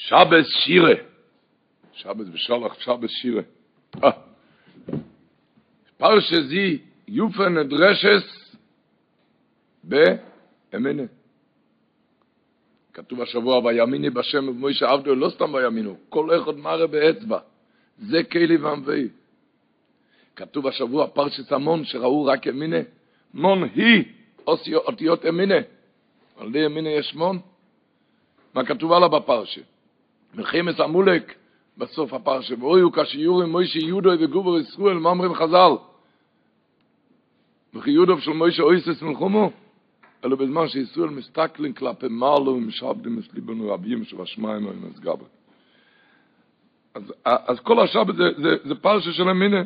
שבס שירה. שבס בשולח, שבס שירה. פרשה זי יופה נדרשס באמינה. כתוב השבוע, ויאמיני בשם ומוישה עבדו, לא סתם ויאמינו, כל אחד מראה באצבע. זה כלי ועמבי. כתוב השבוע, פרשת המון, שראו רק אמינה. מון היא אותיות אמינה. על די אמינה יש מון. מה כתוב עליו בפרשה? מלחמת המולק בסוף הפרשה, ואויו כשיורי מוישה יודוי וגובר ישראל, מה אומרים חז"ל? וכי יודוב של מוישה אויסס מלחומו? אלא בזמן שישראל מסתכלים כלפי מעלו ומשעבדים את ליבנו רבים שבשמיים או עם. אז, אז כל השבת זה, זה, זה פרשה של המינה.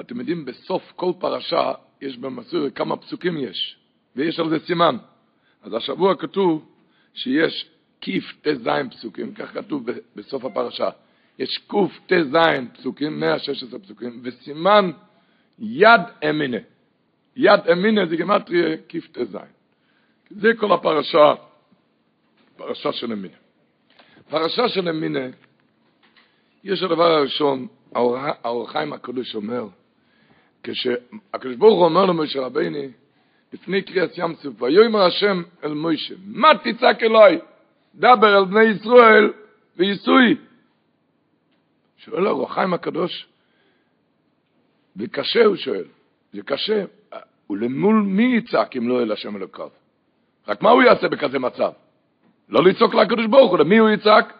אתם יודעים, בסוף כל פרשה יש במסורת כמה פסוקים יש, ויש על זה סימן. אז השבוע כתוב שיש קט"ז פסוקים, כך כתוב בסוף הפרשה. יש קט"ז פסוקים, 116 פסוקים, וסימן יד אמינה. יד אמינה זה גמטריה קט"ז. זה כל הפרשה, פרשה של אמינה. פרשה של אמינה, יש הדבר הראשון, האור החיים הקדוש אומר, כשהקדוש ברוך הוא אומר למשה רביני, לפני קריאת ים סוף, ויאמר השם אל מוישה, מה תצעק אליי? דבר אל בני ישראל וייסוי. שואל האור החיים הקדוש, וקשה הוא שואל, זה קשה, ולמול מי יצעק אם לא אל השם אלוקיו? רק מה הוא יעשה בכזה מצב? לא לצעוק לקדוש ברוך הוא, למי הוא יצעק?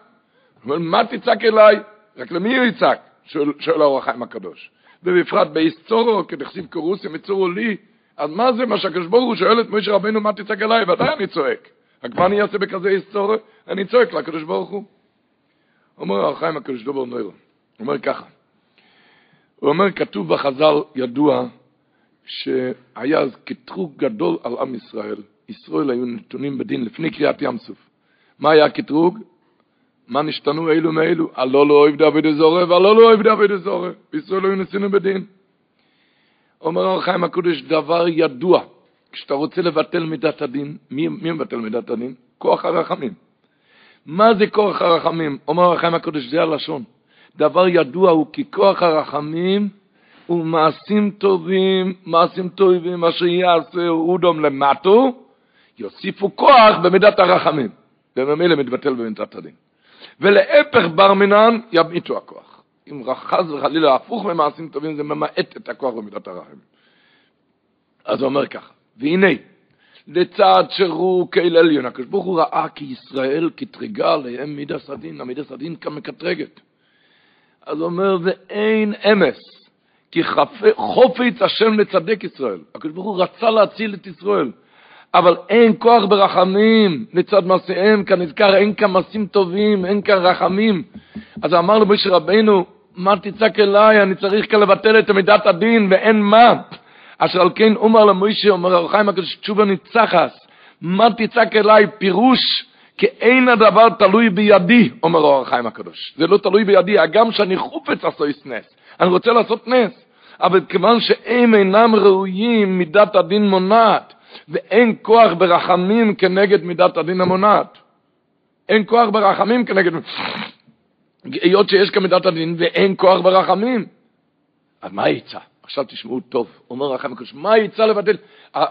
הוא אומר, מה תצעק אליי? רק למי הוא יצעק? שואל, שואל האור החיים הקדוש. ובפרט בהיסטורו, כדכסיב קורוסי מצורו לי, אז מה זה מה שהקדוש ברוך הוא שואל את משה רבנו, מה תצעק אליי? ודאי אני צועק. רק אני אעשה בכזה היסטורו? אני צועק לקדוש ברוך הוא. אומר האור החיים הקדוש דובר נוירו, הוא אומר ככה, הוא אומר, כתוב בחז"ל ידוע, שהיה אז קטרוג גדול על עם ישראל. ישראל היו נתונים בדין לפני קריאת ים סוף. מה היה הקטרוג? מה נשתנו אלו מאלו? הלא לא אוהב דוד אזורי והלא לא אוהב דוד אזורי. ישראל היו נסינו בדין. אומר אור חיים הקודש, דבר ידוע, כשאתה רוצה לבטל מידת הדין, מי, מי מבטל מידת הדין? כוח הרחמים. מה זה כוח הרחמים? אומר חיים הקודש, זה הלשון. דבר ידוע הוא כי כוח הרחמים ומעשים טובים, מעשים טובים, אשר יעשה אודום למטו, יוסיפו כוח במידת הרחמים. וממילא מתבטל במידת הדין. ולהפך בר מינן, ימיתו הכוח. אם חס וחלילה הפוך ממעשים טובים, זה ממעט את הכוח במידת הרחמים. אז הוא אומר ככה, והנה, לצד שרו כאל עליון, הקדוש ברוך הוא ראה כי ישראל כתרגה עליהם מידס הדין, המידס הדין כמקטרגת. אז הוא אומר, ואין אמס, כי חופץ השם לצדק ישראל. הקדוש ברוך הוא רצה להציל את ישראל, אבל אין כוח ברחמים לצד מעשיהם, כנזכר אין כאן מעשים טובים, אין כאן רחמים. אז אמר למשה רבנו, מה תצעק אליי, אני צריך כאן לבטל את מידת הדין, ואין מה. אשר על כן אומר למשה, אומר הרב הקדוש, תשובה ניצחס, מה תצעק אליי, פירוש, כי אין הדבר תלוי בידי, אומר אור החיים הקדוש. זה לא תלוי בידי, הגם שאני חופץ עשו נס. אני רוצה לעשות נס. אבל כיוון שהם אינם ראויים, מידת הדין מונעת, ואין כוח ברחמים כנגד מידת הדין המונעת. אין כוח ברחמים כנגד... היות שיש כאן מידת הדין ואין כוח ברחמים. אז מה יצא? עכשיו תשמעו טוב, אומר רחם הקדוש, מה יצא לבטל,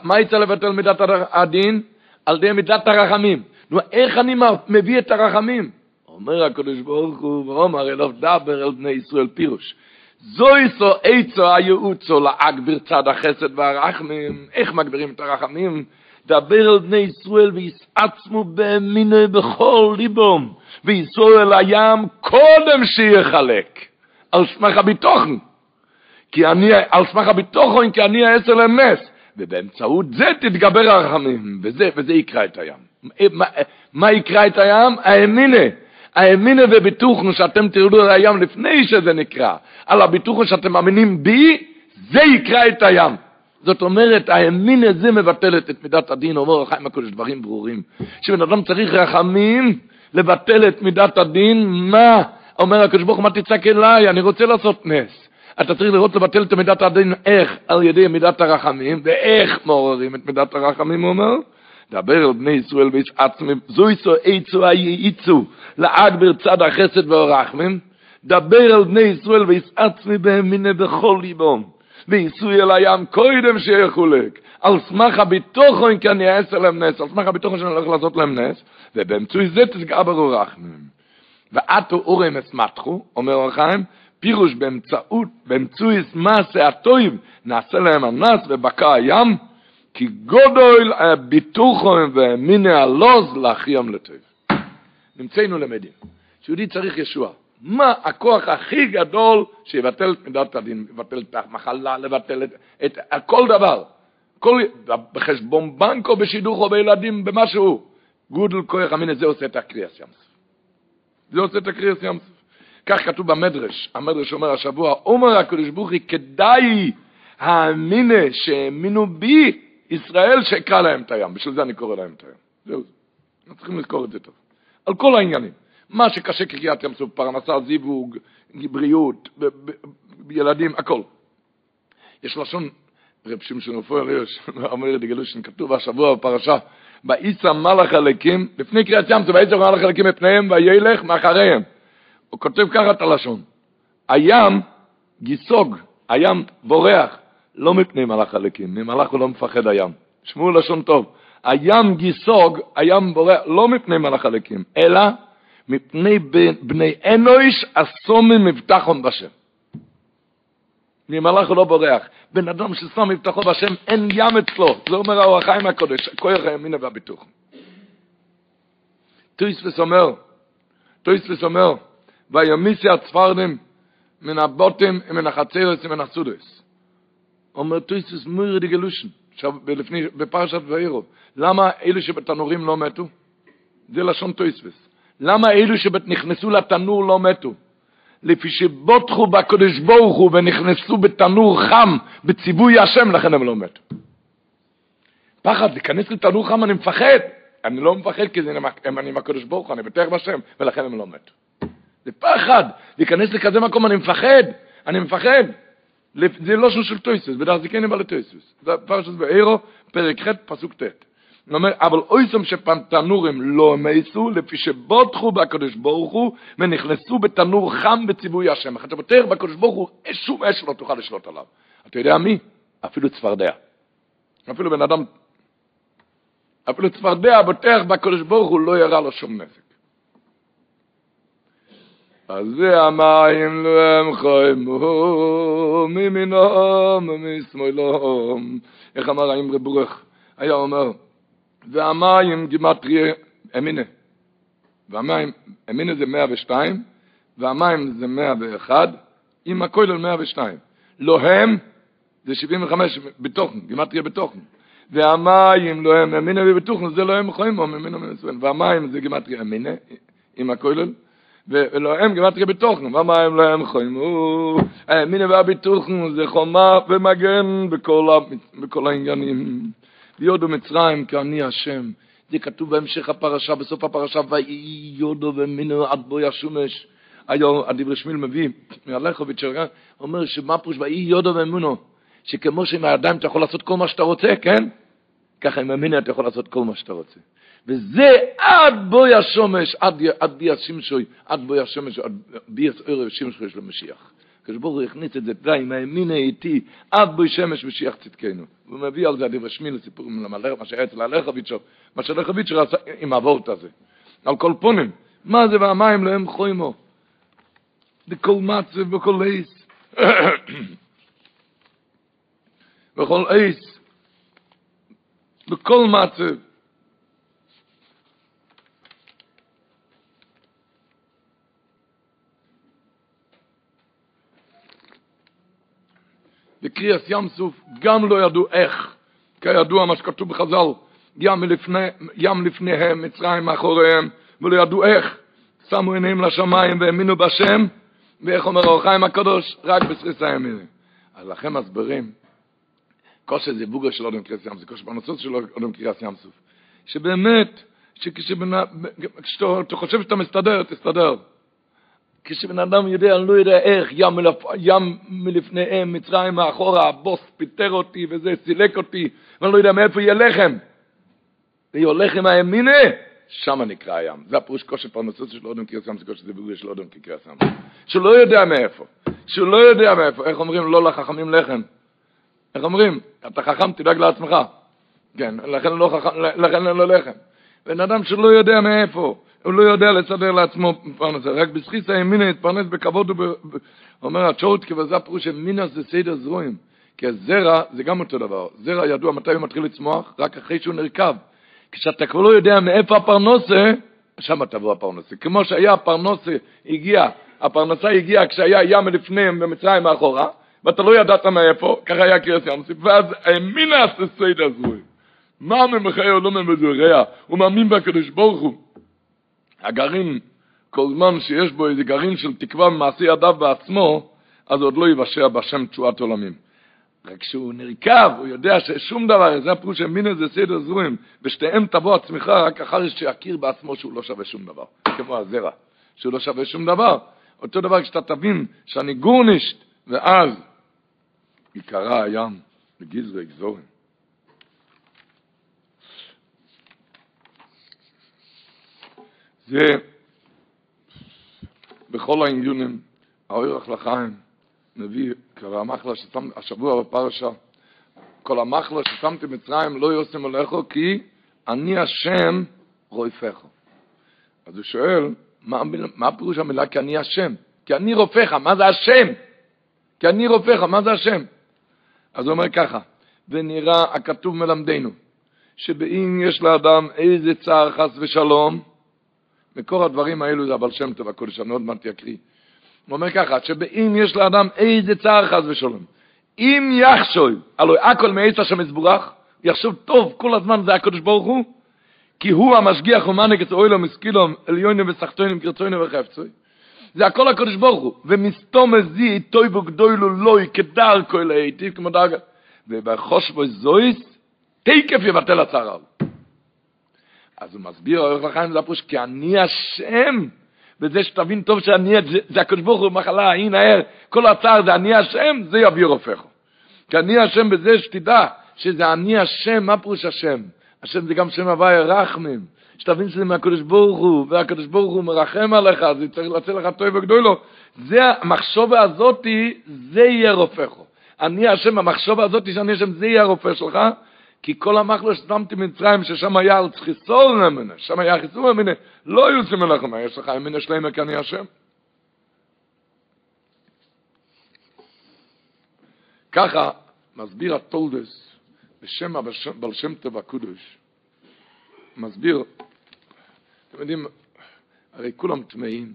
מה יצא לבטל מידת הדין? על ידי מידת הרחמים. נו, איך אני מביא את הרחמים? אומר הקדוש ברוך הוא, ואומר אליו דבר אל בני ישראל פירוש. זוי סו איצו הייעוצו להגביר צד החסד והרחמים, איך מגבירים את הרחמים? דבר אל בני ישראל ויסעצמו באמינו בכל ליבום, ויסעו אל הים קודם שיחלק, על סמך הביטוחן, כי אני, על סמך הביטוחן, כי אני אעשה להם נס, ובאמצעות זה תתגבר הרחמים, וזה, וזה יקרא את הים. מה, מה יקרא את הים? האמינה. האמינה וביטוחנו שאתם תרדו על הים לפני שזה נקרא, על הביטוחנו שאתם מאמינים בי, זה יקרא את הים. זאת אומרת, האמינה זה מבטלת את מידת הדין, אומר החיים הקודש דברים ברורים. שבן אדם צריך רחמים לבטל את מידת הדין, מה? אומר הקדוש ברוך הוא, מה תצעק אליי? אני רוצה לעשות נס. אתה צריך לראות לבטל את מידת הדין, איך? על ידי מידת הרחמים, ואיך מעוררים את מידת הרחמים, הוא אומר? דבר על בני ישראל ויש עצמם, זו יצו איצו הייצו, לאגבר צד החסד והרחמים, דבר על בני ישראל ויש עצמי בהם מיני בכל ליבום, וייסו אל הים קודם שיחולק, על סמך הביטוחון כי אני אעשה להם נס, על סמך הביטוחון שאני הולך לעשות להם נס, ובאמצעי זה תסגבר הרחמים. ועתו אורם אסמתחו, אומר אורחיים, פירוש באמצעות, באמצעויס מעשה הטויב, נעשה להם הנס ובקע הים, כי גודל ביטוחם ומיני הלוז להכריעם לטוב. נמצאנו למדים, שיהודי צריך ישוע. מה הכוח הכי גדול שיבטל את מידת הדין, לבטל את המחלה, לבטל את, את כל דבר. כל, בחשבון בנק או בשידוך או בילדים, במשהו. גודל כוח המין הזה עושה את הקריאס ים זה עושה את הקריאס ים כך כתוב במדרש, המדרש אומר השבוע, אומר הקדוש ברוך הוא, כדאי האמינה שהאמינו בי ישראל שקרא להם את הים, בשביל זה אני קורא להם את הים. זהו, אנחנו צריכים לזכור את זה טוב. על כל העניינים. מה שקשה כקריאת ים סוף, פרנסה, זיווג, בריאות, ילדים, הכל. יש לשון, רב שמשון רפואל אומר את הגלושן, כתוב השבוע בפרשה, ואיסה מלאך הלקים, לפני קריאת ים סוף, ואיסה מלאך הלקים מפניהם, וילך מאחריהם. הוא כותב ככה את הלשון, הים גיסוג, הים בורח, לא מפני מלאך הלקים, ממלאך הוא לא מפחד הים. שמעו לשון טוב, הים גיסוג, הים בורח, לא מפני מלאך הלקים, אלא מפני בני אנוש אסומים מבטחון בשם. ממלאך הוא לא בורח. בן אדם ששם מבטחו בשם, אין ים אצלו. זה אומר האור החיים הקודש, כוח הימינה והביטוח. טויספס אומר, טויספס אומר, וימוסי הצפרדים מן הבוטים ומן החצרס ומן הסודס. אומר טויספס מוירא'דיגע לשון, בפרשת וארא. למה אלו שבתנורים לא מתו? זה לשון טויספס. למה אלו שנכנסו לתנור לא מתו? לפי שבטחו בקדוש ברוך הוא ונכנסו בתנור חם בציווי השם, לכן הם לא מתו. פחד, להיכנס לתנור חם אני מפחד. אני לא מפחד כי זה, אני עם הקדוש ברוך הוא, אני בטח בשם, ולכן הם לא מתו. זה פחד, להיכנס לכזה מקום אני מפחד, אני מפחד. זה לא של טויסס, בדרך זה כן יבא לטויסס. זה פרשת באירו, פרק ח', פסוק ט'. הוא אומר, אבל אויסם שפנתנורים לא מייסו, לפי שבוטחו בקדוש ברוך הוא, ונכנסו בתנור חם בציווי השם. אתה בוטח בקדוש ברוך הוא, שום אש לא תוכל לשלוט עליו. אתה יודע מי? אפילו צפרדע. אפילו בן אדם, אפילו צפרדע בוטח בקדוש ברוך הוא, לא יראה לו שום נזק. אז המים לא הם חיימו, ממינום ומשמאלום. איך אמר האמרי בורך? היה אומר, והמים גימטריה אמינה. והמים, אמינה זה 102, והמים זה 101, עם הכולל 102. לא הם, זה 75 בתוכן, גימטריה בתוכן. והמים לא הם אמינה ובתוכן, זה לא הם בו, אמינה ומסוין. והמים זה גימטריה אמינה, עם הכולל. ולא הם גימטריה בתוכן, והמים לא הם חיים. האמינה והביטוחן זה חומה ומגן בכל, העניינים. ויודו מצרים כי אני השם. זה כתוב בהמשך הפרשה, בסוף הפרשה, ויהי יודו ומינו עד בו ישומש. היום הדברי שמיל מביא, מהלכוביץ' אומר שמה פרוש, ויהי יודו ומינו, שכמו שעם הידיים אתה יכול לעשות כל מה שאתה רוצה, כן? ככה עם המיני אתה יכול לעשות כל מה שאתה רוצה. וזה עד בו ישומש, עד, בי השמשוי, עד בו ישומש, עד בי ערב שמשוי של המשיח. הקדוש הוא הכניס את זה, די, עם הימין האיטי, עד בוי שמש משיח צדקנו. הוא מביא על זה הדברי שמי לסיפורים למלך, מה שהיה אצל הלכביצ'ר, מה שהלכביצ'ר עשה עם הוורט הזה. על כל פונים, מה זה והמים להם חוימו? בכל מצב, בכל עיס. בכל עיס. בכל מצב. בקריאס ים סוף גם לא ידעו איך, כידוע מה שכתוב בחז"ל, ים, לפני, ים לפניהם, מצרים מאחוריהם, ולא ידעו איך, שמו עיניהם לשמיים והאמינו בשם, ואיך אומר האור חיים הקדוש? רק בסריס הימים. אז לכם מסברים, כושר זה בוגר של אודם קריאס ים סוף, כושר בנוצות של אודם קריאס ים סוף, שבאמת, כשאתה חושב שאתה מסתדר, תסתדר. כשבן אדם יודע, אני לא יודע איך, ים, מלפ... ים מלפניהם, מצרים מאחורה, הבוס פיטר אותי וזה סילק אותי, ואני לא יודע מאיפה יהיה לחם. והיא הולך עם הימינה, שם נקרא הים. זה הפירוש כושר פרנסות של אודם קרסם, זה כושר דיבורי של אודם קרסם. שהוא לא יודע מאיפה, שהוא לא יודע מאיפה. איך אומרים לא לחכמים לחם? איך אומרים? אתה חכם, תדאג לעצמך. כן, לכן לא, חכם, לכן לא לחם. בן אדם שלא יודע מאיפה, הוא לא יודע לסדר לעצמו פרנסה, רק בזכיס הימינה יתפרנס בכבוד וב... אומר הצ'ורטקי, וזה הפירוש של מינס זה סדר זרועים. כי הזרע זה גם אותו דבר. זרע ידוע מתי הוא מתחיל לצמוח? רק אחרי שהוא נרקב. כשאתה כבר לא יודע מאיפה הפרנסה, שם תבוא הפרנסה. כמו שהיה הפרנסה הגיע, הפרנסה הגיעה כשהיה ים לפניהם במצרים מאחורה, ואתה לא ידעת מאיפה, ככה היה קריאס ים סוף, ואז האמינה הססייד הזוי. מה ממחיי עולם בזרע? הוא מאמין בקדוש ברוך הוא. הגרעין, כל זמן שיש בו איזה גרעין של תקווה ממעשי ידיו בעצמו, אז עוד לא יבשע בשם תשועת עולמים. רק כשהוא נרקב, הוא יודע ששום דבר, זה הפירוש שמין זה סדר זרועים, ושתיהם תבוא הצמיחה רק אחר שיכיר בעצמו שהוא לא שווה שום דבר, כמו הזרע, שהוא לא שווה שום דבר. אותו דבר כשאתה תבין שאני גורנישט, ואז יקרא הים לגזרי גזורים. זה בכל העניונים, האורך לחיים, מביא קרא המחלה ששם, השבוע בפרשה, כל המחלה ששמתי מצרים לא יוסם עליך כי אני השם רויפך. אז הוא שואל, מה, מה פירוש המילה כי אני השם? כי אני רופאך, מה זה השם? כי אני רופאך, מה זה השם? אז הוא אומר ככה, ונראה הכתוב מלמדנו, שבאם יש לאדם איזה צער חס ושלום, מקור הדברים האלו זה הבעל שם טוב הקודש, אני עוד מעט יקריא. הוא אומר ככה, שבאם יש לאדם איזה צער חס ושלום, אם יחשוב, הלוא הכל מעץ השם יזבורך, יחשוב טוב כל הזמן זה הקדוש ברוך הוא, כי הוא המשגיח ומנהיג את אוהלו מסקילום עליונים וסחטונים קרצוינים וחפצוי. זה הכל הקדוש ברוך הוא, ומסתום הזי טוי בגדולו לוי כדר כל היטיב כמו דרגה, ובחוש בו זויס, תקף יבטל הצער. אז הוא מסביר, אורך לחיים זה הפרוש, כי אני השם, וזה שתבין טוב שאני, זה, הקדוש ברוך הוא מחלה, הנה הער, כל הצער זה אני השם, זה יביא רופאך. כי אני השם בזה שתדע שזה אני השם, מה פירוש השם? השם זה גם שם הוואי רחמים. שתבין שזה מהקדוש ברוך הוא, והקדוש ברוך הוא מרחם עליך, זה צריך לצאת לך טוב וגדולו. זה, המחשובה הזאתי, זה יהיה רופאך. אני השם, המחשובה הזאתי שאני השם, זה יהיה הרופא שלך, כי כל המחלו ששמתי מצרים, ששם היה על חיסור ממנה, שם היה חיסור ממנה, לא יוצא מלאכם, יש לך ימינה שלמה אני השם. ככה מסביר הטולדס בשם הבעל שם טוב הקודש, מסביר, אתם יודעים, הרי כולם טמאים,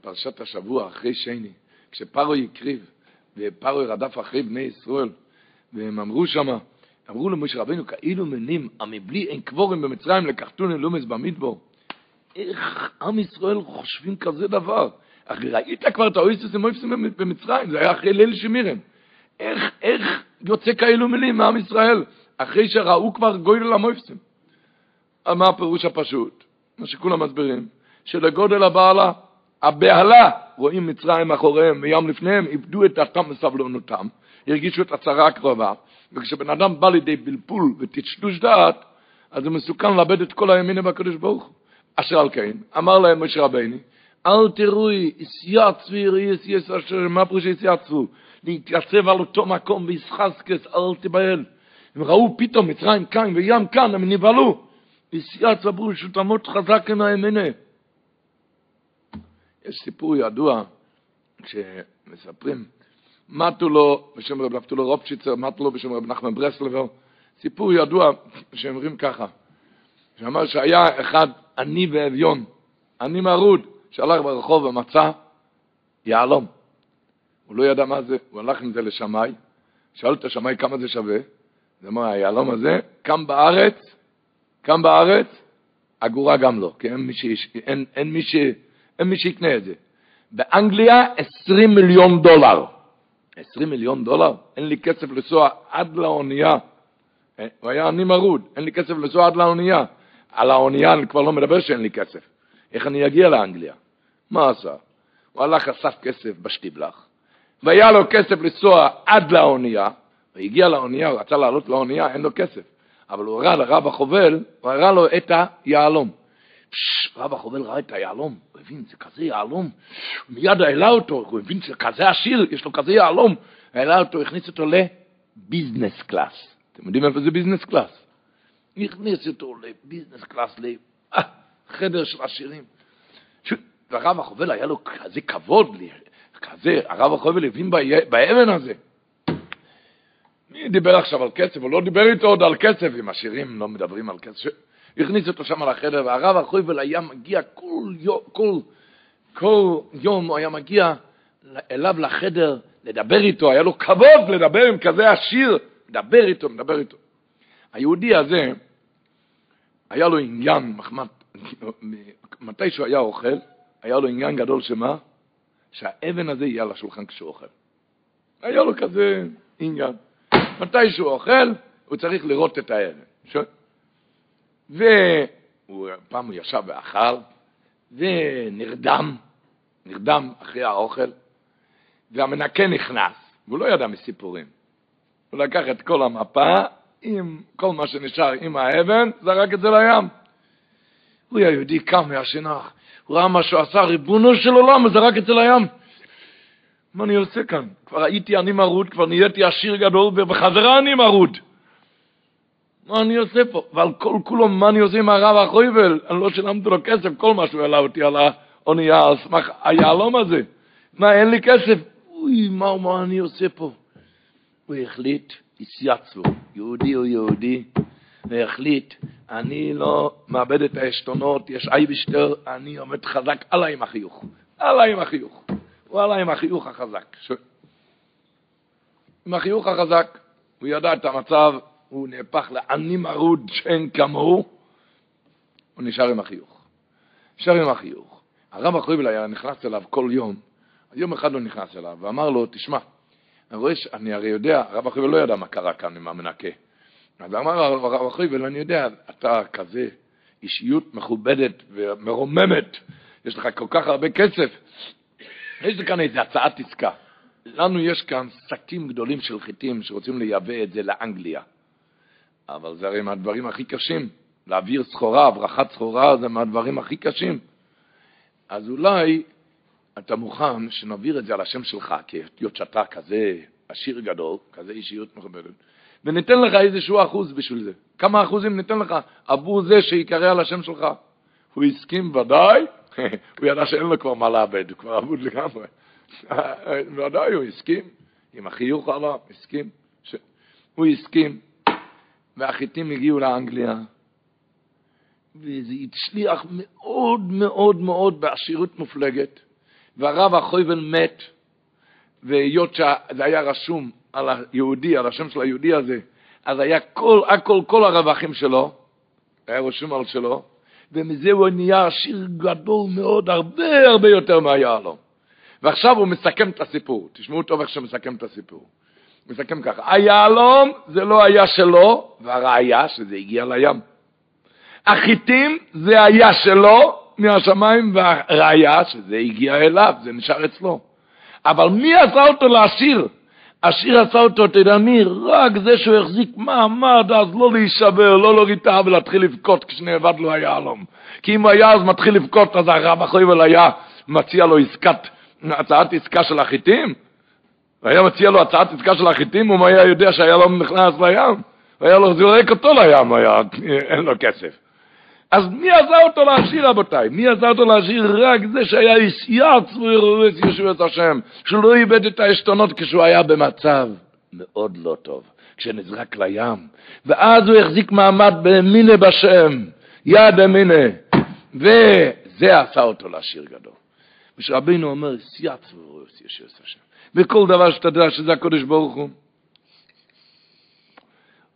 פרשת השבוע אחרי שני, כשפרוי הקריב, ופרוי רדף אחרי בני ישראל, והם אמרו שמה, אמרו למשה רבנו, כאילו מנים, המבלי אין קבורים במצרים לקחתון אלומס במדבור. איך עם ישראל חושבים כזה דבר? הרי ראית כבר את האויסטוס המויפסים במצרים, זה היה אחרי ליל שמירם. איך, איך יוצא כאלו מילים מעם ישראל, אחרי שראו כבר גויל המויפסים? מה הפירוש הפשוט? מה שכולם מסבירים, שלגודל הבעלה, הבהלה, רואים מצרים מאחוריהם וים לפניהם, איבדו את דעתם וסבלונותם, הרגישו את הצרה הקרובה, וכשבן אדם בא לידי בלפול ותשטוש דעת, אז זה מסוכן לאבד את כל הימינה בקדוש ברוך הוא. אשר על כן, אמר להם משה רבני, אל תראוי, יסייצו יראי יסייס אשר, מה פירוש יסייצו? להתייצב על אותו מקום וישחזקס, אל תבהל. הם ראו פתאום מצרים כאן וים כאן, הם נבהלו. יסייצו עברו שותמות חזק עם הימינה. יש סיפור ידוע, כשמספרים, מתו לו בשם רב נפתולו רופצ'יצר, מתו לו בשם רב נחמן ברסלבר, סיפור ידוע שאומרים ככה, שאמר שהיה אחד עני ואביון, עני מרוד, שהלך ברחוב ומצא יהלום. הוא לא ידע מה זה, הוא הלך עם זה לשמאי, שאל את השמאי כמה זה שווה, זה אמר, היהלום הזה, קם בארץ, קם בארץ, אגורה גם לא, כי אין מי, שיש, אין, אין מי, ש, אין מי שיקנה את זה. באנגליה 20 מיליון דולר. 20 מיליון דולר? אין לי כסף לנסוע עד לאונייה. אה, הוא היה עני מרוד, אין לי כסף לנסוע עד לאונייה. על האונייה אני כבר לא מדבר שאין לי כסף. איך אני אגיע לאנגליה? מה עשה? הוא הלך, אסף כסף בשטיבלח, והיה לו כסף לנסוע עד לאונייה, והגיע לאונייה, הוא רצה לעלות לאונייה, אין לו כסף. אבל הוא הראה לרב החובל, הוא הראה לו את היהלום. רב החובל ראה את היהלום, הוא הבין, זה כזה יהלום, מיד העלה אותו, הוא הבין שזה כזה עשיר, יש לו כזה יהלום, העלה אותו, הכניס אותו ל business class. אתם יודעים איפה זה business class? הכניס אותו לביזנס קלאס, לחדר של עשירים. והרב החובל היה לו כזה כבוד, כזה, הרב החובל הבין באבן הזה. מי דיבר עכשיו על כסף? הוא לא דיבר איתו עוד על כסף, אם עשירים לא מדברים על כסף. הכניס אותו שם לחדר, והרב החובל היה מגיע כל יום, כל, כל יום הוא היה מגיע אליו לחדר לדבר איתו, היה לו כבוד לדבר עם כזה עשיר, לדבר איתו, לדבר איתו. היהודי הזה, היה לו עניין, מחמד, מתי שהוא היה אוכל, היה לו עניין גדול שמה? שהאבן הזה יהיה על השולחן כשהוא אוכל. היה לו כזה עניין. מתי שהוא אוכל, הוא צריך לראות את האבן. ופעם הוא ישב ואכל, ונרדם, נרדם אחרי האוכל, והמנקה נכנס, והוא לא ידע מסיפורים. הוא לקח את כל המפה, עם כל מה שנשאר עם האבן, זרק את זה לים. הוא היהודי קם מהשנח, הוא ראה מה שהוא עשה, ריבונו של עולם, הוא זרק את זה לים. מה אני עושה כאן? כבר הייתי אני מרוד, כבר נהייתי עשיר גדול, ובחזרה אני מרוד. מה אני עושה פה? ועל כל כולו, מה אני עושה עם הרב החויבל? אני לא שילמתי לו כסף, כל מה שהוא העלה אותי על האונייה, על סמך היהלום הזה. מה, אין לי כסף? אוי, מה, מה אני עושה פה? הוא החליט, התייעצו, יהודי הוא יהודי, והחליט, אני לא מאבד את העשתונות, יש אייבשטר, אני עומד חזק עליי עם החיוך, עליי עם החיוך. הוא עלה עם החיוך החזק. ש... עם החיוך החזק, הוא ידע את המצב, הוא נהפך לעני מרוד שאין כמוהו, הוא נשאר עם החיוך. נשאר עם החיוך. הרב החויבל היה נכנס אליו כל יום, יום אחד לא נכנס אליו, ואמר לו, תשמע, אני רואה שאני הרי יודע, הרב החויבל לא ידע מה קרה כאן עם המנקה. אז אמר הרב החויבל, אני יודע, אתה כזה אישיות מכובדת ומרוממת, יש לך כל כך הרבה כסף, יש לי כאן איזו הצעת עסקה. לנו יש כאן שקים גדולים של חיטים שרוצים לייבא את זה לאנגליה. אבל זה הרי מהדברים הכי קשים. להעביר סחורה, הברחת סחורה זה מהדברים הכי קשים. אז אולי אתה מוכן שנעביר את זה על השם שלך, כי היות שאתה כזה עשיר גדול, כזה אישיות מכובדת, וניתן לך איזשהו אחוז בשביל זה. כמה אחוזים ניתן לך עבור זה שיקרא על השם שלך? הוא הסכים ודאי, הוא ידע שאין לו כבר מה לאבד, הוא כבר אבוד לגמרי. ודאי, הוא הסכים, עם החיוך עליו, הסכים. ש... הוא הסכים, והחיטים הגיעו לאנגליה, וזה הצליח מאוד מאוד מאוד בעשירות מופלגת, והרב החויבל מת, והיות שזה היה רשום על היהודי, על השם של היהודי הזה, אז היה כל, הכל, כל הרווחים שלו, היה רשום על שלו, ומזה הוא נהיה עשיר גדול מאוד, הרבה הרבה יותר מהיהלום. ועכשיו הוא מסכם את הסיפור. תשמעו טוב איך שהוא מסכם את הסיפור. מסכם ככה, היהלום זה לא היה שלו, והראיה שזה הגיע לים. החיטים זה היה שלו מהשמיים, והראיה שזה הגיע אליו, זה נשאר אצלו. אבל מי עשה אותו לעשיר? השיר עשה אותו, אתה יודע מי? רק זה שהוא החזיק מעמד אז לא להישבר, לא להוריד ולהתחיל לבכות כשנאבד לו היהלום. כי אם היה אז מתחיל לבכות, אז הרב החויבל היה מציע לו עסקת, הצעת עסקה של החיטים? הוא היה מציע לו הצעת עסקה של החיטים, הוא היה יודע שהיהלום נכנס לים. והיה לו זורק אותו לים, היה, אין לו כסף. אז מי עזר אותו לעשיר, רבותיי? מי עזר אותו לעשיר? רק זה שהיה איש יעץ וירורס ישוע השם, שהוא לא איבד את העשתונות כשהוא היה במצב מאוד לא טוב, כשנזרק לים. ואז הוא החזיק מעמד באמינה בשם, יד אמינה. וזה עשה אותו לעשיר גדול. ושרבינו אומר, יעץ וירורס ישוע השם. וכל דבר שאתה יודע שזה הקודש ברוך הוא.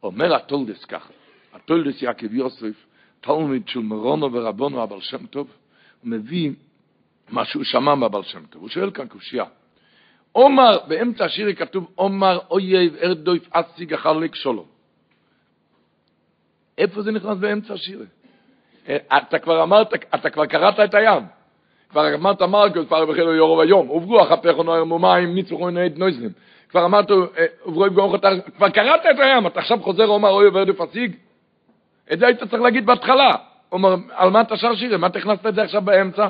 אומר הטולדס ככה, הטולדס יעקב יוסף, תלמיד של מרונו ורבונו הבעל שם טוב, הוא מביא מה שהוא שמע מהבעל שם טוב. הוא שואל כאן קושייה. עומר, באמצע השיר כתוב, עומר אויב ארדויף אסיג החלק שלו. איפה זה נכנס באמצע השיר? אתה כבר אמרת, אתה כבר קראת את הים. כבר אמרת מרקוס, כבר בחילו יורו ויום, עוברו אחפך נוער מומים, מצורו נעד נויזלים. כבר אמרת, עוברו יפגעו כבר קראת את הים, אתה עכשיו חוזר עומר אויב ארדויף אסיג? את זה היית צריך להגיד בהתחלה. אומר, על מה אתה שר שירים? מה אתה את זה עכשיו באמצע?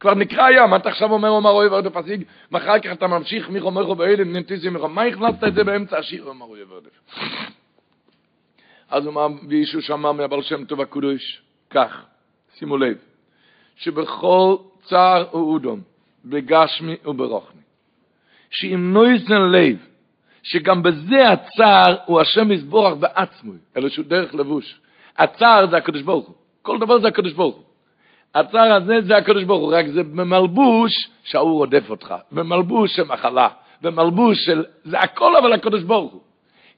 כבר נקרא מה אתה עכשיו אומר, אומר אוי ועודף השיג, ואחר כך אתה ממשיך, מיכו מיכו ואילם, ננטיסי מיכו, מה הכנסת את זה באמצע השיר, אומר אוי ועודף. אז הוא אמר, וישו שמע שם טוב הקדוש, כך, שימו לב, שבכל צער ואודום, בגשמי וברוחני, שאם נויזן לב, שגם בזה הצער הוא השם יסבורך בעצמו, אלא שהוא דרך לבוש. הצער זה הקדוש ברוך הוא, כל דבר זה הקדוש ברוך הוא. הצער הזה זה הקדוש ברוך הוא, רק זה במלבוש שההוא רודף אותך, במלבוש של מחלה, במלבוש של... זה הכל אבל הקדוש ברוך הוא.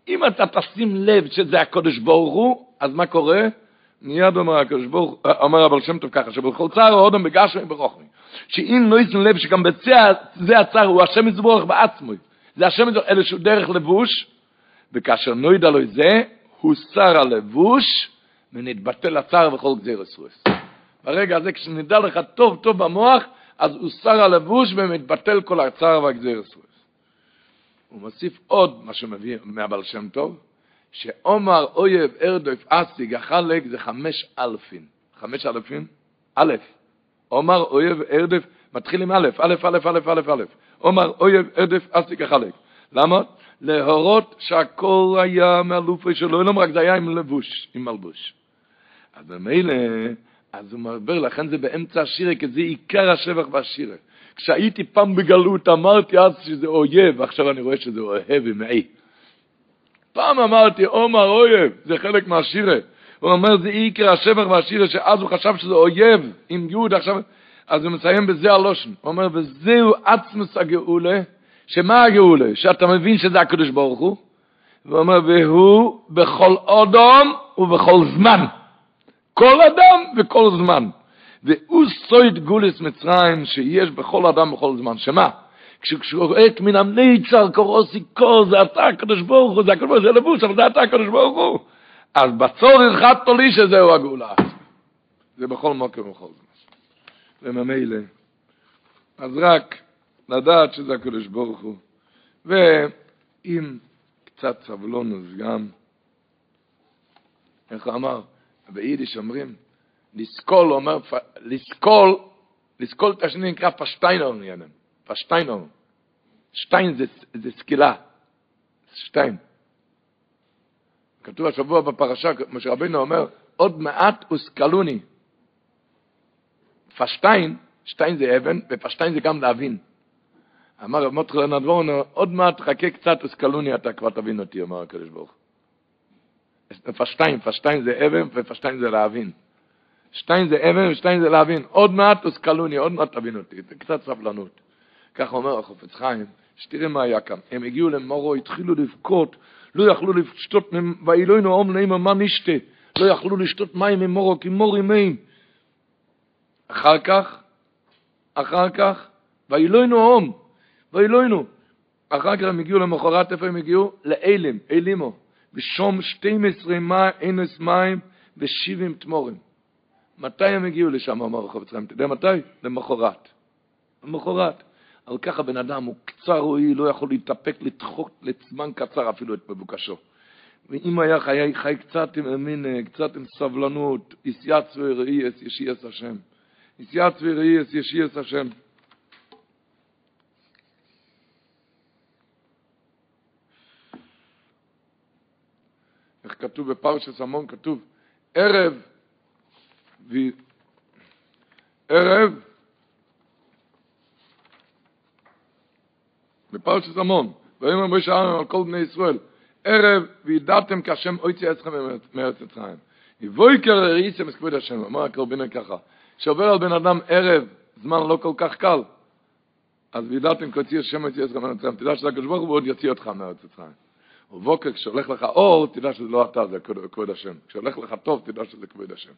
אם אתה תשים לב שזה הקדוש ברוך הוא, אז מה קורה? מיד אומר הקדוש ברוך הוא, אומר אבל שם טוב ככה, שבכל צער הוא אודם בגשמי ברוחמי. שאם לא ישים לב שגם בזה הצער הוא השם יזבורך בעצמו, זה השם יזבורך, אלה שהוא דרך לבוש, וכאשר נוידע לו זה, הוסר הלבוש, ונתבטל הצער וכל גזיר אסורס. ברגע הזה, כשנדע לך טוב טוב במוח, אז הוסר הלבוש ומתבטל כל הצער והגזיר אסורס. הוא מוסיף עוד מה שמביא מהבעל שם טוב, שעומר אויב ארדוף אסיג החלק זה חמש אלפין. חמש אלפין? א', עומר אויב ארדף, מתחיל עם א', א', א', א', א', א', עומר אויב ארדף אסיג החלק. למה? להורות שהכל היה מאלופי שלו, לא רק זה היה עם לבוש, עם מלבוש. אז במילא, אז הוא מרבר, לכן זה באמצע השירה, כי זה עיקר השבח והשירה. כשהייתי פעם בגלות, אמרתי אז שזה אויב, עכשיו אני רואה שזה אוהב עם אי. פעם אמרתי, עומר אויב, זה חלק מהשירה. הוא אומר, זה עיקר השבח והשירה, שאז הוא חשב שזה אויב עם יהוד, עכשיו, אז הוא מסיים בזה הלושן. הוא אומר, וזהו עצמוס הגאולה, שמה הגאולה? שאתה מבין שזה הקדוש ברוך הוא, והוא אומר, והוא בכל אדום ובכל זמן. כל אדם וכל זמן. והוא סויד גולס מצרים שיש בכל אדם בכל זמן. שמה? כשקוראת מן המיצר קורוסי קור, זה אתה הקדוש ברוך הוא, זה הקדוש ברוך הוא, זה לבוש, אבל זה אתה הקדוש ברוך הוא. אז בצור הלכת לי שזהו הגאולה. זה בכל מקום ובכל זמן. וממילא. אז רק לדעת שזה הקדוש ברוך הוא. ועם קצת סבלונוס גם, איך אמר? ביידיש אומרים, לסקול, אומר, לסקול, לסקול את השני נקרא פשטיינר נהנם, פשטיינר. שטיין זה, זה סקילה, שטיין. כתוב השבוע בפרשה, משה רבינו אומר, עוד מעט הושכלוני. פשטיין, שטיין זה אבן, ופשטיין זה גם להבין. אמר רב מותחל הנדבורנו, עוד מעט חכה קצת הושכלוני, אתה כבר תבין אותי, אמר הקדוש ברוך פשטיין, פשטיין זה אבן, ופשטיין זה להבין. שטיין זה אבן, ושטיין זה להבין. עוד מעט הושכלוני, עוד מעט תבין אותי, קצת סבלנות. כך אומר החופץ חיים, שתראה מה היה כאן. הם הגיעו למורו, התחילו לבכות, לא יכלו לשתות, ואילוינו אום נעים מה נשתה, לא יכלו לשתות מים ממורו, כי מור ימים. אחר כך, אחר כך, ואילוינו אום, ואילוינו. אחר כך הם הגיעו למחרת, איפה הם הגיעו? לאלם, אלימו. ושום 12 מה, אינס מים ושבעים תמורים. מתי הם הגיעו לשם, אמר רחוב יצחיים? אתה יודע מתי? למחרת. למחרת. אבל ככה בן אדם הוא קצר רואי, לא יכול להתאפק, לדחות לזמן קצר אפילו את מבוקשו. ואם היה חי, חי קצת עם אמין, קצת עם סבלנות, וראי אס ישיאס השם. יסיאץ וראי אס ישיאס השם. איך כתוב בפרשס המון, כתוב, ערב, ו... ערב, בפרשת המון, ויאמר משה אהרון על כל בני ישראל, ערב וידעתם כשם אויצי אצלכם מארץ מצרים. יבויקר ראיסם כבוד השם, אמר הקרבינו ככה, שעובר על בן אדם ערב, זמן לא כל כך קל, אז וידעתם כשם השם אויצי אצלכם מארץ מצרים, תדע שזה הקדוש ברוך הוא ועוד יוציא אותך מארץ מצרים. ובוקר כשהולך לך אור, תדע שזה לא אתה, זה כבוד השם. כשהולך לך טוב, תדע שזה כבוד השם.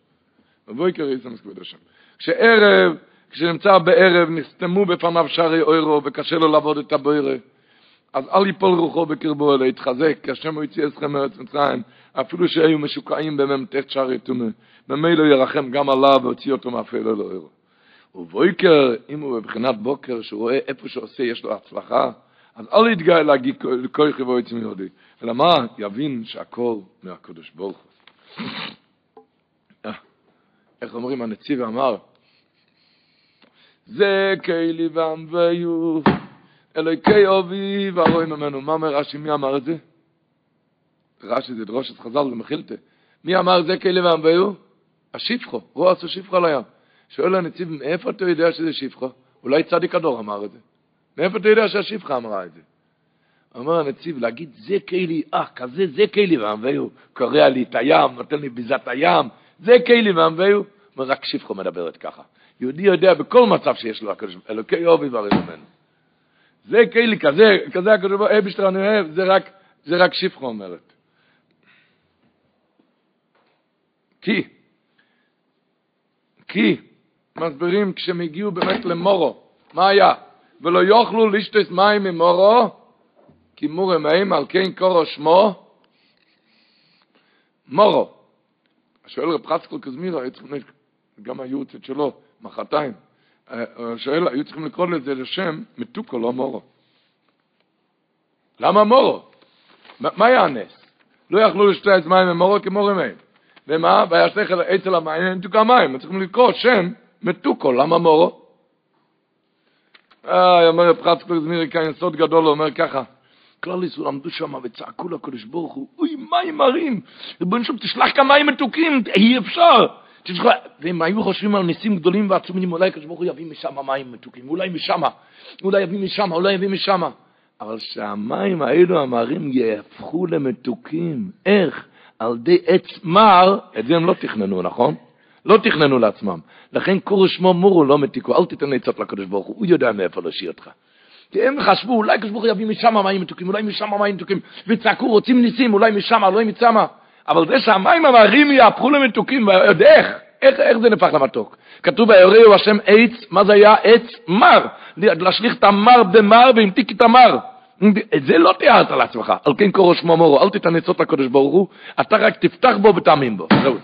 ובוקר ראיסם כבוד השם. כשערב, כשנמצא בערב, נסתמו בפניו שערי אוירו, וקשה לו לעבוד את הבוירה. אז אל יפול רוחו בקרבו, אלא יתחזק, כי השם הוא יציא אתכם מארץ מצרים, אפילו שהיו משוקעים במ"ט שערי תומה. ממילא ירחם גם עליו והוציא אותו מאפל אל אוירו. ובויקר, אם הוא בבחינת בוקר, שהוא רואה איפה שעושה, יש לו הצלחה, אז אל יתגאה להגיד כוי חיבו יצא מיהודי, אלא מה? יבין שהכל מהקדוש ברוך הוא. איך אומרים, הנציב אמר, זה כלי ועמביו, אלוקי אובי והרואי ממנו. מה אומר רש"י, מי אמר את זה? רש"י זה דרושת חז"ל ומחילתה. מי אמר זה כלי ועמביו? השפחו, הוא עשו שפחו על הים. שואל הנציב, מאיפה אתה יודע שזה שפחו? אולי צדיק הדור אמר את זה. מאיפה אתה יודע שהשפחה אמרה את זה? אומר הנציב, להגיד זה כלי, אה, כזה זה כלי ועמביו, קורע לי את הים, נותן לי ביזת הים, זה כלי ועמביו. אומר, רק שפחו מדברת ככה. יהודי יודע בכל מצב שיש לו הקדוש, אלוקי אובי והרי ממנו. זה כלי, כזה, כזה הקדוש ברוך הוא, אבשטר אני אוהב, זה רק, זה רק שפחו אומרת. כי, כי, מסבירים כשהם הגיעו באמת למורו, מה היה? ולא יוכלו לשתות מים ממורו, כי מורה מהם על כן קורו שמו, מורו. שואל רב חסקל קזמירה, גם היורצת שלו, מחרתיים, שואל, היו צריכים לקרוא לזה לשם מתוקו, לא מורו. למה מורו? מה היה הנס? לא יכלו לשתות מים ממורו כמורה מהם. ומה? שכל אצל המים, מתוקו המים, צריכים לקרוא שם מתוקו, למה מורו? אה, אומר רב חצקו זמירי כאן סוד גדול, הוא אומר ככה, כלל ישראל עמדו שם וצעקו לקדוש ברוך הוא, אוי, מים מרים, ריבונו שלום, תשלח כמה מים מתוקים, אי אפשר. והם היו חושבים על ניסים גדולים ועצומים, אולי הקדוש ברוך הוא יביא משם מים מתוקים, אולי משם, אולי יביא משם, אולי יביא משם. אבל שהמים האלו המרים יהפכו למתוקים, איך? על די עץ מר, את זה הם לא תכננו, נכון? לא תכננו לעצמם. לכן קורו שמו מורו לא מתיקו, אל תיתן עצות לקדוש ברוך הוא, הוא יודע מאיפה להשאיר אותך. כי הם חשבו, אולי הקדוש ברוך הוא יביא משם מים מתוקים, אולי משם מים מתוקים, וצעקו, רוצים ניסים, אולי משם, אולי מצם. אבל זה שהמים המרים יהפכו למתוקים, ועוד איך, איך, איך זה נפח למתוק? כתוב, ויראו השם עץ, מה זה היה? עץ מר. להשליך את המר במר והמתיק את המר. את זה לא תיארת לעצמך. על כן קורו שמו מורו, אל תיתן עצות לקדוש ברוך הוא, אתה רק תפתח בו ותאמין בו. זהו.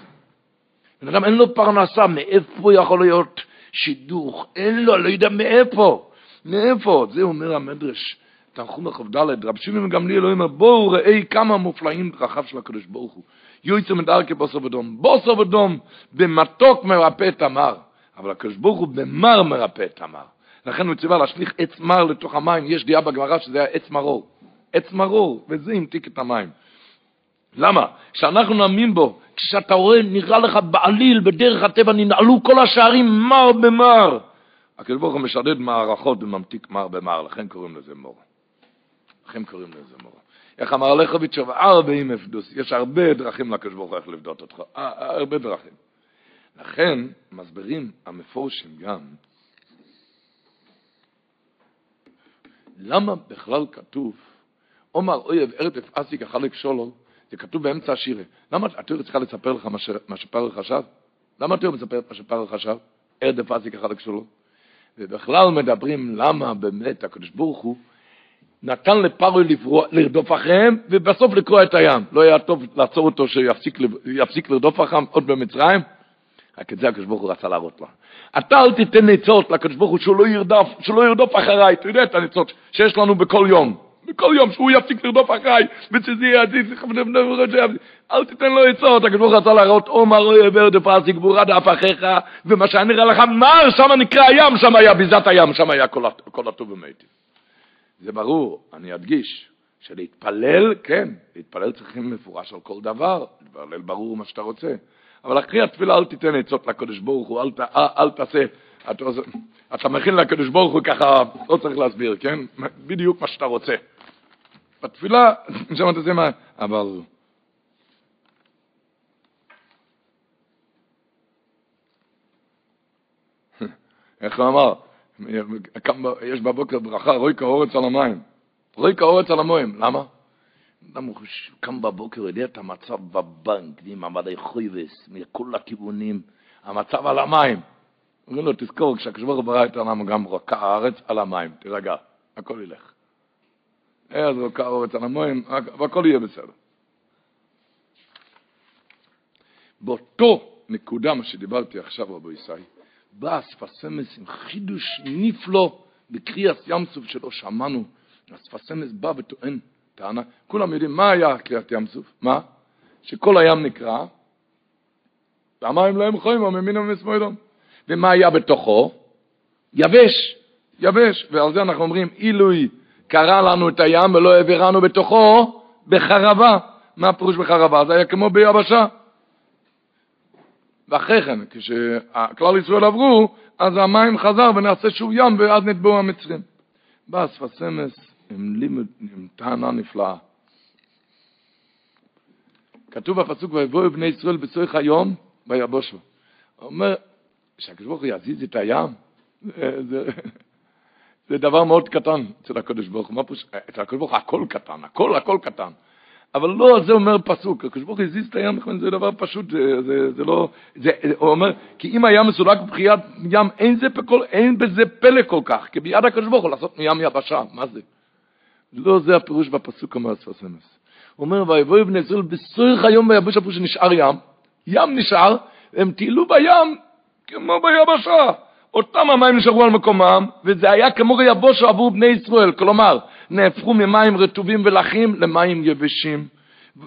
בן אדם אין לו פרנסה, מאיפה יכול להיות שידוך? אין לו, לא יודע מאיפה. מאיפה? זה אומר המדרש, תנחום ד', רב שמעון גמליאל אומר, בואו ראי כמה מופלאים דרכיו של הקדוש ברוך הוא. יועצו מדרכי בוסר ודום. בוסר ודום במתוק מרפא את המר, אבל הקדוש ברוך הוא במר מרפא את המר. לכן הוא ציווה להשליך עץ מר לתוך המים, יש דעה בגמרא שזה היה עץ מרור. עץ מרור, וזה המתיק את המים. למה? כשאנחנו נאמין בו, כשאתה רואה, נראה לך בעליל, בדרך הטבע ננעלו כל השערים מר במר. הקדוש ברוך הוא משדד מערכות וממתיק מר במר, לכן קוראים לזה מור. לכן קוראים לזה מור. איך אמר לכוביץ' הרבה עם אפדוס, יש הרבה דרכים לקדוש ברוך הוא איך לבדות אותך, הרבה דרכים. לכן מסבירים המפורשים גם, למה בכלל כתוב, עומר אויב ארדף אסיק החלק שולו, זה כתוב באמצע השירה. למה התיאור צריכה לספר לך מה שפרל חשב? למה התיאור מספר מה שפרל חשב? ארדף אסיק החלק שולו. ובכלל מדברים למה באמת הקדוש ברוך הוא נתן לפרוי לרדוף אחריהם, ובסוף לקרוע את הים. לא היה טוב לעצור אותו שיפסיק לרדוף אחריהם עוד במצרים? רק את זה הקדוש ברוך הוא רצה להראות לה. אתה אל תיתן ניצות לקדוש ברוך הוא שהוא לא ירדוף, שהוא לא ירדוף אחריי. אתה יודע את הניצות שיש לנו בכל יום. בכל יום שהוא יפסיק לרדוף אחריי, ושזה יהיה עדיף, אל תיתן לו עצות, הקדוש ברוך הוא רצה להראות עומר אוי עבר דפרסי גבורה דאף אחיך, ומה שהיה נראה לך מר, שם נקרא הים, שם היה ביזת הים, שם היה כל הטוב ומתים. זה ברור, אני אדגיש, שלהתפלל, כן, להתפלל צריכים מפורש על כל דבר, להתפלל ברור מה שאתה רוצה, אבל אחרי התפילה אל תיתן עצות לקדוש ברוך הוא, אל, אל, אל תעשה, אתה, אתה מכין לקדוש ברוך הוא ככה, לא צריך להסביר, כן? בדיוק מה שאתה רוצה. בתפילה, שם אתה מה, אבל... איך הוא אמר? יש בבוקר ברכה, רוי כאורץ על המים. רוי כאורץ על המים. למה? אדם קם בבוקר, יודע את המצב בבנק, עם עמדי חויבס, מכל הכיוונים, המצב על המים. אומרים לו, תזכור, כשהקשבור ברא את העולם, גם רוקה הארץ על המים, תירגע, הכל ילך. אז רוקה הארץ על המים, והכל יהיה בסדר. באותו נקודה, מה שדיברתי עכשיו, רבו ישי, בא אספסמס עם חידוש נפלא בקריאת ים סוף שלא שמענו. אספסמס בא וטוען טענה, כולם יודעים מה היה קריאת ים סוף, מה? שכל הים נקרא, והמים להם חוימו ממינם ומשמאלם. ומה היה בתוכו? יבש, יבש. ועל זה אנחנו אומרים, אילוי קרע לנו את הים ולא העבירנו בתוכו בחרבה. מה הפירוש בחרבה? זה היה כמו ביבשה. ואחרי כן, כשכלל ישראל עברו, אז המים חזר ונעשה שוב ים, ואז נטבעו המצרים. בא אספסמס עם לימוד, עם טענה נפלאה. כתוב בפסוק, ויבואו בני ישראל בצורך היום, ויבושו. הוא אומר, שהקדוש ברוך הוא יזיז את הים, זה, זה דבר מאוד קטן אצל הקדוש ברוך הוא. אצל הקדוש ברוך הוא הכל קטן, הכל הכל קטן. אבל לא, זה אומר פסוק, הקדוש ברוך הוא הזיז את הים, זה דבר פשוט, זה, זה, זה לא, זה, הוא אומר, כי אם הים מסולק בבחיית ים, אין, זה פקול, אין בזה פלא כל כך, כי ביד הקדוש ברוך הוא לעשות מים יבשה, מה זה? לא זה הפירוש בפסוק אומר ספסמס. הוא אומר, ויבואו בני ישראל בסורך היום ויבוש הפוש שנשאר ים, ים נשאר, הם טיילו בים כמו ביבשה. אותם המים נשארו על מקומם, וזה היה כמו יבושו עבור בני ישראל, כלומר, נהפכו ממים רטובים ולחים למים יבשים.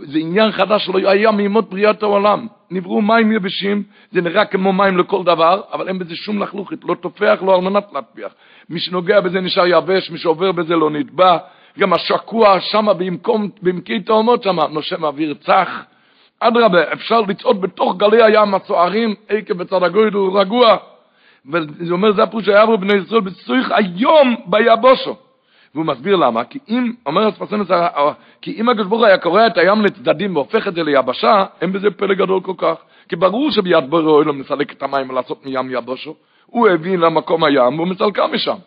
זה עניין חדש שלא היה מימות בריאת העולם. נבראו מים יבשים, זה נראה כמו מים לכל דבר, אבל אין בזה שום לחלוכית, לא תופח, לא על להטפיח. מי שנוגע בזה נשאר יבש, מי שעובר בזה לא נטבע. גם השקוע במקום, במקי תאומות שם, נושם אוויר צח. אדרבה, אפשר לצעוד בתוך גלי הים הסוערים, עקב בצד הגויד הוא רגוע. וזה אומר, זה הפירוש שהיה בני ישראל בצורך היום ביבושו. והוא מסביר למה, כי אם, אומר הספסנס, כי אם הקדוש ברוך היה קורע את הים לצדדים והופך את זה ליבשה, אין בזה פלא גדול כל כך. כי ברור שביד בורא אוהלם מסלק את המים ולעשות מים יבושו, הוא הביא למקום הים והוא מסלקה משם.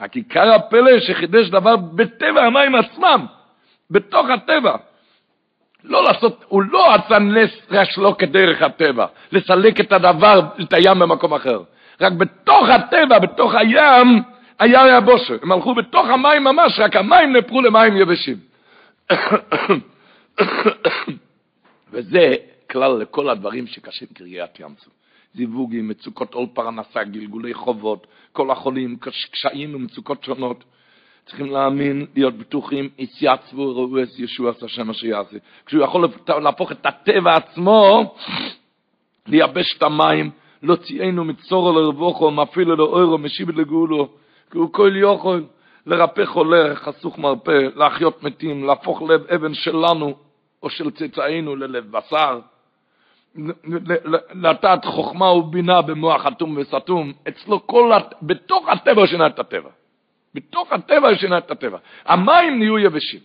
רק עיקר הפלא שחידש דבר בטבע המים עצמם, בתוך הטבע. לא לעשות, הוא לא עשה נס שלא כדרך הטבע, לסלק את הדבר, את הים במקום אחר. רק בתוך הטבע, בתוך הים, היה יבושה. הם הלכו בתוך המים ממש, רק המים נפרו למים יבשים. וזה כלל לכל הדברים שקשים קריית ים סוף. זיווגים, מצוקות עול פרנסה, גלגולי חובות, כל החולים, קשיים ומצוקות שונות. צריכים להאמין, להיות בטוחים, התייצבו, ראו את ישוע עשה שם אשר יעשה. כשהוא יכול להפוך את הטבע עצמו, לייבש את המים, להוציאנו מצורו לרבוכו, מפעיל לאוירו, משיב לגאולו, הוא כל יכול לרפא חולה, חסוך מרפא, להחיות מתים, להפוך לב אבן שלנו, או של צאצאינו, ללב בשר. לטעת חוכמה ובינה במוח אטום וסתום, אצלו כל, בתוך הטבע שינה את הטבע. בתוך הטבע שינה את הטבע. המים נהיו יבשים.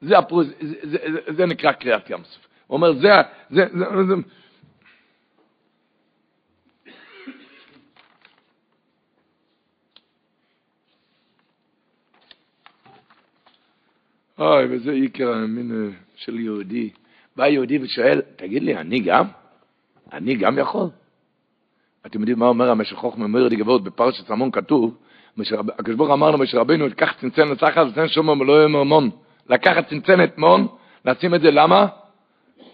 זה, הפרוס, זה, זה, זה, זה נקרא קריאת ים סוף. הוא אומר, זה, זה, זה, זה אוי, וזה עיקר המין של יהודי. בא יהודי ושואל, תגיד לי, אני גם? אני גם יכול? אתם יודעים מה אומר המשך חוכמה, לי גבוהות בפרשת המון כתוב, הקדוש ברוך אמר למשה רבינו, לקח צנצנת סחר, צנצנת שומר ולא יאמר מון. לקחת צנצנת מון, לשים את זה למה?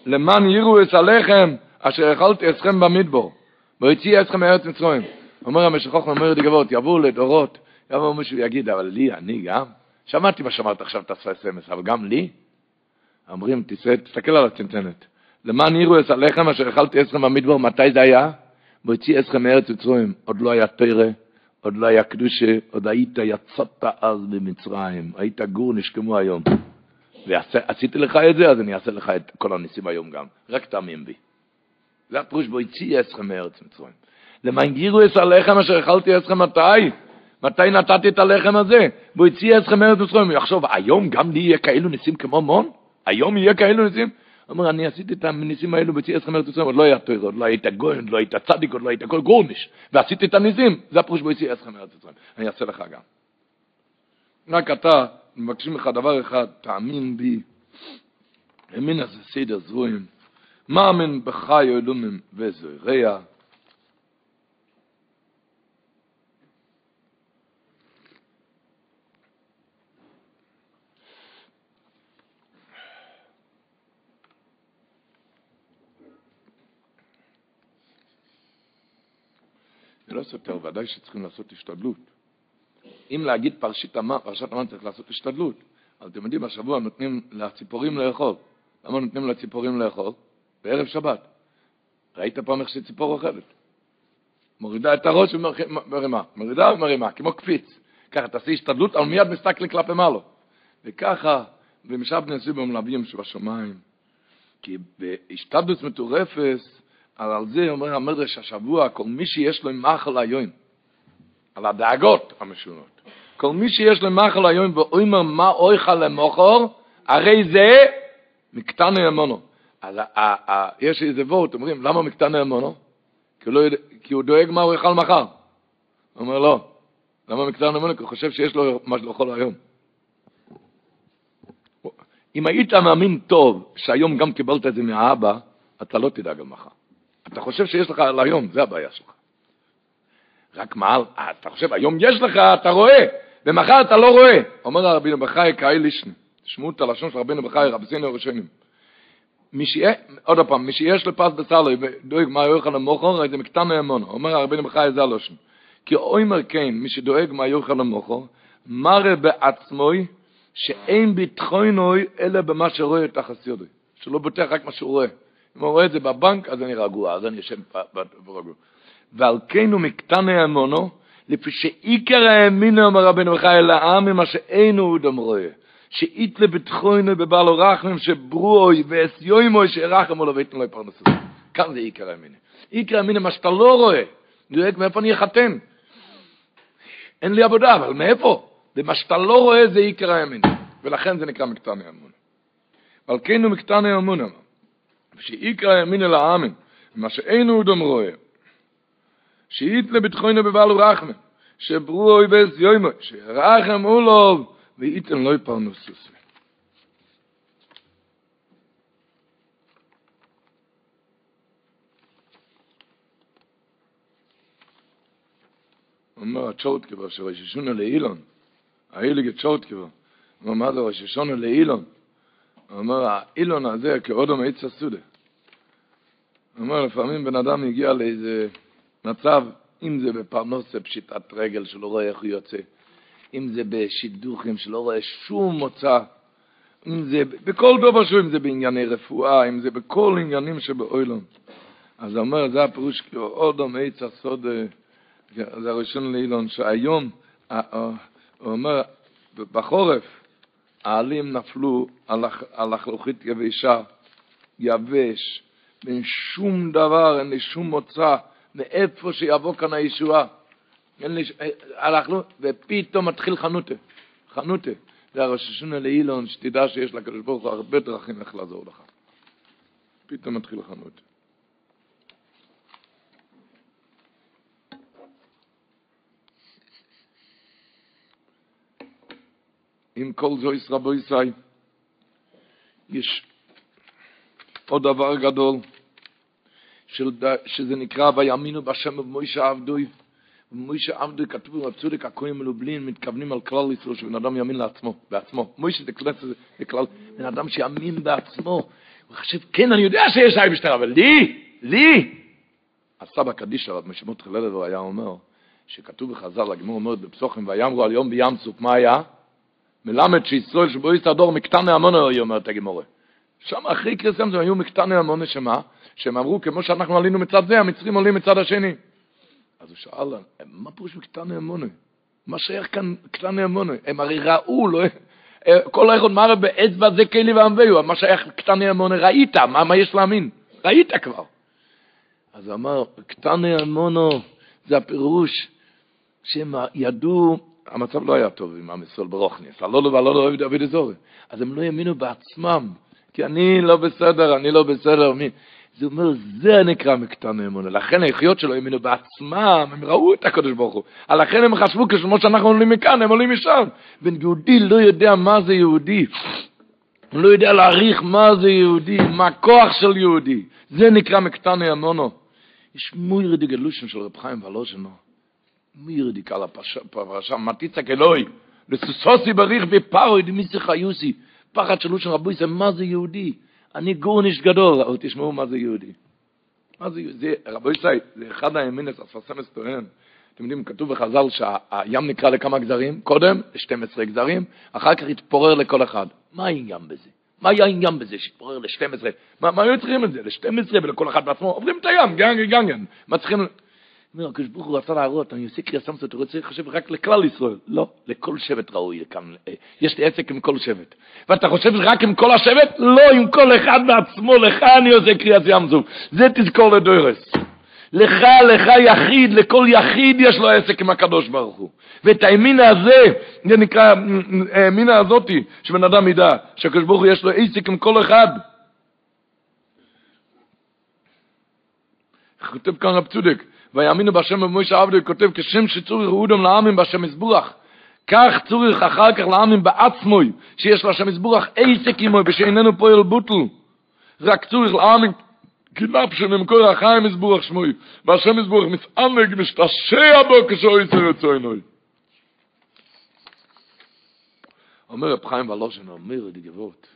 למען יראו את הלחם אשר אכלתי אתכם במדבור, והוציא אתכם מארץ מצרים. אומר המשך חוכמה, לי גבוהות, יבואו לדורות, יבוא מישהו ויגיד, אבל לי, אני גם? שמעתי מה שאמרת עכשיו, תעשה אס.אם.אס, אבל גם לי? אומרים, תסתכל על הצנצנת. למען יראו את הלחם אשר אכלתי אסכם במדבר, מתי זה היה? והוציא אסכם מארץ מצרים, עוד לא היה תרא, עוד לא היה קדושה, עוד היית, יצאת אז במצרים, היית גור, נשכמו היום. ועשיתי לך את זה, אז אני אעשה לך את כל הניסים היום גם. רק תאמין בי. זה הפירוש בו הציע אסכם מארץ מצרים. למען יראו את הלחם אשר אכלתי אסכם מתי? מתי נתתי את הלחם הזה? והוא הציע אתכם מארץ מצרים. הוא יחשוב, היום גם לי יהיה כאלו ניסים כמו מון? היום יהיה כאלו ניסים? הוא אומר, אני עשיתי את הניסים האלו בציע אתכם מארץ מצרים, עוד לא היה תויר, עוד לא היית גוי, עוד לא היית צדיק, עוד לא היית כל גורניש, ועשיתי את הניסים, זה הפירוש בו הציע אתכם מארץ מצרים. אני אעשה לך גם. רק אתה, מבקשים לך דבר אחד, תאמין בי. אמין הזה סדר זרועים. מאמין בחי אלומים וזויריה. לא סותר, ודאי שצריכים לעשות השתדלות. אם להגיד פרשת המן, פרשת המן צריך לעשות השתדלות. אבל אתם יודעים, השבוע נותנים לציפורים לאכול. למה נותנים לציפורים לאכול? בערב שבת. ראית פעם איך שציפור אוכלת? מורידה את הראש ומרימה, מורידה ומרימה, כמו קפיץ. ככה תעשי השתדלות, אבל מיד מסתכלי כלפי מעלו. וככה, ומשאר בני סיבו מלווים שבשמיים. כי בהשתדלות מטורפת, על זה אומר המדרש השבוע, כל מי שיש לו מחל היום, על הדאגות המשונות, כל מי שיש לו מחל היום ואומר מה אויכה למוכר, הרי זה מקטן אמונו. אז יש איזה וורט, אומרים, למה מקטן אמונו? כי, לא כי הוא דואג מה הוא יאכל מחר. הוא אומר, לא. למה מקטן אמונו? כי הוא חושב שיש לו מה לאכול היום. אם היית מאמין טוב שהיום גם קיבלת את זה מהאבא, אתה לא תדאג על מחר. אתה חושב שיש לך על היום, זה הבעיה שלך. רק מה, אתה חושב, היום יש לך, אתה רואה, ומחר אתה לא רואה. אומר הרבינו בחי, קאי לישני. תשמעו את הלשון של רבינו בחי, רבסינו הראשונים. עוד פעם, מי שיש לו פס בסלוי ודואג מה יאכל למוכר, זה מקטן האמונו. אומר הרבינו בחי, זה הלושן. כי אומר כן, מי שדואג מה יאכל למוכר, מראה בעצמוי שאין ביטחונוי אלא במה שרואה את החסיודוי. שלא בוטח רק מה שהוא רואה. אם הוא רואה את זה בבנק, אז אני רגוע, אז אני יושב ברגוע. ועל כן הוא מקטן האמונו, לפי שעיקר האמינו, אומר רבינו בחי, אלא העם ממה שאינו הוא דם רואה. שאית לביטחוינו בבעלו רחמים שברוי ואסיומוי שירחם לו ויתנו לו פרנסו. כאן זה עיקר האמיני. עיקר האמיני, מה שאתה לא רואה, דואג מאיפה אני אחתן. אין לי עבודה, אבל מאיפה? ומה שאתה לא רואה זה עיקר האמיני. ולכן זה נקרא מקטני אמון. ועל כן הוא מקטני אמון שאיקרא ימין אל העמי, מה שאין הוא דום רואה, שאית לביטחוינו בבעל ורחמי, שברו אוי יוימו, שרחם אולוב, ואיתן לא יפרנו סוסי. אומר הצ'ורטקבר של ראש השונה לאילון, ההילגה צ'ורטקבר, הוא אמר לו ראש השונה לאילון, אומר האילון הזה כאודום עץ הסודה. אומר לפעמים בן אדם הגיע לאיזה מצב, אם זה בפרנוסה פשיטת רגל שלא רואה איך הוא יוצא, אם זה בשידוכים שלא רואה שום מוצא, אם זה בכל דבר שהוא, אם זה בענייני רפואה, אם זה בכל עניינים שבאוילון. אז אומר, זה הפירוש, עוד עץ הסוד, זה הראשון לאילון, שהיום, הוא אומר, בחורף, העלים נפלו על החלוכית יבשה, יבש, ואין שום דבר, אין לי שום מוצא מאיפה שיבוא כאן הישועה. הלכנו, ופתאום מתחיל חנותה. חנותה. זה הראש השונה לאילון, שתדע שיש לקדוש ברוך הוא הרבה דרכים איך לעזור לך. פתאום מתחיל חנותה. עם כל זויס רבו ישי, יש עוד דבר גדול, של, שזה נקרא ויאמינו בשם ובמוישה עבדוי, מוישה עבדו כתבו הצודק הכהן מלובלין מתכוונים על כלל ישראל שבן אדם יאמין לעצמו, בעצמו. מוישה זה כלל, זה כלל, בן אדם שיאמין בעצמו. הוא חושב, כן, אני יודע שיש אי בשטר, אבל לי, לי. הסבא קדיש עליו, משמות חללת היה אומר, שכתוב בחז"ל, הגמור אומרת בפסוחים, ויאמרו על יום בים סוף, מה היה? מלמד שישראל שבו יסתדור מקטני המונה, היא אומרת הגמורה. שם אחרי קריסם זה היו מקטני המונה, שמה? שהם אמרו, כמו שאנחנו עלינו מצד זה, המצרים עולים מצד השני. אז הוא שאל, מה פירוש מקטני אמוני? מה שייך כאן קטני אמוני? הם הרי ראו, לא... כל אחד מראה באצבע זה כלי ועמביו, מה שייך קטני אמוני? ראית, מה, מה יש להאמין? ראית כבר. אז אמר, קטני אמונו זה הפירוש שהם ידעו, המצב לא היה טוב עם עם ישראל ברוכניס, הלא לא והלא לא דוד אזורי. אז הם לא האמינו בעצמם, כי אני לא בסדר, אני לא בסדר. מי? זה אומר, זה נקרא מקטן האמונה. לכן היחיות שלו האמינו בעצמם, הם ראו את הקדוש ברוך הוא. לכן הם חשבו, כמו שאנחנו עולים מכאן, הם עולים משם. ויהודי לא יודע מה זה יהודי. הוא לא יודע להעריך מה זה יהודי, מה הכוח של יהודי. זה נקרא מקטן האמונה. יש מוירי דגלושן של רב חיים ולושנו. מוירי דקל הפרשה, מתיצק אלוהי. לסוסוסי בריך ופרוי דמיסי חיוסי. פחד של לושן רבוי זה מה זה יהודי. אני גורניש גדול, אבל תשמעו מה זה יהודי. מה זה יהודי? רבו ישראל, זה אחד הימינס, הספסמס טוען. אתם יודעים, כתוב בחז"ל שהים נקרא לכמה גזרים, קודם ל-12 גזרים, אחר כך התפורר לכל אחד. מה העניין בזה? מה היה העניין בזה שהתפורר ל-12? מה, מה היו צריכים את זה? ל-12 ולכל אחד בעצמו? עוברים את הים, גנגן, גנגן. מה. אומר, הקדוש ברוך הוא רצה להראות, אני עושה קריאה סמסות, הוא רוצה לחשב רק לכלל ישראל. לא, לכל שבט ראוי לכאן. אה, יש לי עסק עם כל שבט. ואתה חושב רק עם כל השבט? לא, עם כל אחד בעצמו, לך אני עושה קריאת ים זו. זה תזכור לדוירס. לך, לך יחיד, לכל יחיד יש לו עסק עם הקדוש ברוך הוא. ואת האמינה הזה, זה נקרא, האמינה הזאתי, שבן אדם ידע, שהקדוש ברוך הוא יש לו עסק עם כל אחד. כותב כאן רב צודק, ויאמינו בהשם במוישה עבדו, כותב כשם שצורך אודם לעמים בהשם מזבוח, כך צורך אחר כך לעמים בעצמוי, שיש להשם מזבוח עסק עמוי, ושאיננו פועל בוטל. רק צורך לעמים כנאפ שנמכור החיים מזבוח שמוי, והשם מזבוח מסענג משתשע בו כשהוא יצא רצוינוי. אומר רב חיים ולושן, אומר את גבות,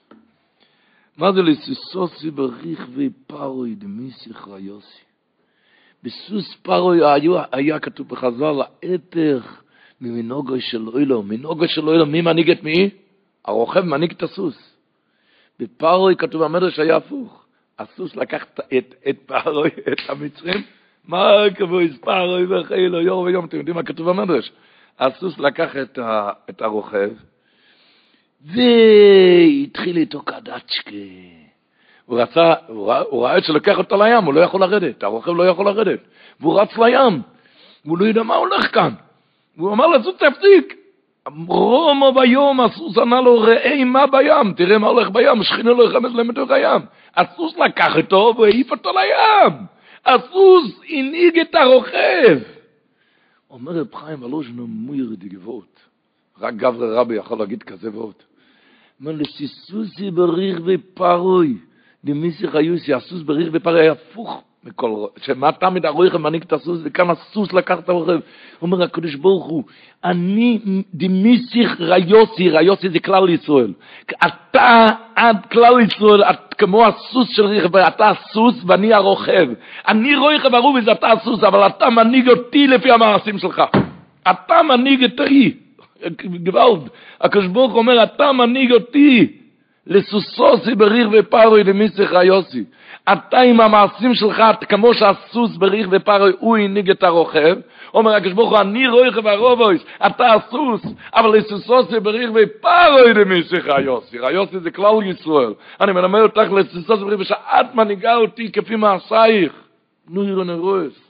מה זה לסיסוסי בריך ופרוי דמיסיך ריוסי? בסוס פרוי היה, היה כתוב בחז"ל, האתך ממנוגו של אוילו, מנוגו של אוילו, מי מנהיג את מי? הרוכב מנהיג את הסוס. בפרוי כתוב המדרש היה הפוך. הסוס לקח את, את פרוי, את המצרים, מה כבוי פרוי וחילו, יור ויום, אתם יודעים מה כתוב במדרש? הסוס לקח את, ה, את הרוכב, והתחיל איתו קדצ'קה. הוא רצה, הוא ראה, הוא את שלוקח אותו לים, הוא לא יכול לרדת, הרוכב לא יכול לרדת, והוא רץ לים, והוא לא יודע מה הולך כאן. והוא אמר לסוס תפסיק, רומו ביום, הסוס ענה לו, ראה מה בים, תראה מה הולך בים, שכינה לו יחמס להם בתוך הים. הסוס לקח אותו והעיף אותו לים. הסוס הנהיג את הרוכב. אומר רב חיים ולושנו מויר דגבות. רק גברי רבי יכול להגיד כזה ועוד. אומר לסיסוסי בריך ופרוי. דמיסי חיוסי, הסוס בריך היה הפוך מכל, שמה תמיד הרוכב מנהיג את הסוס, וכאן הסוס לקח את הרוכב. אומר הקדוש ברוך הוא, אני דמיסיך ריוסי, ריוסי זה כלל ישראל. אתה עד כלל ישראל, את כמו הסוס של רכב, אתה הסוס ואני הרוכב. אני רוכב הרובי זה אתה הסוס, אבל אתה מנהיג אותי לפי המעשים שלך. אתה מנהיג אותי. גוואלד, הקדוש ברוך אומר, אתה מנהיג אותי. לסוסוסי בריך ופרוי דמיסיך ריוסי. אתה עם המעשים שלך, כמו שהסוס בריך ופרוי, הוא הנהיג את הרוכב, אומר הקדוש ברוך הוא, אני רוכב הרובויס, אתה הסוס, אבל לסוסוסי בריך ופרוי דמיסיך היוסי, היוסי זה כלל ישראל, אני מלמד אותך לסוסוסי בריך, ושאת מנהיגה אותי כפי מעשייך, נו ירו נרוס.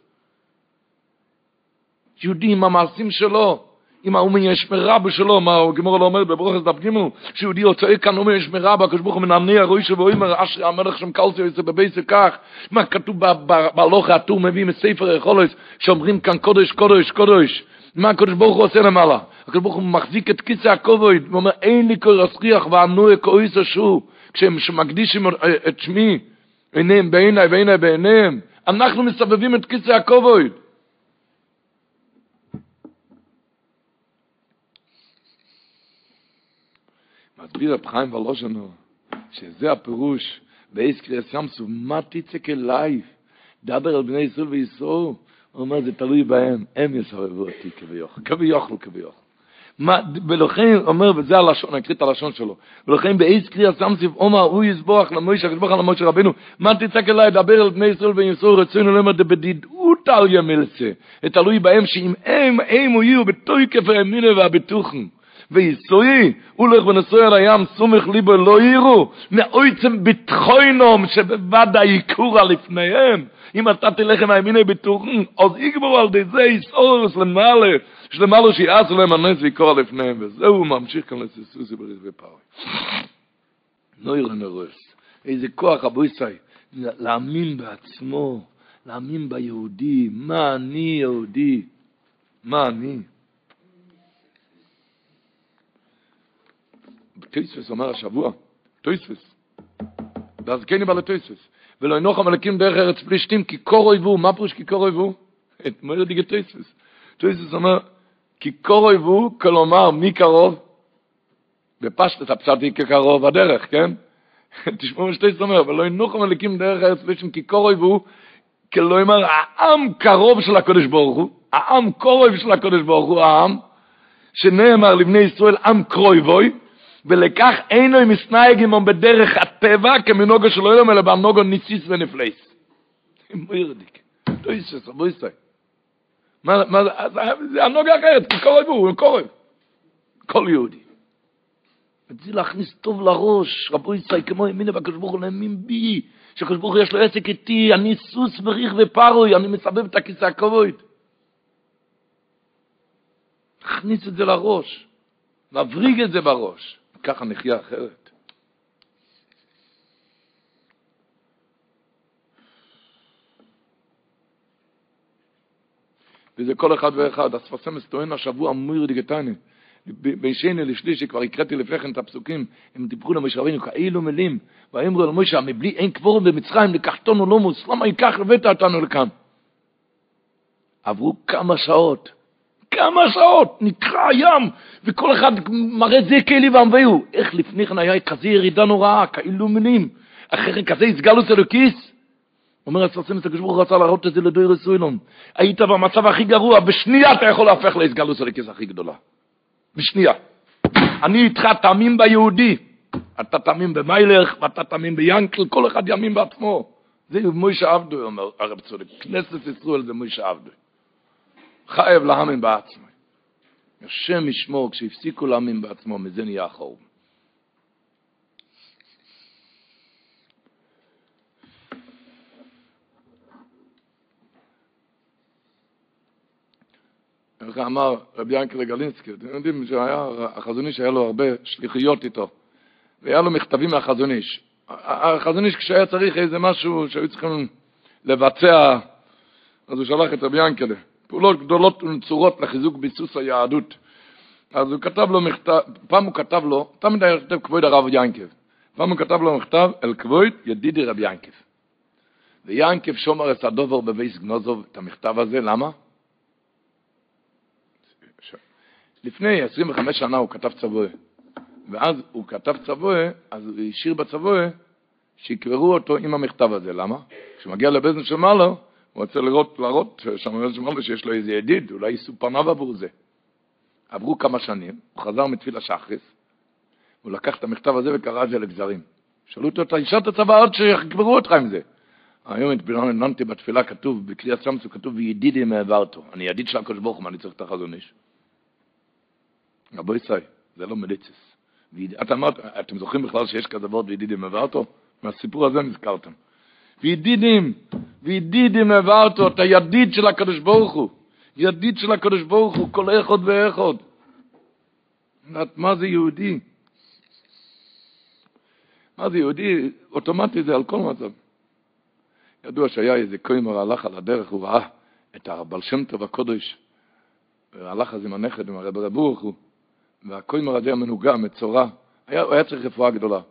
יהודי עם המעשים שלו, אם האומן יש מרבה שלו, מה הגמור לא אומר בברוכס דף ג' שיהודי יוצא כאן אומן יש מרבה, הקדוש ברוך הוא מנענע רואי שבו אומר אשרי המלך שם קלסי יוצא בבייסק כך, מה כתוב בהלוך הטור מביא מספר יכולת שאומרים כאן קודש קודש קודש. מה הקדוש ברוך הוא עושה למעלה? הקדוש ברוך הוא מחזיק את כיסא הכובד ואומר אין לי כל רסחיח וענוי כאויס השו כשהם מקדישים את שמי עיניהם בעיניי ועיניי בעיניהם אנחנו מסבבים את כיסא הכובד מסביר רב חיים ולושנו, שזה הפירוש, באיס קריאס ימסו, מה תצק אלייך? דבר על בני ישראל וישראל, הוא אומר, זה תלוי בהם, הם יסרבו אותי כביוכל, כביוכל, כביוכל. מה, ולכן, אומר, וזה הלשון, אני אקריא את הלשון שלו, ולכן באיס קריאס ימסיב, אומר, הוא יסבוח למוישה, יסבוח למוישה רבינו, מה תצק אליי, דבר על בני ישראל וישראל, רצינו לומר, בדידות על ימלסה, תלוי בהם, שאם הם, הם יהיו בתוי כפי המינה והבטוחן. ויסוי, הולך ונסוי על הים, סומך ליבו לא יראו, מאויצם ביטחוינום שבבד היקורה לפניהם. אם אתה תלך עם הימיני ביטוחים, אז יגבור על די זה יסורס למעלה, שלמעלה שיעשו להם הנס ויקורה לפניהם, וזהו ממשיך כאן לסיסוסי בריך ופאוי. נויר נרוס, איזה כוח אבויסאי, להאמין בעצמו, להאמין ביהודי, מה אני יהודי, מה אני? טויספס אומר השבוע, טויספס, ואז כן יבא לטויספס, ולא ינוח המלכים דרך ארץ פלישתים, כי קור אויבו, מה פרוש כי קור אויבו? את מויר דיגה טויספס. טויספס אומר, כי קור אויבו, כלומר, מי קרוב? בפשטת הפשטי כקרוב הדרך, כן? תשמעו מה שטויספס אומר, ולא ינוח המלכים דרך ארץ פלישתים, כי קור אויבו, כלומר, העם קרוב של הקודש ברוך הוא, העם קורב של הקודש ברוך הוא, העם, שנאמר לבני ישראל, עם קרויבוי, ולכך אינו מסנהג עמם בדרך הטבע כמנוגו של אילום, אלא בנוגו ניסיס ונפלייס. מוירדיק. לא יסס. מה, מה, זה הנוגה אחרת, כי קורב הוא, קורב. כל יהודי. זה להכניס טוב לראש, רבו יצאי, כמו ימינה והקדוש ברוך הוא להאמין בי, שהקדוש ברוך הוא יש לו עסק איתי, אני סוס וריך ופרוי, אני מסבב את הכיסא הכבוד. להכניס את זה לראש, מבריג את זה בראש, ככה נחיה אחרת. וזה כל אחד ואחד, הספסמס טוען השבוע מויר דיגטני, בין שני לשלישי, כבר הקראתי לפני כן את הפסוקים, הם דיברו למשה רבינו כאלו מילים, ואמרו אל משה, מבלי אין קבורם במצרים, לקחתנו לא מוס, למה ייקח לבית אותנו לכאן? עברו כמה שעות, כמה שעות, נקרע הים, וכל אחד מראה זה כאלי ועמביהו. איך לפני כן היה כזה ירידה נוראה, כאלו מילים, אחרי כן כזה הסגלוס אלוקיס? אומר הסרסם הקדוש ברוך הוא רצה להראות את זה לדויר סוילום. היית במצב הכי גרוע, בשנייה אתה יכול להפך להסגלוס אלוקיס הכי גדולה. בשנייה. אני איתך תאמין ביהודי. אתה תאמין במיילך ואתה תאמין ביאנקל, כל אחד יאמין בעצמו. זה מוישה עבדו, אומר הרב צודק. כנסת ישראל זה מוישה עבדו. חייב להאמין בעצמו. השם ישמור, כשהפסיקו להאמין בעצמו, מזה נהיה החורבן. איך אמר רבי ינקלה גלינסקי, אתם יודעים שהיה, החזון איש היה לו הרבה שליחיות איתו, והיה לו מכתבים מהחזון איש. החזון איש כשהיה צריך איזה משהו שהיו צריכים לבצע, אז הוא שלח את רבי ינקלה. פעולות גדולות ונצורות לחיזוק ביסוס היהדות. אז הוא כתב לו מכתב, פעם הוא כתב לו, תמיד היה כותב כבוד הרב ינקב, פעם הוא כתב לו מכתב, אל כבוד ידידי רבי ינקב. וינקב שומר את הדובר בבייס גנוזוב את המכתב הזה, למה? לפני 25 שנה הוא כתב צבועה, ואז הוא כתב צבועה, אז הוא השאיר בצבועה שיקברו אותו עם המכתב הזה, למה? כשמגיע לבזן של מעלה, הוא רוצה לראות, להראות של מעלה שיש לו איזה ידיד, אולי יישאו פניו עבור זה. עברו כמה שנים, הוא חזר מתפיל השחריס, הוא לקח את המכתב הזה וקרא את זה לגזרים. שאלו אותו, אתה השארת צבא עוד שיקברו אותך עם זה. היום התבוננתי בתפילה כתוב, בקריאת שמסו כתוב, וידידי מעברתו. אני ידיד של הקדוש ברוך הוא, אני צריך את החזון איש? רבו ישראל, זה לא אמרת, אתם זוכרים בכלל שיש כזה וורט וידידים מעברתו? מהסיפור הזה נזכרתם. וידידים, וידידים העברתו, אתה ידיד של הקדוש ברוך הוא. ידיד של הקדוש ברוך הוא, כל אחד ואחד. מה זה יהודי? מה זה יהודי? אוטומטי זה על כל מצב. ידוע שהיה איזה קוימר הלך על הדרך, הוא ראה את הבל שם טוב הקודש, והלך אז עם הנכד, עם הרב רב ברוך הוא, והקוימר הזה המנוגע, מצורע, היה, הוא היה צריך רפואה גדולה.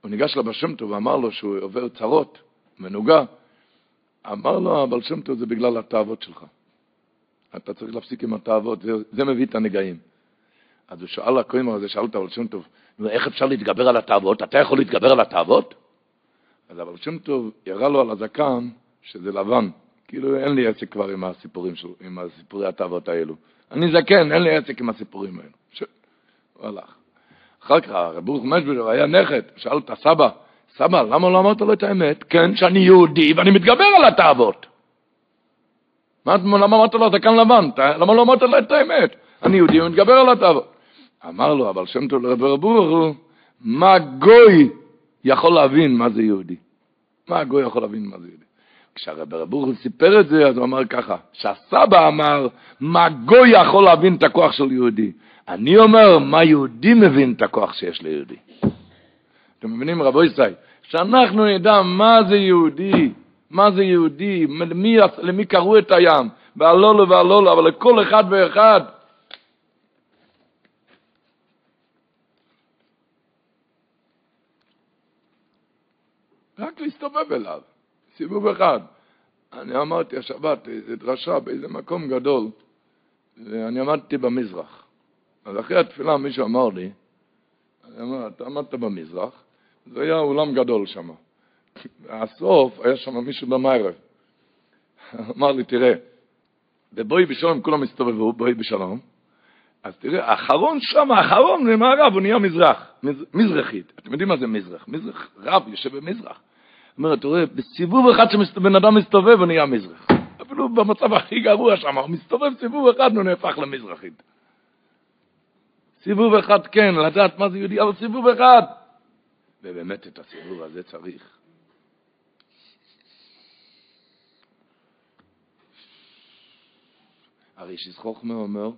הוא ניגש לבר שם טוב ואמר לו שהוא עובר צרות, מנוגע. אמר לו, הבל שם טוב זה בגלל התאוות שלך. אתה צריך להפסיק עם התאוות, זה, זה מביא את הנגעים. אז הוא שאל הקוימר הזה, שאל את הבל שם טוב, איך אפשר להתגבר על התאוות? אתה יכול להתגבר על התאוות? אז אבל שם טוב ירה לו על הזקן שזה לבן. כאילו אין לי עסק כבר עם הסיפורים של, עם הסיפורי התאוות האלו. אני זקן, אין לי עסק עם הסיפורים האלו. ש... הוא הלך. אחר כך הרב ברוך משבר היה נכד, שאל את הסבא, סבא, למה לא אמרת לו את האמת? כן, שאני יהודי ואני מתגבר על התאוות. מה, למה אמרת לו זקן לבן? למה לא אמרת לו את האמת? אני יהודי ומתגבר על התאוות. אמר לו, אבל שם טוב לרב ברוך מה גוי יכול להבין מה זה יהודי. מה הגוי יכול להבין מה זה יהודי? כשהרב ברוך סיפר את זה, אז הוא אמר ככה, שהסבא אמר, מה גוי יכול להבין את הכוח של יהודי? אני אומר, מה יהודי מבין את הכוח שיש ליהודי? אתם מבינים, רבו ישראל? שאנחנו נדע מה זה יהודי, מה זה יהודי, למי, למי קראו את הים, והלולו והלולו, אבל לכל אחד ואחד רק להסתובב אליו, סיבוב אחד. אני אמרתי השבת, איזו דרשה באיזה מקום גדול, ואני עמדתי במזרח. אז אחרי התפילה מישהו אמר לי, אני אמר, אתה עמדת במזרח, זה היה אולם גדול שם. הסוף היה שם מישהו במיירב. אמר לי, תראה, בבואי בשלום כולם הסתובבו, בואי בשלום, אז תראה, האחרון שם, האחרון ממערב, הוא נהיה מזרח, מז, מזרחית. אתם יודעים מה זה מזרח? מזרח, רב יושב במזרח. אומר, אתה רואה, בסיבוב אחד שבן אדם מסתובב, הוא נהיה מזרח. אפילו במצב הכי גרוע שם, הוא מסתובב סיבוב אחד, הוא נהפך למזרחית. סיבוב אחד כן, לדעת מה זה יהודי, אבל סיבוב אחד. ובאמת את הסיבוב הזה צריך. הרי שזכוכמה אומר,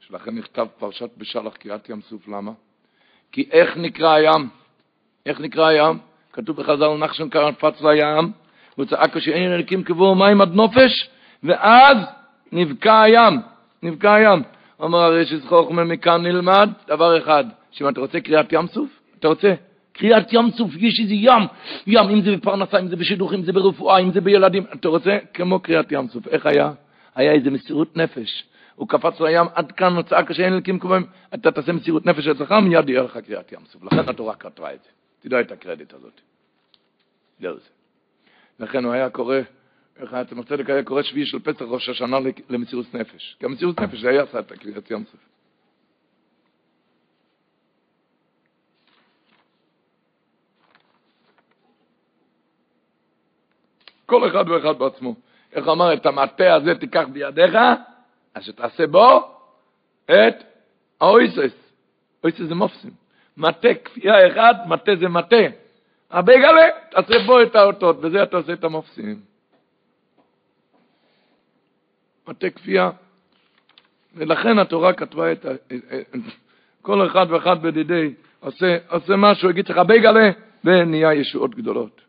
שלכם נכתב פרשת בשלח קריאת ים סוף, למה? כי איך נקרא הים? איך נקרא הים? כתוב בחז"ל נחשון קפץ לים, והוא צעק כשאין אלוקים קבור מים עד נופש, ואז נבקע הים, נבקע הים. אומר הרי שזכוכמה מכאן נלמד דבר אחד, שאם אתה רוצה קריאת ים סוף, אתה רוצה קריאת ים סוף, יש איזה ים, ים, אם זה בפרנסה, אם זה בשידוך, אם זה ברפואה, אם זה בילדים, אתה רוצה כמו קריאת ים סוף. איך היה? היה איזה מסירות נפש. הוא קפץ לים, עד כאן הוא צעק שאין אלוקים קובעים, אתה תעשה מסירות נפש אצלך, מיד יהיה לך קריאת ים סוף. לכן התורה כתבה את זה. תדע את הקרדיט הזאת. זהו זה. לכן הוא היה קורא, איך היה אתם הצדק היה קורא שביעי של פסח ראש השנה למסירות נפש. כי המסירות נפש זה היה עשה את הקריאת ים סוף. כל אחד ואחד בעצמו. איך אמר, את המטה הזה תיקח בידיך, אז שתעשה בו את האויסס. אויסס זה מופסים. מטה כפייה אחד, מטה זה מטה. הבגלה, תעשה בו את האותות, בזה אתה עושה את המופסים. מטה כפייה. ולכן התורה כתבה את ה... כל אחד ואחד בדידי עושה, עושה משהו, יגיד לך בגלה, ונהיה ישועות גדולות.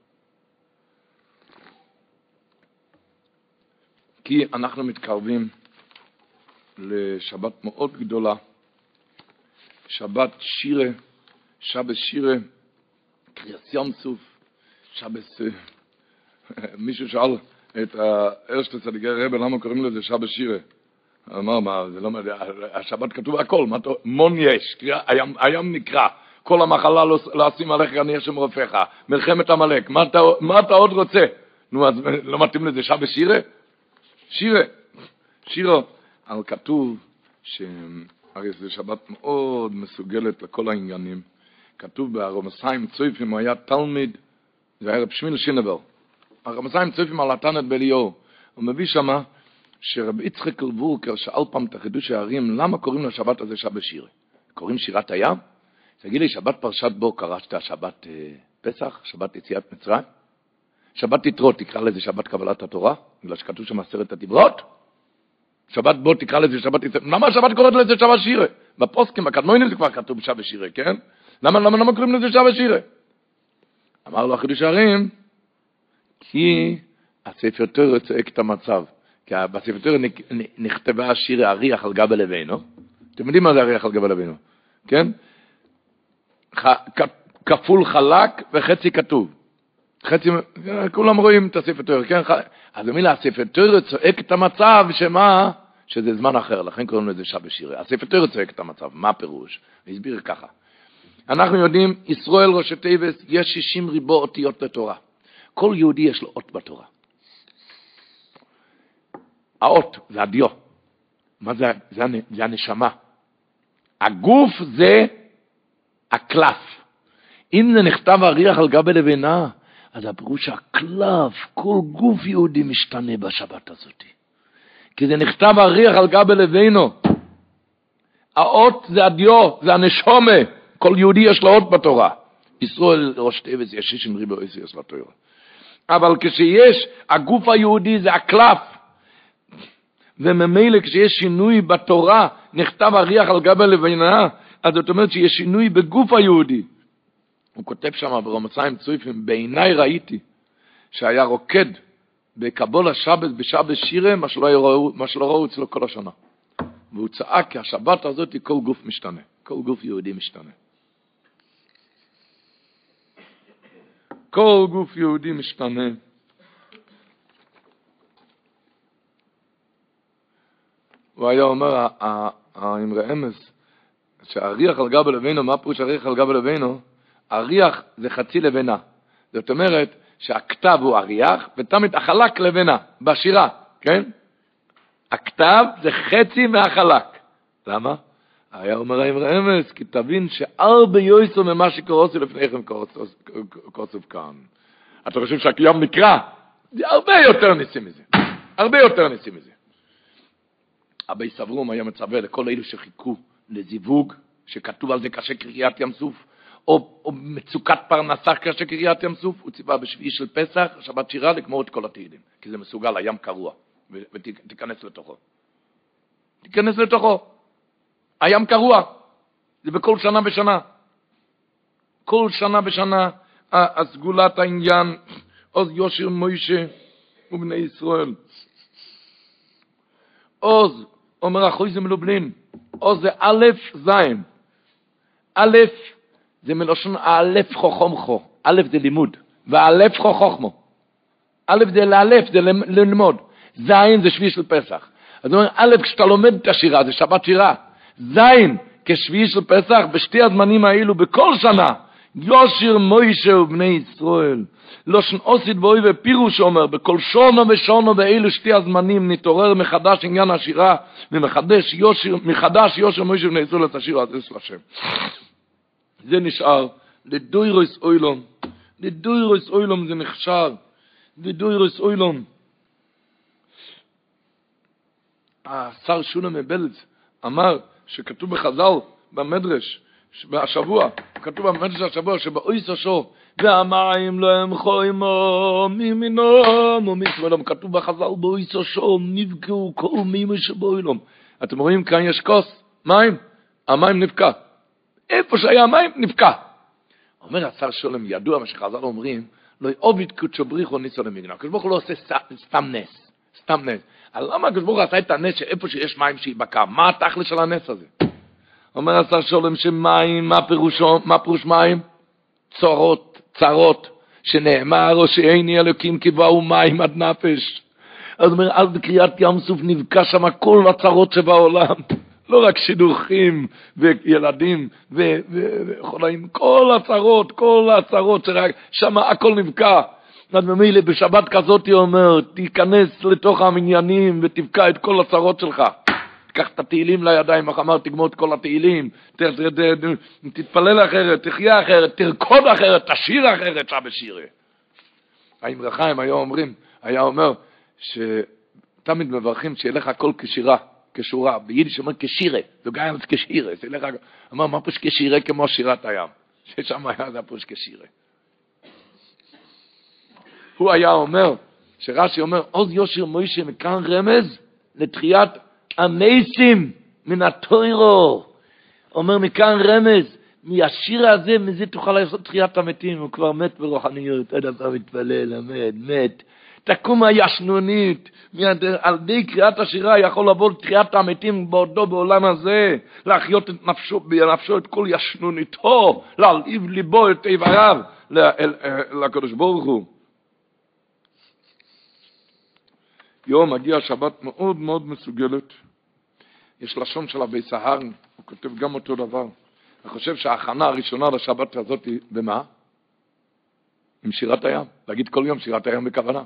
כי אנחנו מתקרבים לשבת מאוד גדולה, שבת שירה, שבת שירה, קריאס ים סוף, שבת... מישהו שאל את הארשטס צדיקי רבי למה קוראים לזה שבת שירה. אמר, מה, זה לא, השבת כתוב הכל, מון יש, קריאה, הים, הים נקרא, כל המחלה לא, לא אשים עליך אני השם רופאך, מלחמת עמלק, מה, מה אתה עוד רוצה? נו, אז לא מתאים לזה שבת שירה? שירה, שירו, אבל כתוב שהרי זו שבת מאוד מסוגלת לכל העניינים. כתוב ברמסיים צויפים, הוא היה תלמיד, זה היה רב שמיל שינבל. הרמסיים צויפים על התנת בליאור. הוא מביא שמה שרב יצחק אלבורקר שאל פעם את החידוש הערים, למה קוראים לשבת הזה שבת שירה? קוראים שירת הים? תגיד לי, שבת פרשת בו קראת שבת אה, פסח, שבת יציאת מצרים? שבת יתרות, תקרא לזה שבת קבלת התורה, בגלל שכתוב שם עשרת הדיברות. שבת בוא תקרא לזה שבת יתרות. למה השבת קוראת לזה שבת שירה? בפוסקים, בקדמונים זה כבר כתוב שבת שירה, כן? למה, למה, למה קוראים לזה שבת שירה? אמר לו החידוש הערים, כי הספר תורה צועק את המצב. כי בספר תורה נכתבה השיר אריח על גבי לבינו. אתם יודעים מה זה אריח על גבי לבינו, כן? כפול חלק וחצי כתוב. חצי, כולם רואים את הספר תורה, כן? אז המילה הספר תורה צועק את המצב שמה? שזה זמן אחר, לכן קוראים לזה שבת שירי. הספר תורה צועק את המצב, מה הפירוש? הסביר ככה. אנחנו יודעים, ישראל ראשי תיבס, יש 60 ריבו אותיות בתורה. כל יהודי יש לו אות בתורה. האות זה הדיו. מה זה? זה, זה הנשמה. הגוף זה הקלף. אם זה נכתב אריח על גבי לבנה, אז הפירוש שהקלף, כל גוף יהודי משתנה בשבת הזאת. כי זה נכתב אריח על גבי לבינו. האות זה הדיו, זה הנשומה. כל יהודי יש לו אות בתורה. ישראל ראש טבעס יש שישים ריבו יש לתורה. אבל כשיש, הגוף היהודי זה הקלף. וממילא כשיש שינוי בתורה, נכתב אריח על גבי לבינה, אז זאת אומרת שיש שינוי בגוף היהודי. הוא כותב שם ברמציים צויפים, בעיניי ראיתי שהיה רוקד בקבול השבת בשבת שירה, מה שלא, ראו, מה שלא ראו אצלו כל השנה. והוא צעק כי השבת הזאת כל גוף משתנה, כל גוף יהודי משתנה. כל גוף יהודי משתנה. הוא היה אומר, האמרי אמס, שהאריח על גבי לבינו, מה פירוש אריח על גבי לבינו? אריח זה חצי לבנה. זאת אומרת שהכתב הוא אריח, ותמיד החלק לבנה, בשירה, כן? הכתב זה חצי מהחלק. למה? היה אומר האמר אמס, כי תבין שארבע יויסו ממה שקורוסו לפניכם קורסו כאן. אתה חושב שהקיים נקרא? הרבה יותר ניסים מזה. הרבה יותר ניסים מזה. אבי סברום היה מצווה לכל אלו שחיכו לזיווג, שכתוב על זה קשה קריית ים סוף, או, או מצוקת פרנסה קשה קריית ים סוף, הוא ציווה בשביעי של פסח, שבת שירה, לגמור את כל התהילים, כי זה מסוגל, הים קרוע, ותיכנס לתוכו. תיכנס לתוכו. הים קרוע, זה בכל שנה בשנה. כל שנה בשנה, הסגולת העניין, עוז יושר מוישה ובני ישראל. עוז, אומר אחוי זה מלובלין, עוז זה א' ז', א' זה מלושן א' חוכמכו, א' זה לימוד, וא' חוכמו. א' זה לאלף, זה ללמוד, ז' זה שביעי של פסח. אז הוא אומר, א', כשאתה לומד את השירה, זה שבת שירה, ז', כשביעי של פסח, בשתי הזמנים האלו, בכל שנה, יושיר מוישה ובני ישראל. לא שנעוסית בואי ופירוש אומר, בכל שונו ושונו באלו שתי הזמנים נתעורר מחדש עניין השירה, ומחדש יושיר, מחדש יושיר מוישה ובני ישראל את השיר הזה של השם. זה נשאר לדוירוס אוילום, לדוירוס אוילום זה נחשר, לדוירוס אוילום. השר שולם מבלץ אמר שכתוב בחז"ל, במדרש, השבוע, כתוב במדרש השבוע, שבאויס השור, והמים לא הם חוימו ממינום ומצוולום, כתוב בחז"ל באויס השור, נבקעו כל מימי שבוילום. אתם רואים כאן יש כוס, מים, המים נבקע. איפה שהיה מים, נבקע. אומר השר שולם, ידוע מה שחז"ל אומרים, לא עוביד קודשו בריחו ניסו למגנה. הקדוש ברוך הוא לא עושה סתם נס, סתם נס. למה הקדוש ברוך הוא עשה את הנס שאיפה שיש מים שיבקע? מה התכלס של הנס הזה? אומר השר שולם שמים, מה פירושו, מה פירוש מים? צרות, צרות, שנאמר, או שאיני אלוקים כי באו מים עד נפש. אז אומר, אז בקריאת ים סוף נבקע שם כל הצרות שבעולם. לא רק שידוכים וילדים וחולאים, כל הצרות, כל הצרות, שם הכל נבקע. אז ממילא בשבת כזאת היא אומר, תיכנס לתוך המניינים ותבקע את כל הצרות שלך. תיקח את התהילים לידיים, איך אמר, תגמור את כל התהילים, תתפלל אחרת, תחיה אחרת, תרקוד אחרת, תשיר אחרת, שעה בשירה. האמר חיים היה אומרים, היה אומר, שתמיד מברכים שיהיה לך הכל כשירה. כשורה, ביידיש אומר כשירה, זה גם כשירה, זה לך, אמר, מה פוש כשירה כמו שירת הים, ששם היה זה פוש כשירה. הוא היה אומר, שרש"י אומר, עוז יושר מוישה מכאן רמז לתחיית המייסים מן הטוירו. אומר מכאן רמז, מהשיר הזה, מזה תוכל לעשות תחיית המתים, הוא כבר מת ברוחניות, עד הפעם מתפלל, לומד, מת. תקום הישנונית, על ידי קריאת השירה יכול לבוא לתחיית המתים בעודו בעולם הזה, להחיות את נפשו, בנפשו את כל ישנוניתו, להלהיב ליבו את איבריו לקדוש ברוך הוא. יום מגיע שבת מאוד מאוד מסוגלת. יש לשון של אבי סהר, הוא כותב גם אותו דבר. אני חושב שההכנה הראשונה לשבת הזאת היא במה? עם שירת הים. להגיד כל יום שירת הים בכוונה.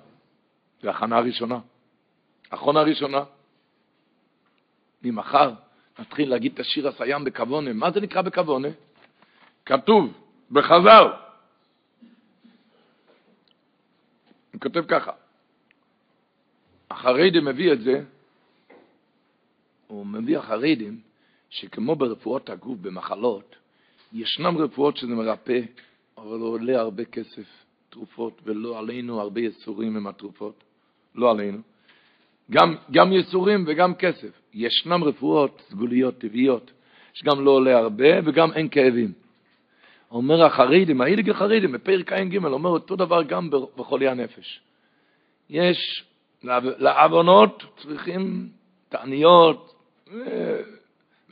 זה הכנה הראשונה. הכנה הראשונה. ממחר נתחיל להגיד את השיר הסיים בכוונה. מה זה נקרא בכוונה? כתוב בחז"ל. הוא כותב ככה, החרדים מביא את זה, הוא מביא החרדים שכמו ברפואות הגוף, במחלות, ישנם רפואות שזה מרפא, אבל עולה הרבה כסף, תרופות, ולא עלינו הרבה יצורים עם התרופות, לא עלינו. גם, גם יצורים וגם כסף. ישנם רפואות סגוליות, טבעיות, שגם לא עולה הרבה וגם אין כאבים. אומר החרדים, ההיליג החרדים, בפרק ע"ג, אומר אותו דבר גם בחולי הנפש. יש לעוונות צריכים תעניות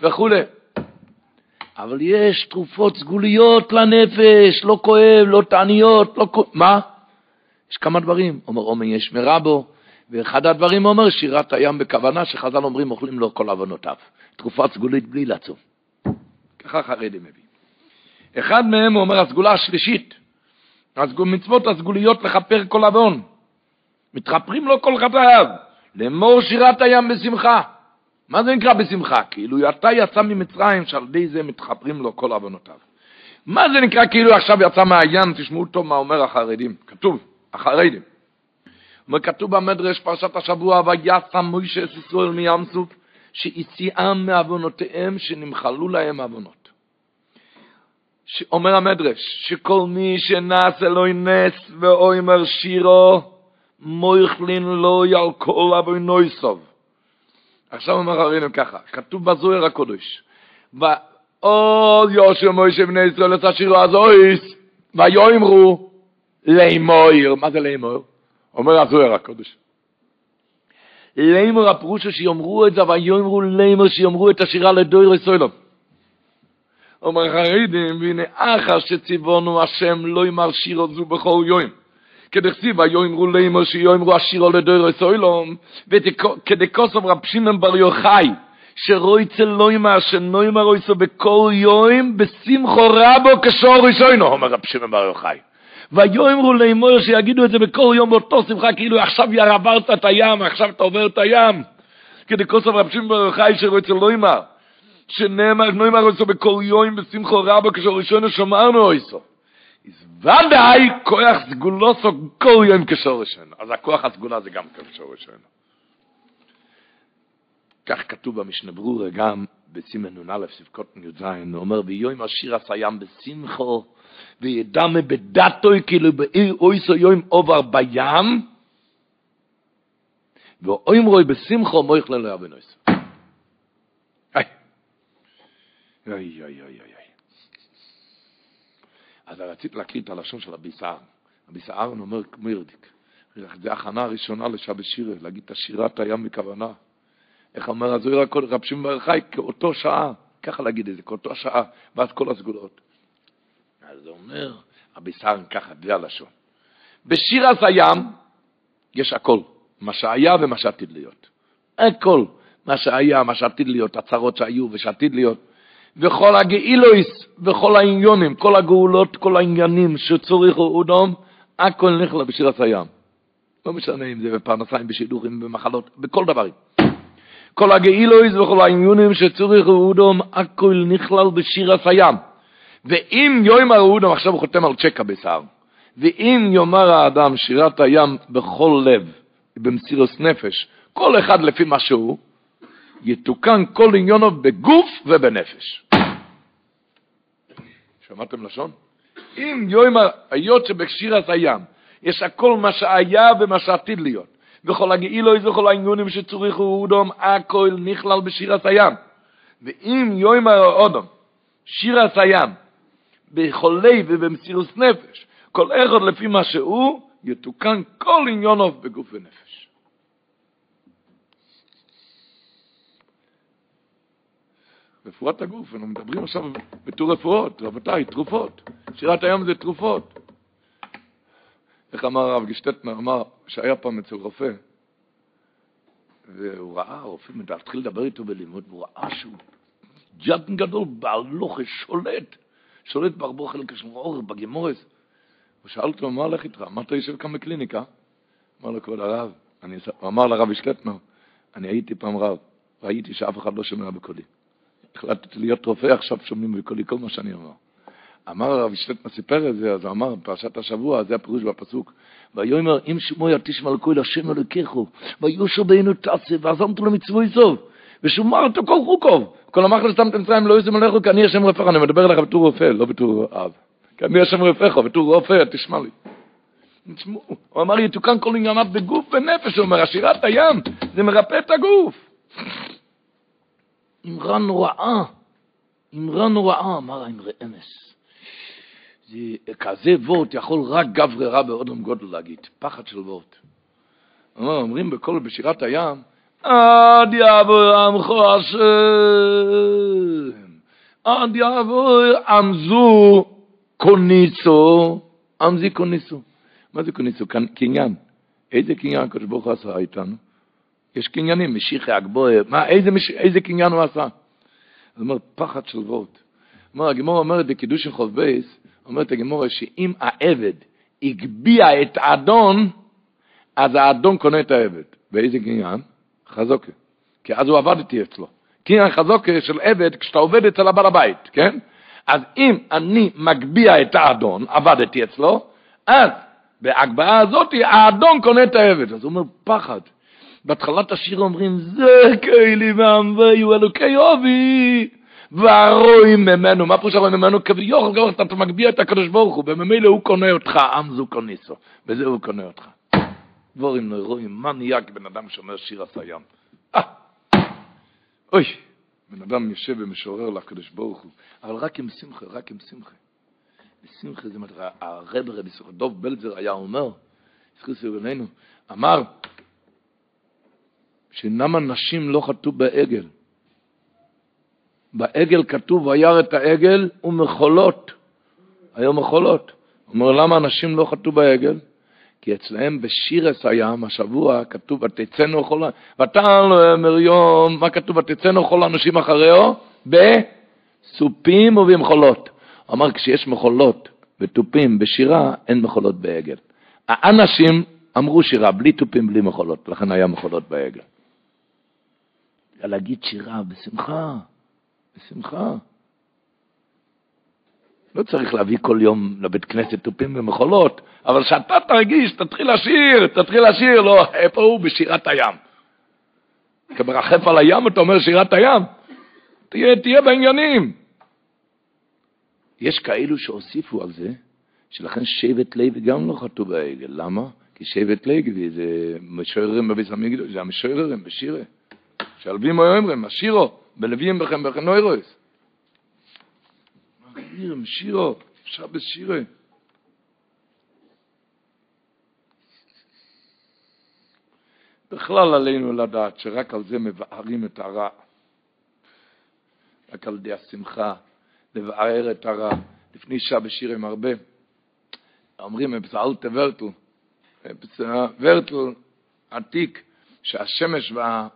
וכולי. אבל יש תרופות סגוליות לנפש, לא כואב, לא תעניות, לא כואב. מה? יש כמה דברים. אומר עומר יש מרבו, ואחד הדברים אומר שירת הים בכוונה, שחז"ל אומרים אוכלים לו כל עוונותיו. תרופה סגולית בלי לעצום. ככה חרדים מביא. אחד מהם אומר הסגולה השלישית, מצוות הסגוליות לכפר כל עוון. מתחפרים לו כל חטאיו, לאמור שירת הים בשמחה. מה זה נקרא בשמחה? כאילו אתה יצא ממצרים שעל ידי זה מתחברים לו כל עוונותיו. מה זה נקרא כאילו עכשיו יצא מהעניין, תשמעו טוב מה אומר החרדים, כתוב, החרדים. אומר, כתוב במדרש פרשת השבוע, ויצא מוישה את ישראל מים סוף, שהציאם מעוונותיהם שנמחלו להם עוונות. אומר המדרש, שכל מי שנעש אלוהי נס ואוימר שירו, מויכלין לו על כל עוונוי סוב. עכשיו אומר הרינו ככה, כתוב בזוהר הקודש, ועוד יושב מוישה בני ישראל את השירו הזויס, ויאמרו לאמויר, מה זה לאמויר? אומר הזוהר הקודש. לימור הפירוש שיאמרו את זה, ויאמרו לימור שיאמרו את השירה לדויר סוילום. אומר חרדים, והנה אחר שציוונו השם לא ימר שירו זו בכל יום. כדכתיב, ויאמרו לימור שיאמרו השירו לדויר סוילום, וכדכוסוב רב שמעון בר יוחאי, שרויצה לא ימר, שנוימר רויצו בכל יום, בשמחו רבו כשור ראשונו, אומר רב שמעון בר יוחאי. ויאמרו לאמור שיגידו את זה בכל יום באותו שמחה, כאילו עכשיו עברת את הים, עכשיו אתה עובר את הים. כדי כוסף רב שמעון בר יוחאי שרוצה לא יאמר, שנאמר, נאמר אותו בכל יום בשמחו רבו כשראשון שמרנו אויסו. ודאי כוח סגולוסו כל יום כשורשנו. אז הכוח הסגולה זה גם כשורשנו. כך כתוב במשנה ברורה גם בסימן נ"א סבקות י"ז, הוא אומר, ויום השיר הסיים בשמחו וידמה בדתוי כאילו בעיר אויסו יום עובר בים, ואוים רוי בשמחו מויך ללא אבנויס. איי, איי, איי, איי. אז רציתי להקריא את הלשון של אבי סער. אבי סער אומר כמו ירדיק. זה הכנה הראשונה לשבת שירה, להגיד את השירת הים בכוונה. איך אומר הזוהיר הכל, רב שמעון בר חי, כאותו שעה, ככה להגיד את זה, כאותו שעה, ואז כל הסגולות. אז זה אומר, רבי סהרן ככה, זה הלשון. בשיר הים יש הכל, מה שהיה ומה שעתיד להיות. הכל, מה שהיה, מה שעתיד להיות, הצרות שהיו ושעתיד להיות. וכל הגאילויס וכל העניונים, כל הגאולות, כל העניינים שצוריכו אודום, הכל נכלל בשיר הים. לא משנה אם זה בפרנסיים, בשידוכים, במחלות, בכל דברים. כל הגאילויס וכל העניונים שצוריכו אודום, הכל נכלל בשיר הים. ואם יאמר אהודם, עכשיו הוא חותם על צ'קה בשר, ואם יאמר האדם שירת הים בכל לב, במסירוס נפש, כל אחד לפי מה שהוא, יתוקן כל עניונו בגוף ובנפש. שמעתם לשון? אם יאמר, היות שבשירת הים יש הכל מה שהיה ומה שעתיד להיות, וכל הגאילויז וכל העניונים שצוריכו אהודם, הכל נכלל בשירת הים. ואם יאמר האדם, שירת הים, בחולי ובמסירוס נפש, כל אחד לפי מה שהוא, יתוקן כל עניונו בגוף ונפש. רפואת הגוף, אנחנו מדברים עכשיו בתור רפואות, רבותיי, תרופות. שירת היום זה תרופות. איך אמר הרב גשטטנר, אמר שהיה פעם אצל רופא, והוא ראה, הרופא התחיל לדבר איתו בלימוד, והוא ראה שהוא ג'אדן גדול, בעל לוחש, שולט. שולט בהרבה חלק של אור, בגמורס. הוא שאל אותו, מה הולך איתך? מה אתה יושב כאן בקליניקה? אמר לו, כבוד הרב, אני, הוא אמר לרב אשטטנר, אני הייתי פעם רב, ראיתי שאף אחד לא שומע בקולי. החלטתי להיות רופא, עכשיו שומעים בקולי כל מה שאני אומר. אמר הרב אשטטנר, סיפר את זה, אז הוא אמר, פרשת השבוע, זה הפירוש בפסוק, ויאמר, אם שמוע תשמע לקול השם אלוקיכו, ויושו בינו תעשה, ועזמתו למצווי סוף, ושומרת כל חוקוב. כל המחל סתם תמצאים לא יזם עליך, כי אני השם רופאך, אני מדבר אליך בתור רופא, לא בתור אב. כי אני השם רופאך, בתור רופא, תשמע לי. תשמעו, הוא אמר, יתוקן כל ענייניו בגוף ונפש, הוא אומר, השירת הים, זה מרפא את הגוף. אמרה נוראה, אמרה נוראה, אמר האמרי אמס. זה כזה וורט יכול רק גברי רע באודם גודל להגיד, פחד של וורט. אומרים בכל, בשירת הים, עד יעבור עמך השם, עד יעבור עמזו קוניצו, עמזי קוניצו. מה זה קוניצו? קניין. איזה קניין הקדוש ברוך הוא עשה איתנו? יש קניינים, משיחי הגבוה, מה, איזה, מש... איזה קניין הוא עשה? זאת אומרת, פחד של וורט. הגמור אומרת בקידוש של חוב בייס, אומרת הגמור שאם העבד הגביה את האדון, אז האדון קונה את העבד. באיזה קניין? חזוקה. כי אז הוא עבד איתי אצלו. כי החזוק של עבד, כשאתה עובד אצל הבעל הבית, כן? אז אם אני מגביה את האדון, עבדתי אצלו, אז בהגבהה הזאת האדון קונה את העבד. אז הוא אומר, פחד. בהתחלת השיר אומרים, זה כאלי ועמביו אלוקי עובי, והרואים ממנו, מה פירוש הרואים ממנו? כביכול, אתה מגביה את הקדוש ברוך הוא, וממילא הוא קונה אותך, עם זו קוניסו, בזה הוא קונה אותך. דבורים נוירואים, מה נהיה כבן אדם שאומר שיר הסיים? אה, אוי, בן אדם יושב ומשורר לקדוש ברוך הוא, אבל רק עם שמחה, רק עם שמחה. בשמחה זה מטרה, הרב רבי שמחה, דוב בלזר היה אומר, זכוס יוגננו, אמר, שנמה נשים לא חטאו בעגל. בעגל כתוב, וירא את העגל ומחולות. היו מחולות. הוא אומר, למה אנשים לא חטאו בעגל? כי אצלהם בשירס הים, השבוע, כתוב, ותצאנו כל... ותען לו מריום, מה כתוב? ותצאנו כל האנשים אחריו? בסופים ובמחולות. הוא אמר, כשיש מחולות ותופים בשירה, אין מחולות בעגל. האנשים אמרו שירה, בלי תופים, בלי מחולות, לכן היה מחולות בעגל. להגיד שירה בשמחה, בשמחה. לא צריך להביא כל יום לבית כנסת תופים ומחולות, אבל כשאתה תרגיש, תתחיל לשיר, תתחיל לשיר, לא, איפה הוא? בשירת הים. כמרחף על הים אתה אומר שירת הים? תהיה, תהיה בעניינים. יש כאלו שהוסיפו על זה, שלכן שבט לוי גם לא חטאו בעגל. למה? כי שבט לוי זה משוררים בביס המקדוש, זה המשוררים בשירה. שלבים אומרים, השירו, בלווים בכם בכם נוירוס. מגדיר, שירו, שבס שירה. בכלל עלינו לדעת שרק על זה מבארים את הרע. רק על ידי השמחה, לבאר את הרע. לפני שעה בשירים הרבה, אומרים, בפסאלתא ורטל, ורטל עתיק, שהשמש וה...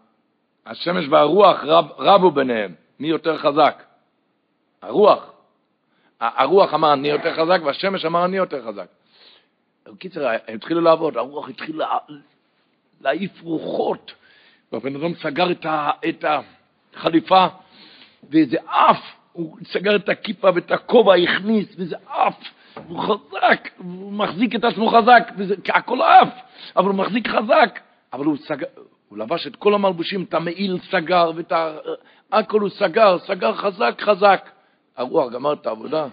השמש והרוח רב, רבו ביניהם, מי יותר חזק? הרוח. הרוח אמר אני יותר חזק והשמש אמר אני יותר חזק. בקיצר, הם התחילו לעבוד, הרוח התחיל להעיף רוחות, והבן אדם סגר את, ה, את החליפה, וזה עף, הוא סגר את הכיפה ואת הכובע, הכניס, וזה עף, הוא חזק, הוא מחזיק את עצמו חזק, וזה, הכל עף, אבל הוא מחזיק חזק, אבל הוא סגר, הוא לבש את כל המלבושים, את המעיל סגר, ואת ה... הכל הוא סגר, סגר חזק חזק. הרוח גמר את העבודה,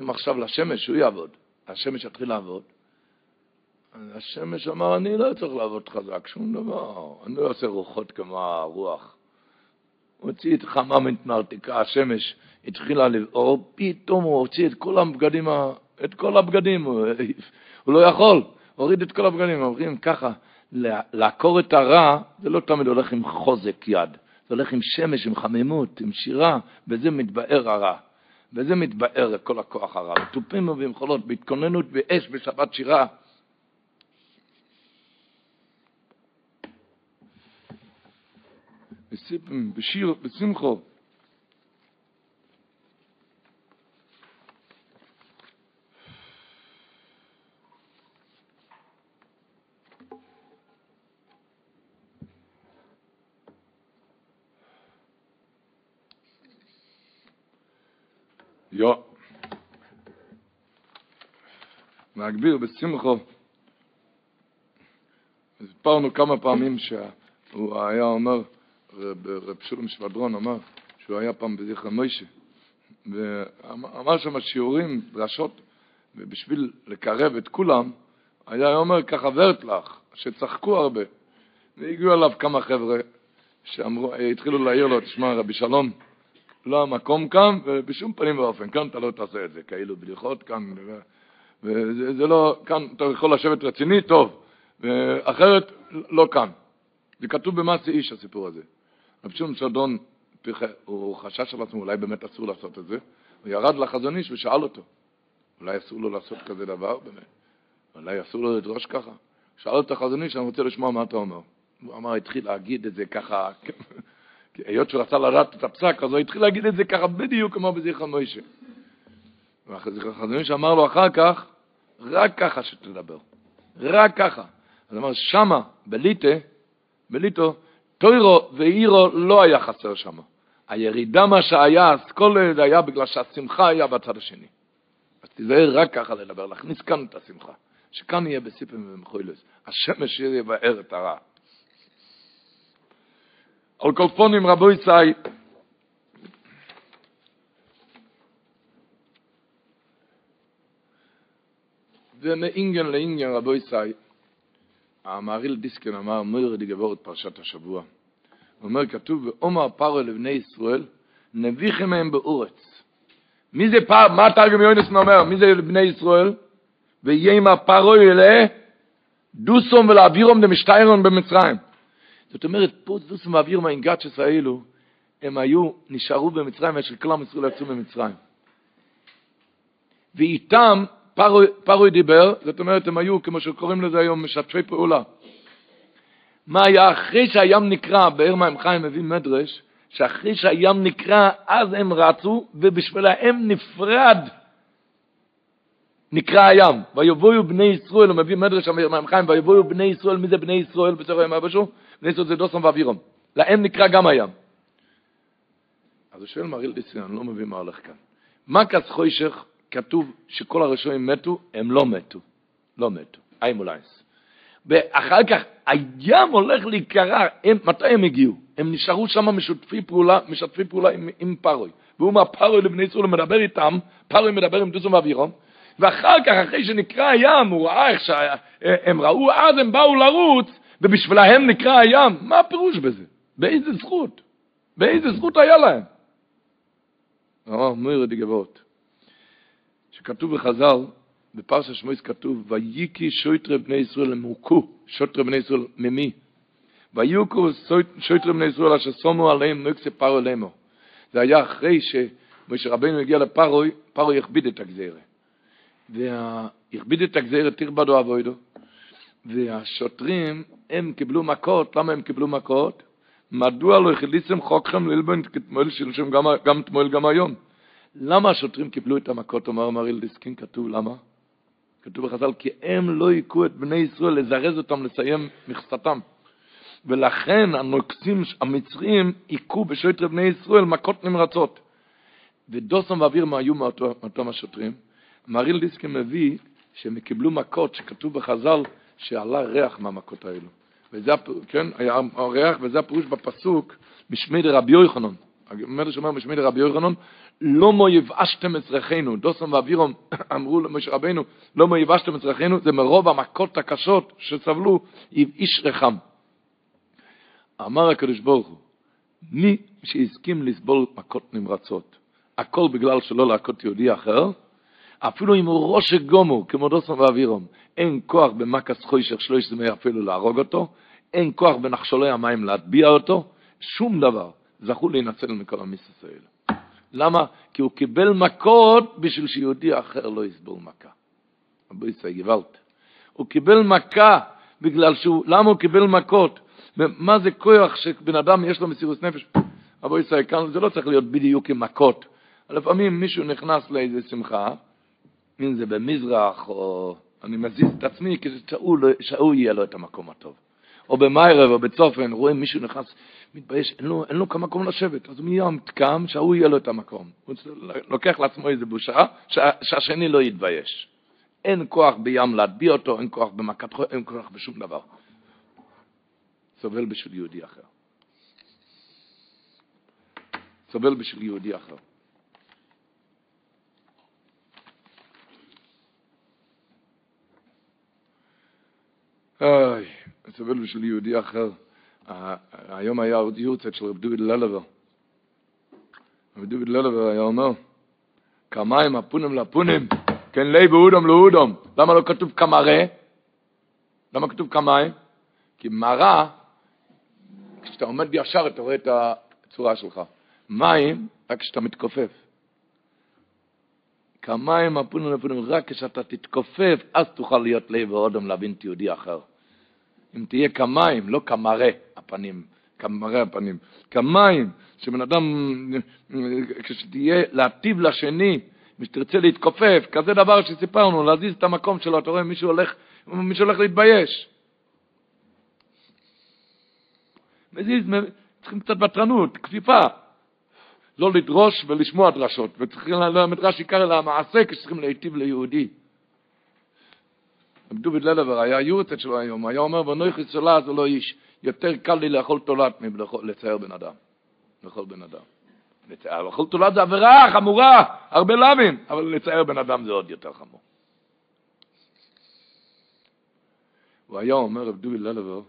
אם עכשיו לשמש הוא יעבוד, השמש יתחיל לעבוד. השמש אמר, אני לא צריך לעבוד חזק, שום דבר, אני לא אעשה רוחות כמו הרוח. הוציא את חמה מתנרתיקה, השמש התחילה לבעור, פתאום הוא הוציא את כל הבגדים, את כל הבגדים, הוא, הוא לא יכול, הוריד את כל הבגדים, אומרים ככה, לעקור את הרע, זה לא תמיד הולך עם חוזק יד, זה הולך עם שמש, עם חמימות, עם שירה, וזה מתבאר הרע. וזה מתבאר כל הכוח הרע. בתופים ובמחולות, בהתכוננות באש בשבת שירה. בשיר, בשמחו. יא מאגביר בשמחו סיפרנו כמה פעמים שהוא היה אומר, רב שולם שבדרון אמר שהוא היה פעם בזכר מוישה. ואמר שם שיעורים, דרשות, ובשביל לקרב את כולם, היה אומר ככה ורטלח, שצחקו הרבה. והגיעו אליו כמה חבר'ה שאמרו, התחילו להעיר לו, תשמע רבי שלום, לא המקום כאן, ובשום פנים ואופן, כאן אתה לא תעשה את זה, כאילו בדיחות כאן, וזה זה לא, כאן אתה יכול לשבת רציני, טוב, ואחרת, לא כאן. זה כתוב במעשה איש, הסיפור הזה. רב שום סדון, הוא חשש על עצמו, אולי באמת אסור לעשות את זה, הוא ירד לחזון איש ושאל אותו, אולי אסור לו לעשות כזה דבר, באמת, אולי אסור לו לדרוש ככה. שאל את החזון איש, אני רוצה לשמוע מה אתה אומר. הוא אמר, התחיל להגיד את זה ככה, היות שהוא רצה לדעת את הפסק, אז הוא התחיל להגיד את זה ככה בדיוק כמו בזכר מוישה. והחזון שאמר לו אחר כך, רק ככה שתדבר, רק ככה. אז אמר, שמה, בליטה, בליטו, טוירו ואירו לא היה חסר שם. הירידה מה שהיה, אסכולה, זה היה בגלל שהשמחה היה בצד השני. אז תיזהר רק ככה לדבר, להכניס כאן את השמחה. שכאן יהיה בסיפים ומחוילס. השמש יבאר את הרע. על כל פונים רבו יצאי, ומאינגן לאינגן רבו יצאי, המהריל דיסקן אמר, מויר די גבורת פרשת השבוע. הוא אומר, כתוב, ואומר פרו לבני ישראל, נביכם מהם באורץ. מי זה פר, מה תרגם יוינס אומר? מי זה בני ישראל? ויהיה עם הפרו אלה, דוסום ולאווירום דמשטיירון במצרים. זאת אומרת, פה דוסום ואווירום האינגצ'ס האלו, הם היו, נשארו במצרים, ושל כלל ישראל יצאו במצרים. ואיתם פרוי דיבר, זאת אומרת, הם היו, כמו שקוראים לזה היום, משתפי פעולה. מה היה אחרי שהים נקרא, באר מים חיים מביא מדרש, שאחרי שהים נקרא, אז הם רצו, ובשבילהם נפרד נקרא הים. ויבואו בני ישראל, הוא מביא מדרש מים חיים, ויבואו בני ישראל, מי זה בני ישראל בספר ימי אבשו? ישראל זה דוסון ואבירום. להם נקרא גם הים. אז שואל מריל דיסקין, אני לא מבין מה הולך כאן. מה כס חוישך כתוב שכל הראשונים מתו, הם לא מתו. לא מתו. איימולייס. ואחר כך הים הולך להיקרע, מתי הם הגיעו? הם נשארו שם משתפי פעולה, משתפי פעולה עם, עם פרוי. והוא אומר פרוי לבני ישראל, הוא מדבר איתם, פרוי מדבר עם דוסום ואבירום, ואחר כך, אחרי שנקרא הים, הוא ראה איך שהם ראו, אז הם באו לרוץ, ובשבילהם נקרא הים. מה הפירוש בזה? באיזה זכות? באיזה זכות היה להם? אמר מוירי דגבות. שכתוב בחז"ל, בפרשת שמואל כתוב, וייקי שויטרי בני ישראל למוכו, שוטרי בני ישראל ממי? ויוקו שויטרי בני ישראל אשר שמו עליהם נוקסי פרו למו. זה היה אחרי שמשה רבינו הגיע לפרוי, פרוי הכביד את הגזירה. והכביד את הגזירה תרבדו אבוידו. והשוטרים, הם קיבלו מכות, למה הם קיבלו מכות? מדוע לא החליצם חוקכם ללבן כתמול שלשם גם תמול גם היום? למה השוטרים קיבלו את המכות, אומר מריל דיסקין, כתוב למה? כתוב בחז"ל, כי הם לא היכו את בני ישראל לזרז אותם לסיים מכסתם. ולכן הנוקסים המצרים היכו בשוטרי בני ישראל מכות נמרצות. ודוסם ואבירמה היו מאותם השוטרים. מריל דיסקין מביא שהם קיבלו מכות שכתוב בחז"ל שעלה ריח מהמכות האלו. וזה, כן, היה ריח, וזה הפירוש בפסוק משמי דרבי יוחנן. אומר משמי דרבי יוחנן, לא מו יבאשתם אצרכנו, דוסם ואבירום אמרו למשה רבנו, לא מו יבאשתם אצרכנו, זה מרוב המכות הקשות שסבלו, איש רחם. אמר הקדוש ברוך הוא, מי שהסכים לסבול מכות נמרצות, הכל בגלל שלא להכות יהודי אחר, אפילו אם הוא ראש גומו, כמו דוסם ואבירום, אין כוח במכס חוישך שלוש זמי אפילו להרוג אותו, אין כוח בנחשולי המים להטביע אותו, שום דבר. זכו להינצל מכל המיסוס האלה. למה? כי הוא קיבל מכות בשביל שיהודי אחר לא יסבול מכה. רבו ישראל גוואלד. הוא קיבל מכה בגלל שהוא, למה הוא קיבל מכות? מה זה כוח שבן אדם יש לו מסירות נפש? רבו ישראל, כאן זה לא צריך להיות בדיוק עם מכות. לפעמים מישהו נכנס לאיזה שמחה, אם זה במזרח, או אני מזיז את עצמי כדי שהוא יהיה לו את המקום הטוב. או במיירב או בצופן, רואים מישהו נכנס, מתבייש, אין לו, אין לו כמה מקום לשבת, אז הוא מיום קם שההוא יהיה לו את המקום. הוא לוקח לעצמו איזה בושה, שה, שהשני לא יתבייש. אין כוח בים להטביע אותו, אין כוח במכת חוי, אין כוח בשום דבר. סובל בשביל יהודי אחר. סובל בשביל יהודי אחר. אוי, סובל בשביל יהודי אחר. היום היה עוד יורצת של רב דוד ללבר. רב דוד ללבר היה אומר, כמיים הפונים לפונים, כן לי באודום לאודום. למה לא כתוב כמרה? למה כתוב כמיים? כי מרה, כשאתה עומד ישר אתה רואה את הצורה שלך. מים, רק כשאתה מתכופף. כמיים הפונים לפונים, רק כשאתה תתכופף, אז תוכל להיות לב ואודום להבין את יהודי אחר. אם תהיה כמים, לא כמראה הפנים, כמראה הפנים, כמים, שבן אדם, כשתהיה להטיב לשני, ושתרצה להתכופף, כזה דבר שסיפרנו, להזיז את המקום שלו, אתה רואה מישהו הולך, מישהו הולך להתבייש. מזיז, צריכים קצת בטרנות, כפיפה. לא לדרוש ולשמוע דרשות, וצריכים למדרש עיקר אלא המעשה כשצריכים להיטיב ליהודי. דוד ללבר היה יורצת שלו היום, היה אומר, ונויכי צולה זה לא איש, יותר קל לי לאכול תולעת מלצייר בן אדם. לאכול בן אדם. לאכול תולעת זה עבירה חמורה, הרבה לאווים, אבל לצייר בן אדם זה עוד יותר חמור. הוא היה אומר, רב דוד ללבר,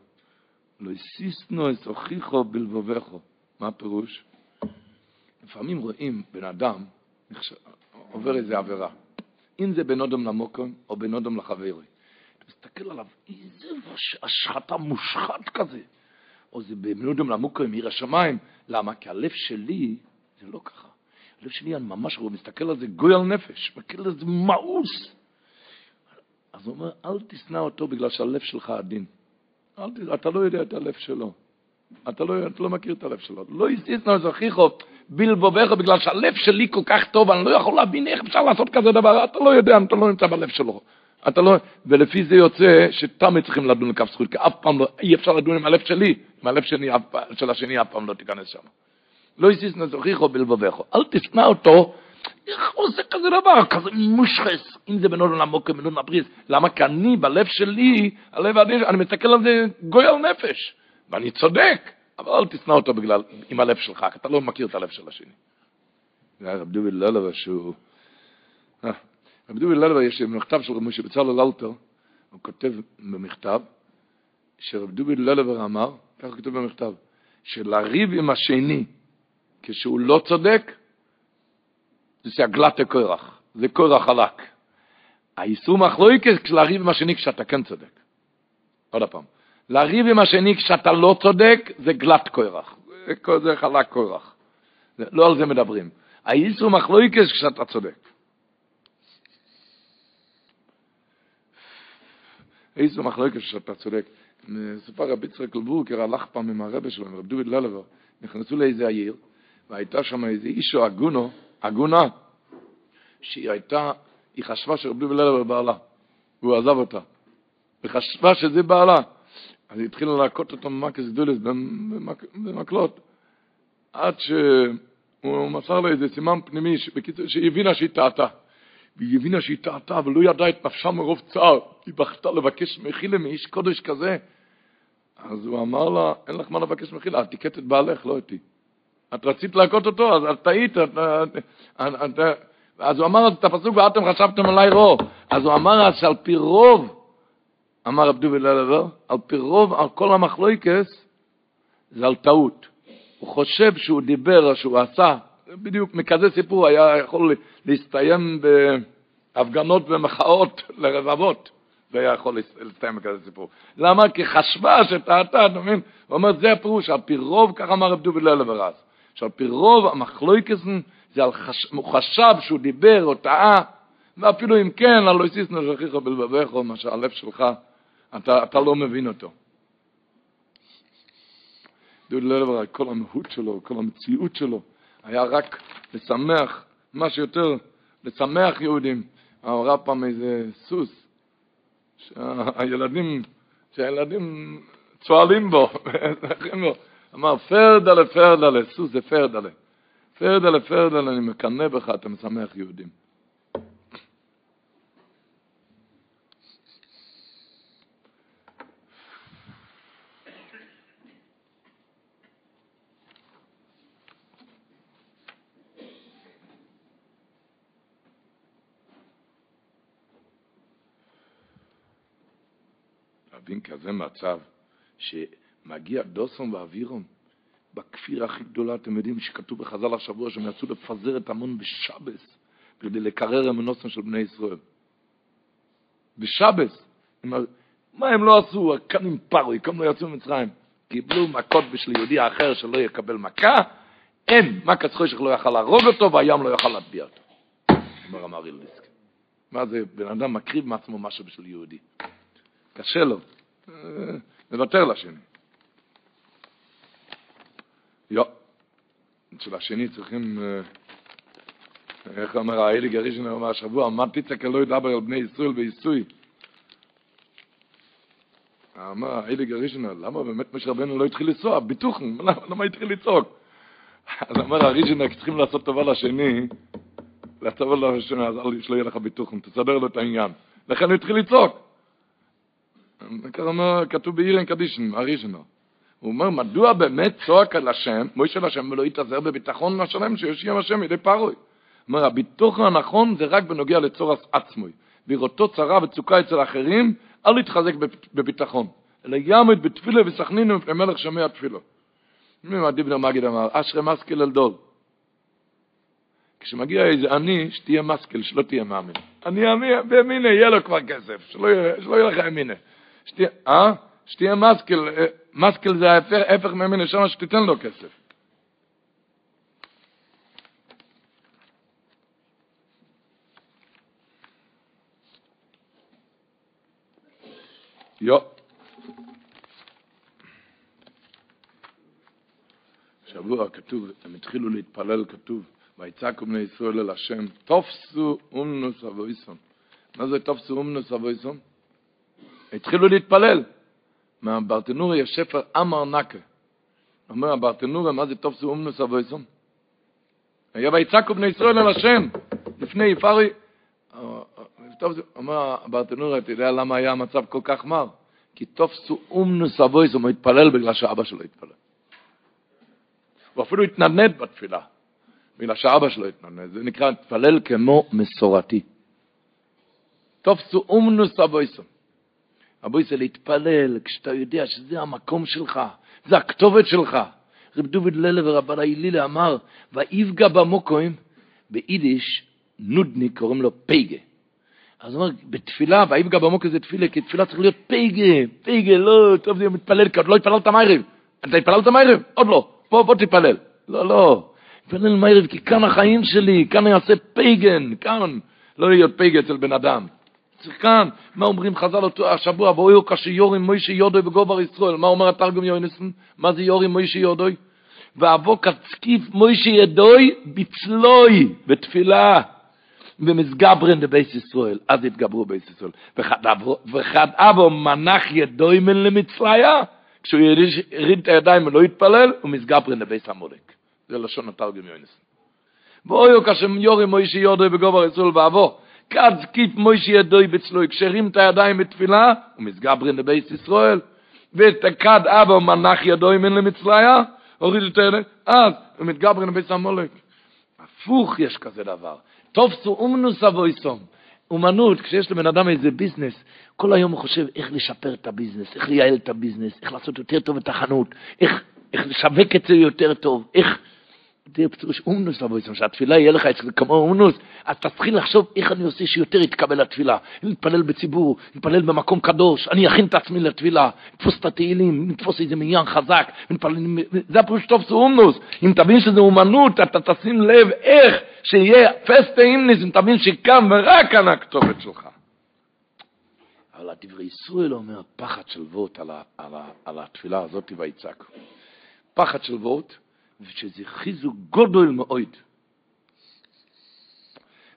לא הסיסנו את הוכיחו בלבובכו. מה הפירוש? לפעמים רואים בן אדם עובר איזה עבירה. אם זה בין אודם למוקום או בין אודם לחברי. מסתכל עליו, איזה השחתה מושחת כזה. או זה בין אודם למוקום, עיר השמיים. למה? כי הלב שלי זה לא ככה. הלב שלי, אני ממש רואה, מסתכל על זה גוי על נפש, מסתכל על מאוס. אז הוא אומר, אל תשנא אותו בגלל שהלב שלך עדין. אל, אתה לא יודע את הלב שלו. אתה לא, אתה לא מכיר את הלב שלו. לא יסיסנו זכיחו בלבובך בגלל שהלב שלי כל כך טוב, אני לא יכול להבין איך אפשר לעשות כזה דבר, אתה לא יודע, אתה לא נמצא בלב שלו. אתה לא, ולפי זה יוצא שתמיד צריכים לדון לכף זכות, כי אף פעם לא, אי אפשר לדון עם הלב שלי, עם הלב שני, של השני אף פעם לא תיכנס שם. לא יסיסנו זכיחו בלבובך, אל תשנא אותו, איך הוא עושה כזה דבר, כזה מושחס, אם זה בנודן עמוק בנודן הבריס, למה? כי אני, בלב שלי, הלב העדין, אני מסתכל על זה גוי על נפש, ואני צודק, אבל אל תשנא אותו בגלל, עם הלב שלך, כי אתה לא מכיר את הלב של השני. זה היה רב דוביל ללווה שהוא... אה, רב דוביל ללווה יש מכתב של רב משה בצלאל אלתר, הוא כותב במכתב, שרב דוביל ללווה אמר, ככה כתוב במכתב, שלריב עם השני, כשהוא לא צודק, זה הגלטה קורח, זה קורח חלק. האיסור מחלוקת כשלריב עם השני כשאתה כן צודק. עוד פעם, לריב עם השני כשאתה לא צודק זה גלט קורח, זה חלק קורח. לא על זה מדברים. האיסור מחלוקת כשאתה צודק. האיסור מחלוקת כשאתה צודק. מסופר רבי יצחק לבורקר הלך פעם עם הרבה שלו, עם רב דוד ללבר, נכנסו לאיזה עיר, והייתה שם איזה אישו הגונו, עגונה, שהיא הייתה, היא חשבה שרבי בלילה בעלה, והוא עזב אותה. וחשבה שזה בעלה. אז היא התחילה להכות אותו ממקס דולס במקלות, עד שהוא מסר לה איזה סימן פנימי, שהיא הבינה שהיא טעתה. והיא הבינה שהיא טעתה, ולא ידעה את נפשה מרוב צער. היא בכתה לבקש מחילה מאיש קודש כזה. אז הוא אמר לה, אין לך מה לבקש מחילה, את תיקט את בעלך, לא אותי. את רצית להכות אותו, אז את טעית. אז הוא אמר את הפסוק, ואתם חשבתם עליי רוב. אז הוא אמר אז שעל פי רוב, אמר רב דובי ללבר, על פי רוב, על כל המחלויקס, זה על טעות. הוא חושב שהוא דיבר, שהוא עשה, בדיוק מכזה סיפור היה יכול להסתיים בהפגנות ומחאות לרבבות. זה היה יכול להסתיים בכזה סיפור. למה? כי חשבה שטעתה, אתה מבין? הוא אומר, זה הפירוש, על פי רוב, ככה אמר רב דובי ללבר אז. שעל פי רוב המחלויקסן זה על חש... הוא חשב שהוא דיבר או טעה, ואפילו אם כן, הלא יסיסנו שכיחו בלבבך, מה שהלב שלך, אתה, אתה לא מבין אותו. דוד ללבר, כל המהות שלו, כל המציאות שלו, היה רק לשמח, מה שיותר, לשמח יהודים. אמרה פעם איזה סוס, שהילדים, שהילדים צועלים בו, אמר פרדלה פרדלה, סוס זה פרדלה. פרדלה פרדלה, אני מקנא בך, אתה משמח יהודים. להבין כזה מצב שמגיע דוסון ואווירון בכפיר הכי גדולה, אתם יודעים שכתוב בחז"ל השבוע שהם יצאו לפזר את המון בשבס כדי לקרר אמונוסם של בני ישראל. בשבס. מה הם לא עשו? כאן עם פרוי, כאן לא יצאו ממצרים. קיבלו מכות בשביל יהודי האחר שלא יקבל מכה, אין, מכת חושך לא יכל להרוג אותו והים לא יכל להטביע אותו. אומר אמר אילדיסק. מה זה, בן אדם מקריב מעצמו משהו בשביל יהודי. קשה לו. לוותר לשני. לא. אצל השני צריכים, איך אומר האלי גרישן אומר השבוע, מה תצעק לא ידבר על בני ישראל בעיסוי? אמר, אלי גרישנה, למה באמת משה רבנו לא התחיל לנסוע? ביטוחן, למה התחיל לצעוק? אז אמר הרישנה, צריכים לעשות טובה לשני, לעשות לשני, אז שלא יהיה לך ביטוחן, תסדר לו את העניין. לכן הוא התחיל לצעוק. כתוב באירן קדישן, הרישנה. הוא אומר, מדוע באמת צועק על השם, מוישה לשם, ולא יתעזר בביטחון השלם שיש ים השם ידי פרוי? אומר, הביטוחן הנכון זה רק בנוגע לצורס עצמוי. בראותו צרה וצוקה אצל אחרים, אל יתחזק בביטחון, אלא יעמד בתפילה וסכנינו מפני מלך שומע תפילו. מה דיבנר מגיד אמר, אשרי מסקל אל דול. כשמגיע איזה עני, שתהיה מסקל, שלא תהיה מאמין. אני אמינה, באמינה, יהיה לו כבר כסף, שלא יהיה לך אמינה. שתהיה, אה? שתהיה מסקל, אה, מסקל זה ההפך מאמינה, שמה שתיתן לו כסף. יו. שבוע כתוב, הם התחילו להתפלל, כתוב, ויצעקו בני ישראל אל השם, תופסו אומנוס אבויסון. מה זה תופסו אומנוס אבויסון? התחילו להתפלל. מהברטנורי יש ספר אמר נקה. אומר הברטנורי, מה זה תופסו אומנוס אבויסון? היה ויצעקו בני ישראל אל השם, לפני טוב, אומר הברטנורה, אתה יודע למה היה המצב כל כך מר? כי תופסו אומנוס אבויס, הוא מתפלל בגלל שאבא שלו התפלל. הוא אפילו התנדנד בתפילה, בגלל שאבא שלו התנדנד. זה נקרא להתפלל כמו מסורתי. תופסו אומנוס אבויס. אבויס זה להתפלל כשאתה יודע שזה המקום שלך, זה הכתובת שלך. רב דוד ללה ורבן הילילה אמר, ויפגע במוקוים, ביידיש, נודני קוראים לו פייגה. אז הוא אומר, בתפילה, ויפגע במוקר זה תפילה, כי תפילה צריך להיות פייגה, פייגה, לא, טוב, זה מתפלל, כי עוד לא התפללת מיירב. אתה התפללת מיירב? עוד לא. בוא, בוא תתפלל. לא, לא. תתפלל מיירב, כי כאן החיים שלי, כאן אני אעשה פייגן, כאן. לא להיות פייגה אצל בן אדם. כאן, מה אומרים חז"ל אותו השבוע, ואויו כשיורים מוישי יודוי בגובר ישראל, מה אומר התרגום יוינסון? מה זה יורים מוישי יודוי? והוה כד זקיף משה ידוי בצלו, בתפילה. ומתגברן דבית ישראל, אז התגברו בית ישראל. וכד הוה מנח ידוי מן למצליה, כשהוא יריד את הידיים ולא יתפלל, הוא מתגברן דבית עמלק. זה לשון התרגום יונתן. והיה כאשר ירים משה ידו וגבר ישראל והוה, כד זקיף משה ידוי בצלו, כשהרים את הידיים בתפילה, הוא מתגברן דבית ישראל. וכד הוה מנח ידוי מן למצליה, הוריד את הידיים, אז הוא מתגברן דבית עמלק. הפוך יש כזה דבר. תפסו אומנות אבותם. אומנות, כשיש לבן אדם איזה ביזנס, כל היום הוא חושב איך לשפר את הביזנס, איך לייעל את הביזנס, איך לעשות יותר טוב את החנות, איך, איך לשווק את זה יותר טוב, איך... תראה פירוש אומנות אבותם, שהתפילה יהיה לך כמו אומנות, אז תתחיל לחשוב איך אני עושה שיותר יתקבל לתפילה. אני מתפלל בציבור, מתפלל במקום קדוש, אני אכין את עצמי לתפילה, נתפוס את התהילים, נתפוס איזה מניין חזק, מתפלל, זה הפירוש טוב זה אומנוס. אם תבין שזה אומנות, אתה תשים לב איך שיהיה פסטה אימניס, אם תבין שכאן ורק כאן הכתובת שלך. אבל הדברי ישראל אומר, פחד של וורט על, על, על התפילה הזאת ויצעק. פחד של וורט, ושזה חיזוק גודל מאוד.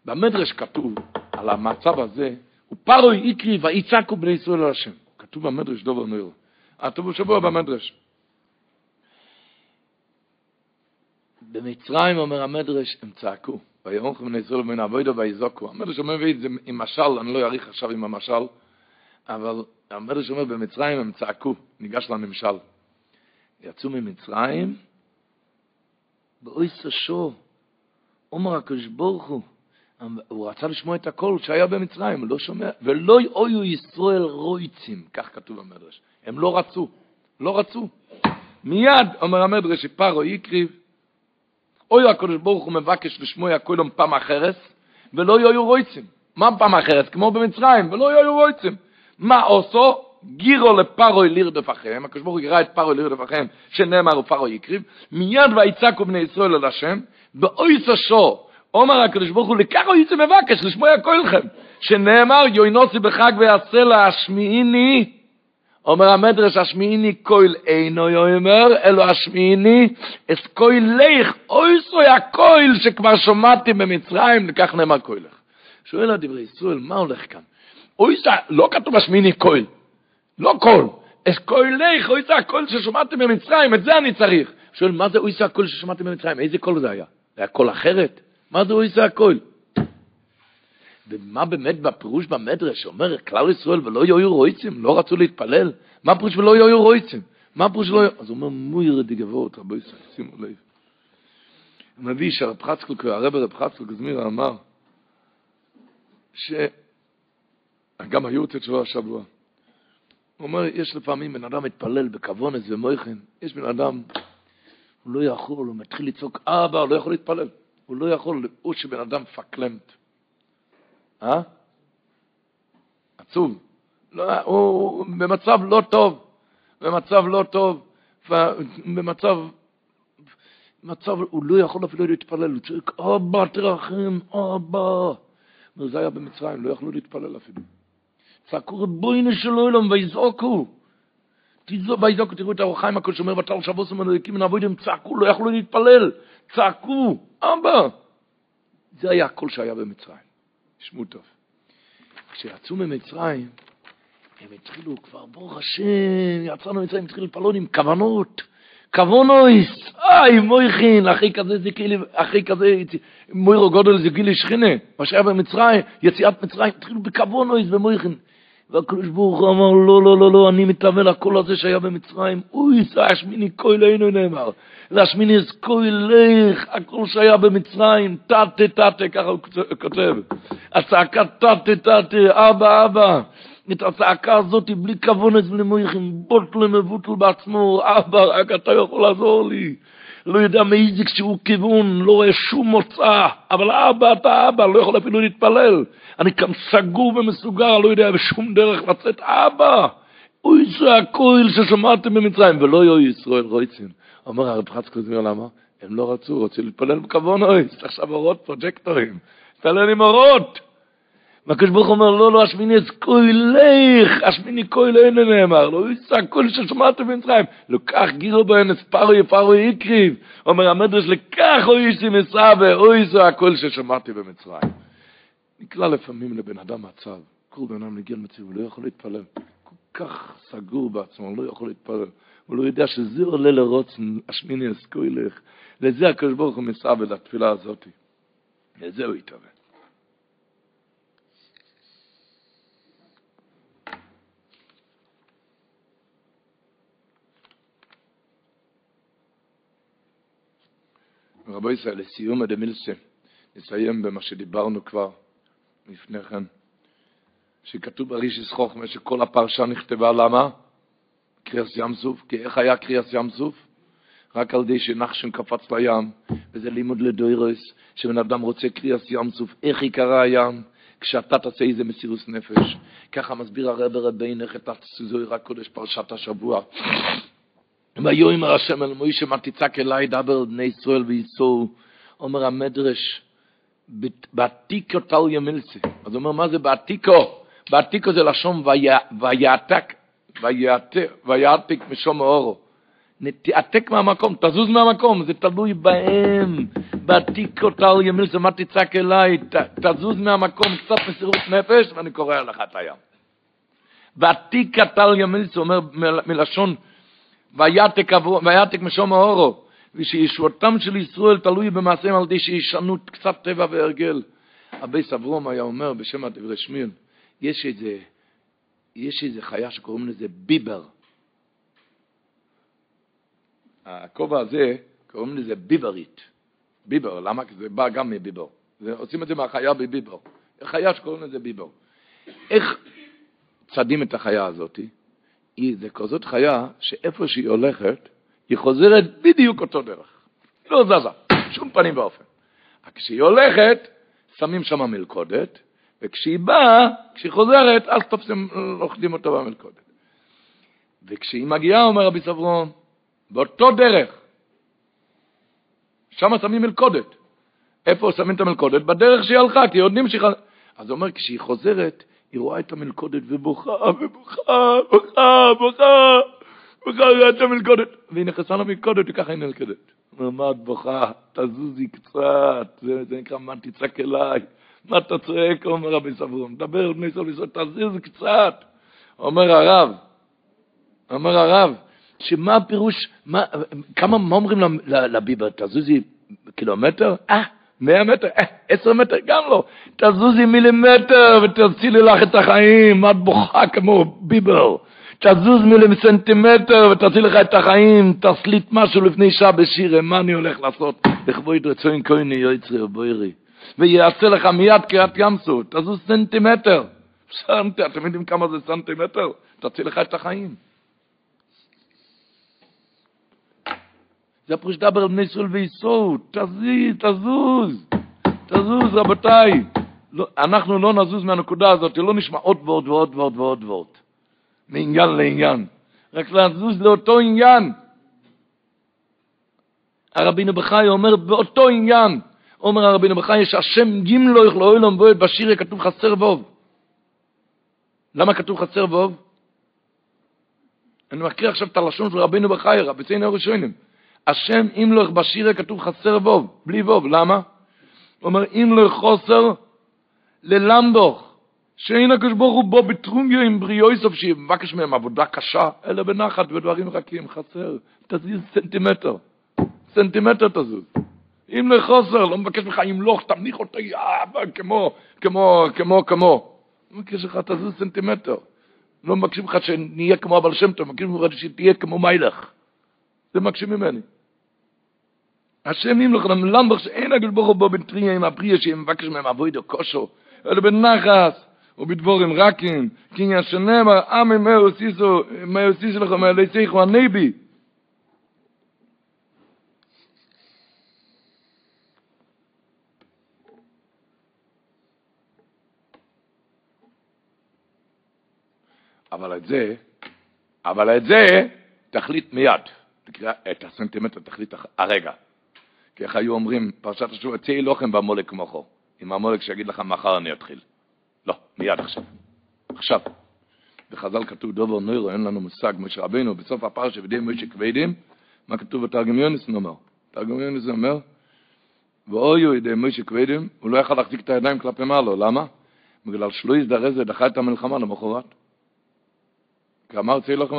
במדרש כתוב על המצב הזה, ופרוי יקרי ויצעקו בני ישראל על השם. כתוב במדרש דובר נויר. כתוב בשבוע במדרש. במצרים, אומר המדרש, הם צעקו. ויאמרו בני ישראל ובין אבוידו ויזוקו. המדרש אומר זה עם משל, אני לא אאריך עכשיו עם המשל, אבל המדרש אומר במצרים הם צעקו, ניגש לנמשל. יצאו ממצרים, באויס השור, אומר הקדוש ברוך הוא, הוא רצה לשמוע את הקול שהיה במצרים, הוא לא שומע, ולא אויו ישראל רויצים, כך כתוב במדרש. הם לא רצו, לא רצו. מיד, אומר המדרש, פרו יקריב, אוי הקדוש ברוך הוא מבקש לשמוע קולם פעם אחרת, ולא יהיו רויצים. מה פעם אחרת? כמו במצרים, ולא יהיו רויצים. מה עושו? גירו לפרוי לירדף אחריהם, הקדוש ברוך הוא גירה את פרוי לירדף אחריהם, שנאמר ופרוי יקריב, מיד ויצעקו בני ישראל אל השם, באויס השור, אומר הקדוש ברוך הוא, הוא יצא מבקש, לשמוע כלכם, שנאמר יוינוסי בחג ויעשה להשמיעיני, אומר המדרש השמיעיני קויל אינו יאמר, אלו השמיעיני אס קויל לך, אוי סוי הקויל שכבר שמעתי במצרים, לכך נאמר קוילך. שואל הדברי ישראל, מה הולך כאן? אוי סוי, לא כתוב השמיעיני קויל, לא קול, אס קוילך, הוא יצא הקול ששמעתם במצרים, את זה אני צריך. שואל, מה זה הוא יצא הקול ששמעתם במצרים? איזה קול זה היה? זה היה קול אחרת? מה זה הוא יצא הקול? ומה באמת בפירוש במדרש שאומר כלל ישראל ולא יהיו רויצים, לא רצו להתפלל? מה הפירוש ולא יהיו רויצים? מה הפירוש שלא יהיו? אז הוא אומר, מויר דגבות, רבו ישראל, שימו לב. הוא מביא שהרב חצקל, הרב רב חצקל גזמירה אמר, שגם היורצת שלו השבוע, הוא אומר, יש לפעמים בן אדם מתפלל בכוונס ומויכן, יש בן אדם, הוא לא יכול, הוא מתחיל לצעוק, אבא, הוא לא יכול להתפלל. הוא לא יכול, הוא שבן אדם פקלמת. אה? עצוב. לא, הוא במצב לא טוב, במצב לא טוב, במצב, במצב, הוא לא יכול אפילו להתפלל, הוא צועק, אבא, תרחם, אבא. וזה היה במצרים, לא יכלו להתפלל אפילו. צעקו רבוינו של עולם ויזעקו. ויזעקו, תראו את האורחיים הכל שאומר בתל שבוס ומנהיקים מן אבוידם, צעקו, לא יכלו להתפלל, צעקו, אבא. זה היה הקול שהיה במצרים. תשמעו טוב. כשיצאו ממצרים, הם התחילו כבר, ברוך השם, יצאנו ממצרים, התחילו להתפלל עם כוונות. כוונויס, איי, מויכין, אחי כזה זה כאילו, אחי כזה, מוירו גודל זה גילי שכינה, מה שהיה במצרים, יציאת מצרים, התחילו בכוונויס ומויכין. והקדוש ברוך הוא אמר, לא, לא, לא, לא, אני מתלווה לקול הזה שהיה במצרים, אוי, זה השמיני כוי לנו נאמר, זה השמיני כוי לך, הקול שהיה במצרים, תתה, תתה, ככה הוא כותב, הצעקה תתה, תתה, אבא, אבא, את הצעקה הזאת בלי כוונס ולמויכים, בוטל מבוטל בעצמו, אבא, רק אתה יכול לעזור לי. לא יודע מאיזה שהוא כיוון, לא רואה שום מוצא, אבל אבא, אתה אבא, לא יכול אפילו להתפלל. אני כאן סגור ומסוגר, לא יודע בשום דרך לצאת, אבא, אוי זה הכויל ששמעתם במצרים, ולא יהיו ישראל רויצין. אומר הרב חצקו זמיר, למה? הם לא רצו, רוצים להתפלל בכוון אוי, עכשיו אורות פרוג'קטורים, תתפלל עם אורות. והקדוש ברוך אומר, לא, לא, השמיני אז כוי לך, השמיני כוי לאין נאמר, לא יצא כל ששמעתם במצרים, לקח גירו באנס פרוי פרוי יקריב, אומר המדרש, לקח אוי איסי מסבה, אוי זה הכל ששמעתי במצרים. נקלע לפעמים לבן אדם מצב, כל בן אדם מגיע למצב, הוא לא יכול להתפלל, כל כך סגור בעצמו, לא יכול להתפלל, הוא לא יודע שזה עולה לרוץ, השמיני אז כוי לך, לזה הקדוש ברוך הוא מסבה לתפילה הזאת, לזה הוא יתאבד. רבו ישראל, לסיום הדמילסה, נסיים במה שדיברנו כבר לפני כן, שכתוב ברישיס חוכמה שכל הפרשה נכתבה, למה? קריאס ים סוף, כי איך היה קריאס ים סוף? רק על די שנחשן קפץ לים, וזה לימוד לדוירוס, שבן אדם רוצה קריאס ים סוף, איך יקרה הים? כשאתה תעשה איזה מסירוס נפש. ככה מסביר הרב רבינך את הסזויר הקודש פרשת השבוע. ויאמר השם אל מוישה מה תצעק אליי דבר בני ישראל ויצאו. אומר המדרש בעתיקו טל ימילצי. אז הוא אומר מה זה בעתיקו? בעתיקו זה לשון ויעתק ויעתק משום האורו. תעתק מהמקום תזוז מהמקום זה תלוי בהם. בעתיקו טל ימילצי מה תצעק אליי תזוז מהמקום קצת מסירות נפש ואני קורא לך את הים. בעתיקו טל ימילצי אומר מלשון ויעתק משום האורו, ושישועתם של ישראל תלוי במעשיהם על ידי שישנות קצת טבע והרגל. אבי סברום היה אומר בשם הדברי שמיל, יש איזה, יש איזה חיה שקוראים לזה ביבר. הכובע הזה, קוראים לזה ביברית. ביבר, למה? כי זה בא גם מביבר. עושים את זה מהחיה בביבר. חיה שקוראים לזה ביבר. איך צדים את החיה הזאתי? היא זה כזאת חיה שאיפה שהיא הולכת, היא חוזרת בדיוק אותו דרך. לא זזה, שום פנים ואופן. כשהיא הולכת, שמים שם מלכודת, וכשהיא באה, כשהיא חוזרת, אז תופסים, לוכדים אותו במלכודת. וכשהיא מגיעה, אומר רבי סברון, באותו דרך, שם שמים מלכודת. איפה שמים את המלכודת? בדרך שהיא הלכה, כי יודעים שהיא... אז הוא אומר, כשהיא חוזרת, היא רואה את המלכודת ובוכה, ובוכה, בוכה, בוכה, בוכה, רואה את המלכודת. והיא נכנסה למלכודת וככה היא נלכדת. מה את בוכה? תזוזי קצת, זה, זה נקרא, מה תצעק אליי? מה אתה צועק? אומר רבי סברון, דבר בני ישראל וישראל, תזוז קצת. אומר הרב, אומר הרב, שמה הפירוש, מה, כמה, מה אומרים לביבר, תזוזי קילומטר? אה, מאה מטר, עשר מטר, גם לא. תזוזי מילימטר ותצילי לך את החיים, את בוכה כמו ביבר. תזוז מיליסנטימטר ותציל לך את החיים, תסליט משהו לפני שעה בשיר, מה אני הולך לעשות? לכבוד רצוין כהני יוצרי ובוירי. ויעשה לך מיד קריאת ים סוף, תזוז סנטימטר. סנטי, אתם יודעים כמה זה סנטימטר? תציל לך את החיים. זה הפירוש דבר על בני ישראל ויסעו, תזיז, תזוז, תזוז רבותיי. לא, אנחנו לא נזוז מהנקודה הזאת, לא נשמע עוד ועוד ועוד ועוד ועוד ועוד. מעניין לעניין. רק לזוז לאותו עניין. הרבינו בחי אומר באותו עניין, אומר הרבינו בחי שהשם גימלו יכל אוילום בועד בשיר כתוב חסר ווב. למה כתוב חסר ווב? אני מקריא עכשיו את הלשון של רבינו בחי, רבי ציינו הראשונים. השם אם לא בשיר כתוב חסר ווב, בלי ווב, למה? הוא אומר אם לא חוסר ללמדוך, שאין הקדוש ברוך הוא בו בטרונגיה עם בריאוי סוף שיבקש מהם עבודה קשה, אלא בנחת ודברים רכים, חסר, תזיז סנטימטר, סנטימטר תזוז. אם לחוסר, לא מבקש ממך ימלוך, תמליך אותו כמו, כמו, כמו, כמו. לא מבקש ממך תזוז סנטימטר. לא מבקשים ממך שנהיה כמו הבעל שם טוב, מבקשים ממך שתהיה כמו מיילך. זה מבקשים ממני. השם ימלוך למלמבך שאין הקדוש ברוך הוא בו בטרונגיה עם הפריאה שיבקש מהם עבודה קושו, אלא בנחס. ובדבורים רקים, כי עניין שנאמר, עמי מאו סיסו, מאו סיסו לכם, מאו ליציחו הנבי. אבל את זה, אבל את זה תחליט מיד. תקרא את הסנטימטר, תחליט הרגע. כי איך היו אומרים, פרשת השבוע, צאי לוחם במולק כמוכו. עם המולק שיגיד לך, מחר אני אתחיל. לא, מיד עכשיו. עכשיו. בחז"ל כתוב דובר נוירו, אין לנו מושג, משה רבינו, בסוף הפרשה בידי משה כבדים, מה כתוב בתרגם יונס אומר? תרגם יונס אומר, ואויו ידי משה כבדים, הוא לא יכול להחזיק את הידיים כלפי מעלו, למה? בגלל שלא יזדרז ודחה את המלחמה למחרת. כי אמר צאי לכם,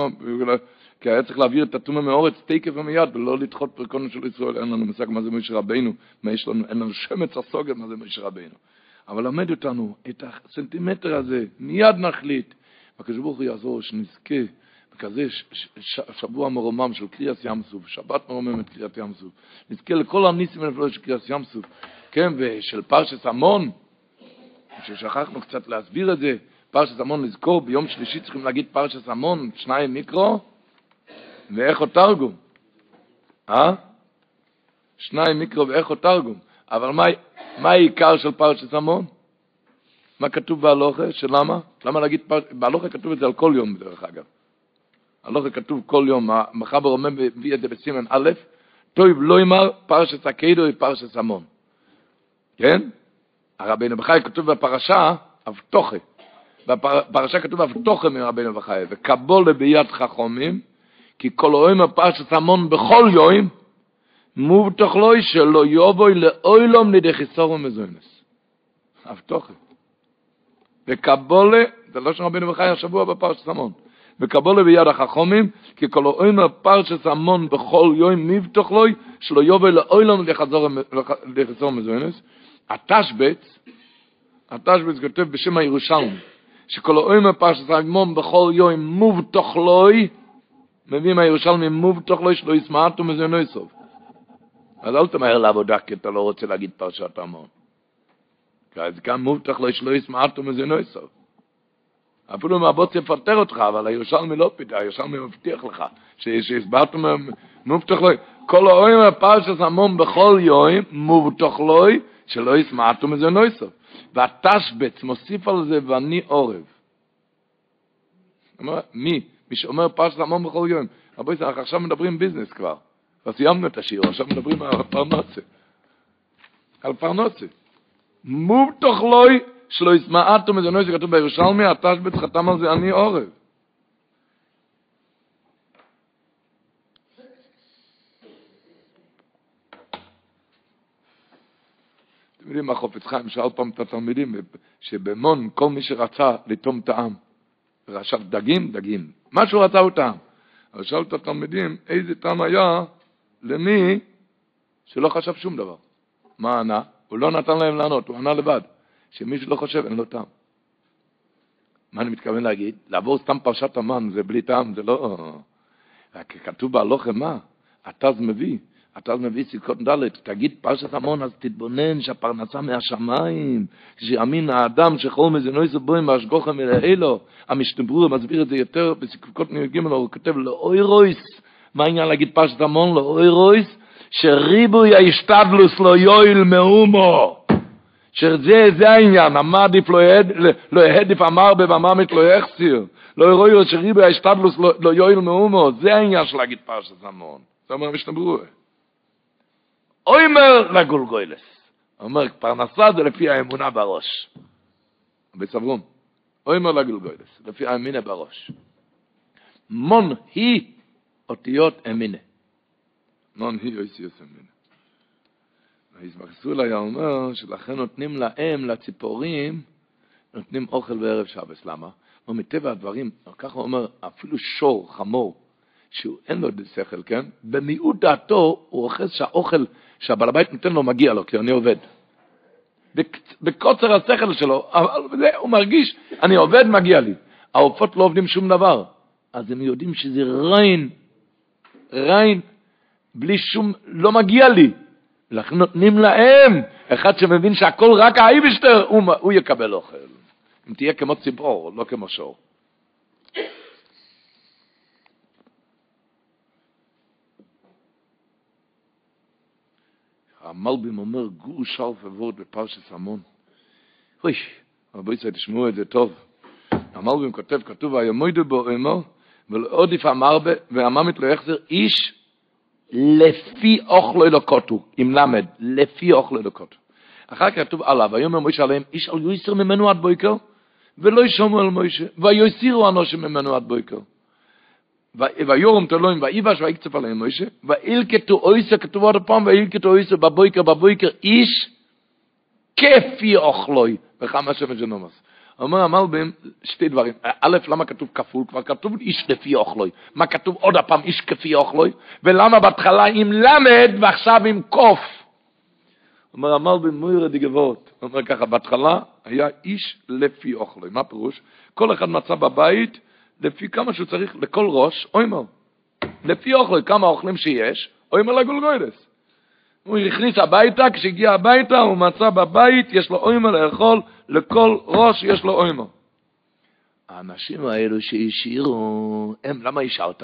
כי היה צריך להעביר את הטומאה מאורץ תקף ומיד, ולא לדחות פרקונו של ישראל, אין לנו מושג מה זה משה רבינו, יש לנו, אין לנו שמץ הסוגת מה זה משה רבינו. אבל למד אותנו את הסנטימטר הזה, מיד נחליט. הקדוש ברוך הוא יעזור שנזכה בכזה שבוע מרומם של קריאס ים סוף, שבת מרוממת קריאת ים סוף, נזכה לכל הניסים הנפלאות של קריאס ים סוף, כן, ושל פרשת המון, ששכחנו קצת להסביר את זה, פרשת המון לזכור, ביום שלישי צריכים להגיד פרשת המון, שניים מיקרו, ואיכו תרגום, אה? שניים מיקרו ואיכו תרגום, אבל מה, מה העיקר של פרשת המון? מה כתוב בהלוכה? שלמה? למה להגיד פרשת... בהלוכה כתוב את זה על כל יום, דרך אגב. בהלוכה כתוב כל יום, מחבר אומר, מביא את זה בסימן א', טוב לא יאמר פרשת הקדו היא פרשת המון. כן? הרבינו בחי כתוב בפרשה, אבטוחה. בפרשה כתוב אבטוחה מרבינו בחי, וקבולה ביד חכומים, כי כל אוהים פרשת המון בכל יום, מובטח לוי שלא יובוי לאוילום לידי חיסור ומזוינס. הבטוחת. וקבולה, זה לא שרבינו בחי השבוע בפרשת המון. וקבולה ביד החכומים, כי כל אוימר פרשת המון בכל יום מבטח לוי שלא יובוי לאוילום לידי חיסור ומזוינס. התשבץ, התשבץ כותב בשם הירושלם, שכל אוימר פרשת המון בכל יום מובטח לוי, מביא מהירושלמי מובטח לוי שלא יסמעתו מזוינוסוב. אז אל תמהר לעבודה כי אתה לא רוצה להגיד פרשת המון. אז גם מובטח לו שלא יסמעתו מזה נויסו. אפילו מהבוץ יפטר אותך, אבל הירושלמי לא פיתה, הירושלמי מבטיח לך, שהסברתם, מובטח לו, כל האוים הפרשת המון בכל יום, מובטח לו, שלא יסמעתו מזה נויסו. והתשבץ מוסיף על זה ואני עורב. מי? מי שאומר פרשת המון בכל יום. רבוי, אנחנו עכשיו מדברים ביזנס כבר. כבר סיימנו את השיר, עכשיו מדברים על פרנוצה. על פרנוצה. מובטח לוי שלא יסמעתו מזונו שכתוב בירושלמי, התשבץ חתם על זה אני עורב. אתם יודעים מה חופץ חיים שאל פעם את התלמידים, שבמון כל מי שרצה לטום טעם, עכשיו דגים, דגים, מה שהוא רצה הוא טעם. אז שאל את התלמידים, איזה טעם היה למי שלא חשב שום דבר. מה ענה? הוא לא נתן להם לענות, הוא ענה לבד. שמי שלא חושב, אין לו טעם. מה אני מתכוון להגיד? לעבור סתם פרשת המן זה בלי טעם, זה לא... רק כתוב בהלוכם מה? אז מביא, אתה אז מביא סיכות ד', תגיד פרשת המון, אז תתבונן שהפרנסה מהשמיים, כשיאמין האדם שכל מזינו יסו בוים והשגוחם יראה לו, המשתברו מסביר את זה יותר בסיכות נ"ג, הוא כותב לאוי רויס, מה העניין להגיד פרשת המון לאוי רויס? שריבוי ההשתדלוס לא יועיל מאומו. שזה זה העניין, המעדיף לא יהדיף אמר בבממת לא יחסיר. לא ירואי שריבוי ההשתדלוס לא יועיל מאומו. זה העניין של להגיד פרשת המון. זה אומר משתברור. אוימר לגולגוילס. אומר, פרנסה זה לפי האמונה בראש. בסברום. אוימר לגולגוילס, לפי האמינה בראש. מון היא אותיות אמינה. נון היא אויסי יוסמינה. היזמח היה אומר שלכן נותנים להם, לציפורים, נותנים אוכל בערב שבס. למה? הוא מטבע הדברים, ככה הוא אומר, אפילו שור, חמור, שהוא אין לו שכל, כן? במיעוט דעתו הוא אוחז שהאוכל שהבעל הבית נותן לו מגיע לו, כי אני עובד. בקוצר השכל שלו, אבל זה, הוא מרגיש, אני עובד, מגיע לי. העופות לא עובדים שום דבר. אז הם יודעים שזה ריין, ריין בלי שום, לא מגיע לי. לכן נותנים להם, אחד שמבין שהכל רק האייבשטר, הוא, הוא יקבל אוכל. אם תהיה כמו ציפור, לא כמו שור. המלבים אומר גור שלף עבוד בפרשת המון. אוי, רבי ישראל, תשמעו את זה טוב. המלבים כותב, כתוב, הימוידו בו אמו, ולעוד יפעם ארבע, והממת לא יחזר איש לפי אוכלו אלוקותו, עם למד, לפי אוכלו אלוקותו. אחר כך כתוב עליו, ויאמר מוישה עליהם, איש על יויסר ממנו עד בויקר, ולא ישומעו על מוישה, ויוסירו אנושים ממנו עד בויקר. ויורם תלוים ואיבש ויקצף עליהם מוישה, ואילקטו אויסר, כתוב עוד פעם, ואילקטו אויסר בבויקר, בבויקר, איש כפי אוכלוי, וכמה שמש נומס. אומר המלבים שתי דברים. א', למה כתוב כפול? כבר כתוב איש לפי אוכלוי. מה כתוב עוד הפעם איש כפי אוכלוי? ולמה בהתחלה עם למד ועכשיו עם קוף? אומר המלבים מוירד גבוהות. אומר ככה, בהתחלה היה איש לפי אוכלוי. מה פירוש? כל אחד מצא בבית לפי כמה שהוא צריך, לכל ראש, אוימר. לפי אוכלוי, כמה אוכלים שיש, אוימר לגולגוידס. הוא הכניס הביתה, כשהגיע הביתה הוא מצא בבית, יש לו אוימר לאכול, לכל ראש יש לו אוימר. האנשים האלו שהשאירו, הם, למה השארת?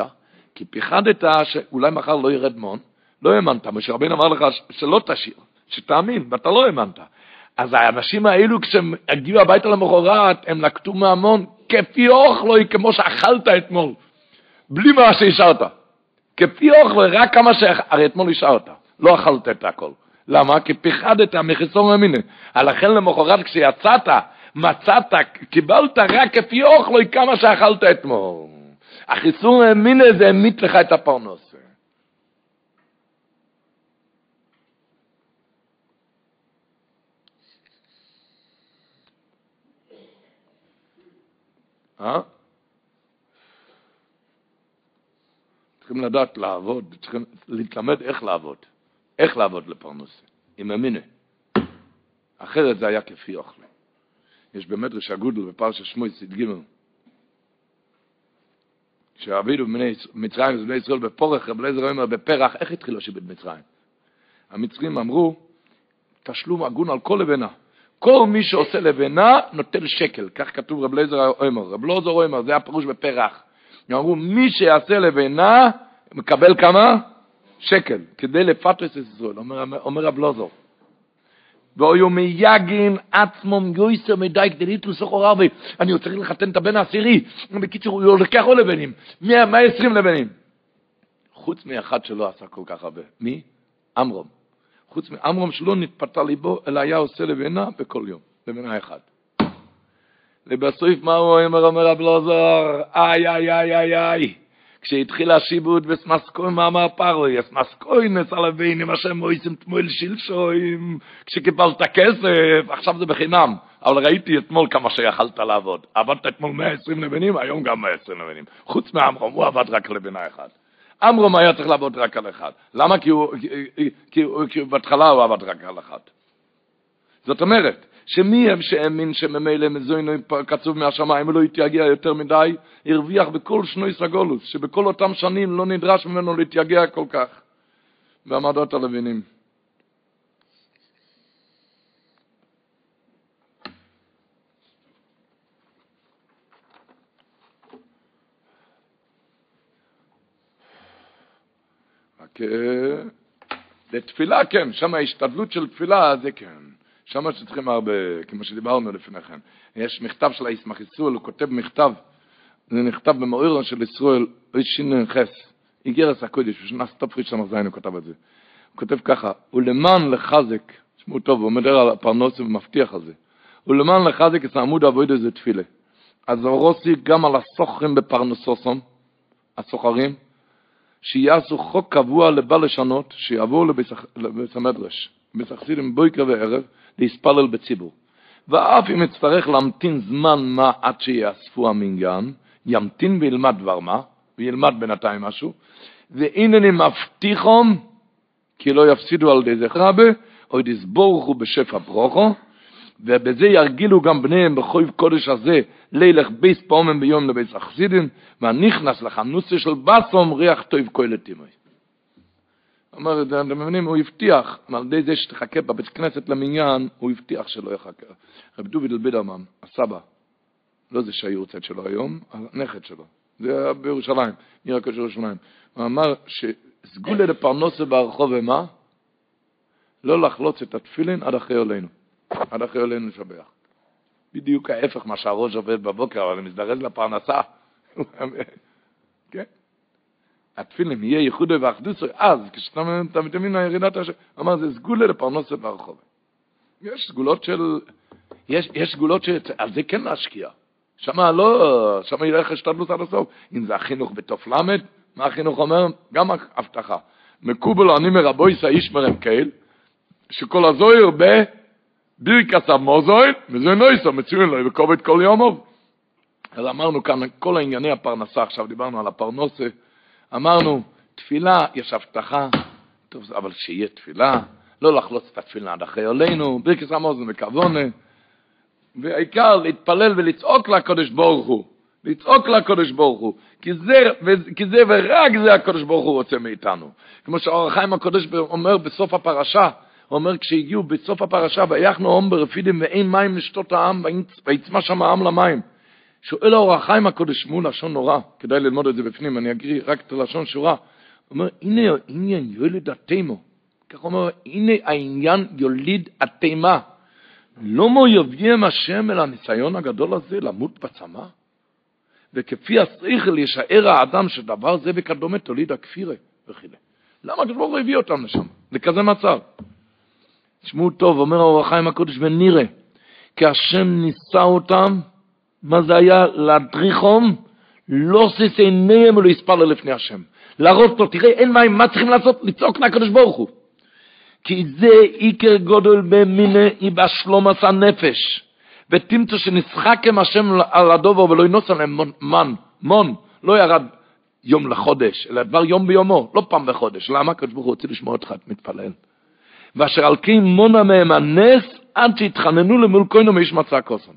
כי פיחדת שאולי מחר לא ירד מון, לא האמנת, משה רבינו אמר לך שלא תשאיר, שתאמין, ואתה לא האמנת. אז האנשים האלו, כשהם הגיעו הביתה למחרת, הם נקטו מהמון, כפי אוכלוי, כמו שאכלת אתמול, בלי מה שהשארת. כפי אוכלוי, רק כמה ש... הרי אתמול השארת. לא אכלת את הכל. למה? כי פיחדת מחיסון המיני. לכן למחרת כשיצאת, מצאת, קיבלת רק כפי אוכלוי כמה שאכלת אתמול. החיסון המיני זה המית לך את הפרנוס. אה? צריכים לדעת לעבוד, צריכים להתלמד איך לעבוד. איך לעבוד לפרנסה? עם המיני. אחרת זה היה כפי אוכלי. יש במדרש הגודל בפרשת שמוי צד ג' כשעבידו במצרים ובני ישראל בפורך, רב אליעזר אומר בפרח, איך התחילו שיבד מצרים? המצרים אמרו, תשלום הגון על כל לבנה. כל מי שעושה לבנה נוטל שקל, כך כתוב רב אליעזר אומר. רב אליעזר אומר, זה הפירוש בפרח. אמרו, מי שיעשה לבנה מקבל כמה? שקל, כדי לפתוס את ישראל, אומר, אומר רב לוזור. ואויו מייגין עצמום יויסר מדי כדי ליטלוס סוחר הרבה. אני צריך לחתן את הבן העשירי. בקיצור, הוא לוקח עוד לבנים. 120 לבנים. חוץ מאחד שלא עשה כל כך הרבה. מי? אמרום. חוץ מאמרום שלא נתפתה ליבו, אלא היה עושה לבנה בכל יום. לבנה אחד. ובסוף מה הוא אומר, אומר רב לוזור? איי, איי, איי, איי, איי. כשהתחיל השיבוד וסמסקוי, מה אמר פרוי? סמסקוי נס על הבינים, השם מויסים תמול שלשוים, כשקיבלת כסף, עכשיו זה בחינם. אבל ראיתי אתמול כמה שיכלת לעבוד. עבדת אתמול 120 לבנים, היום גם 120 לבנים. חוץ מעמרום, הוא עבד רק לבנה אחת. עמרום היה צריך לעבוד רק על אחד. למה? כי הוא, כי, כי, כי בהתחלה הוא עבד רק על אחד. זאת אומרת, שמי הם שהאמין שממילא מזוינו קצוב מהשמיים ולא יתייגע יותר מדי, הרוויח בכל שנוי סגולוס, שבכל אותם שנים לא נדרש ממנו להתייגע כל כך. בעמדות הלווינים. לתפילה כן, שם ההשתדלות של תפילה זה כן. שם שצריכים הרבה, כמו שדיברנו לפני כן. יש מכתב של הישמח ישראל, הוא כותב מכתב, זה נכתב במאוירו של ישראל, איש שינוי חס, איגרס הקודש, בשנה סטופריץ' סמ"ז הוא כתב את זה. הוא כותב ככה, ולמען לחזק, תשמעו טוב, הוא מדבר על הפרנוס ומבטיח על זה, ולמען לחזק את העמוד העבוד הזה תפילה. אז אורוסי גם על הסוחרים בפרנסוסום, הסוחרים, שיעשו חוק קבוע לבל לשנות, שיעברו לבית המדרש, בסחסידים בויקר וערב, להספלל בציבור. ואף אם יצטרך להמתין זמן מה עד שיאספו המנגן, ימתין וילמד דבר מה, וילמד בינתיים משהו, והנני מבטיחום, כי לא יפסידו על ידי זכר רבה, או יסבורכו בשפע ברוכו, ובזה ירגילו גם בניהם בחויב קודש הזה, לילך ביס פעומן ביום לביס אכסידין, והנכנס לחנוסה של בסום ריח טוב כהל תימוי. אומר, אתם מבינים, הוא הבטיח, על ידי זה שתחכה בבית כנסת למניין, הוא הבטיח שלא יחכה. רב דוד אלבידרמן, הסבא, לא זה שהיורצת שלו היום, הנכד שלו, זה היה בירושלים, עיר הקודש ירושלים. הוא אמר שסגולה לפרנוסה ברחוב ומה? לא לחלוץ את התפילין עד אחרי עולנו. עד אחרי עולנו לשבח. בדיוק ההפך מה שהראש עובד בבוקר, אבל מזדרז לפרנסה. כן? התפילין יהיה ייחודו ואחדוסו, אז כשאתה מתאמין לירידת השם, אמר זה סגולה לפרנוסה ברחוב. יש סגולות של, יש, יש סגולות שעל זה כן להשקיע. שם לא, שם ילך השתדלות עד הסוף. אם זה החינוך בתוף למד, מה החינוך אומר? גם הבטחה. מקובל אני מרבויס האיש מרם קהל, שכל הזויר בבירקס המוזוין, וזה נויסו, מצוין לו, וכובד כל יומוב. אז אמרנו כאן, כל הענייני הפרנסה, עכשיו דיברנו על הפרנוסה, אמרנו, תפילה, יש הבטחה, טוב, אבל שיהיה תפילה, לא לחלוץ את התפילה עד אחרי עלינו, ברכס המוזן וכוונה, והעיקר להתפלל ולצעוק לקדוש ברוך הוא, לצעוק לקדוש ברוך הוא, כי זה, כי זה ורק זה הקדוש ברוך הוא רוצה מאיתנו. כמו שהאור החיים הקדוש אומר בסוף הפרשה, הוא אומר כשהגיעו בסוף הפרשה, ויחנו הום ברפידים ואין מים לשתות העם, ויצמא שם העם למים. שואל האור החיים הקודש מול לשון נורא, כדאי ללמוד את זה בפנים, אני אקריא רק את הלשון שורה. הוא אומר, הנה העניין יולד התימו. כך אומר, הנה העניין יוליד התימה. לא מו יביים השם אל הניסיון הגדול הזה למות בצמא? וכפי השכל ישאר האדם שדבר זה וכדומה תוליד הכפירה וכו'. למה הקדוש ברוך הוא הביא אותם לשם? לכזה מצב. תשמעו טוב, אומר האור החיים הקודש, ונראה, כי השם ניסה אותם, מה זה היה? להדריכם, לא סיס עיניהם ולא יספל לפני השם. להראות לו, תראה, אין מים, מה צריכים לעשות? לצעוק לקדוש ברוך הוא. כי זה עיקר גודל במיני בשלום עשה נפש. ותמצא שנשחק עם השם על הדובר ולא ינוס עליהם מן, מון, לא ירד יום לחודש, אלא דבר יום ביומו, לא פעם בחודש. למה? הקדוש ברוך הוא רוצה לשמוע אותך, מתפלל. ואשר על כן מונה מהם הנס עד שהתחננו למול כהנו מאיש מצא קוסם.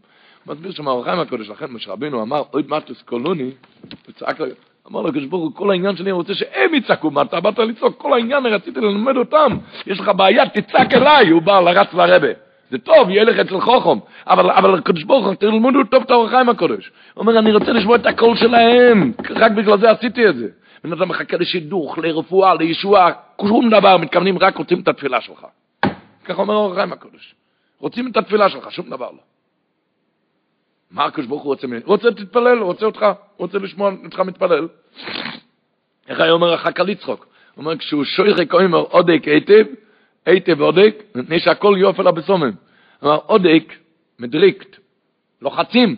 מסביר שם האורחיים הקודש, לכן משה רבינו אמר, אוי מטוס קולוני, הוא צעק אמר לו הקדוש ברוך הוא, כל העניין שלי, אני רוצה שהם יצעקו, מה אתה באת לצעוק? כל העניין, רציתי ללמד אותם. יש לך בעיה, תצעק אליי. הוא בא לרץ לרבה. זה טוב, יהיה לך אצל חוכם. אבל, אבל הקדוש ברוך הוא, תלמדו טוב את האור החיים הקודש. הוא אומר, אני רוצה לשמוע את הקול שלהם. רק בגלל זה עשיתי את זה. בן אדם מחכה לשידוך, לרפואה, לישועה, שום דבר, מתכוונים, רק רוצים את התפילה שלך. ככה אומר האור החיים הקודש. רוצים את התפילה שלך, שום דבר לא. מה הקדוש ברוך הוא רוצה ממני? רוצה תתפלל, רוצה אותך, רוצה לשמוע אותך מתפלל. איך היה אומר החכה לצחוק? הוא אומר, כשהוא שויכק אומר עודק היטב, היטב עודק, מפני שהכל יופי לה בסומם. הוא אומר, עודק, מדריקט, לוחצים,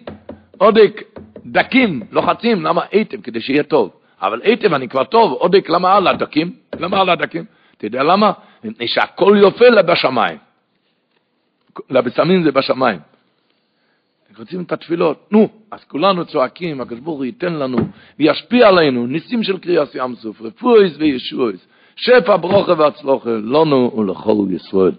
עודק, דקים, לוחצים, למה היטב? כדי שיהיה טוב. אבל היטב אני כבר טוב, עודק, למה על הדקים? למה על הדקים? אתה יודע למה? מפני שהכל יופי לה בשמיים. לבשמים זה בשמיים. רוצים את התפילות, נו, אז כולנו צועקים, הקדוש ברוך הוא ייתן לנו וישפיע עלינו ניסים של קריאס ים סוף, רפואיס וישועיס, שפע ברוכה והצלוחה, לנו ולכל ישראל.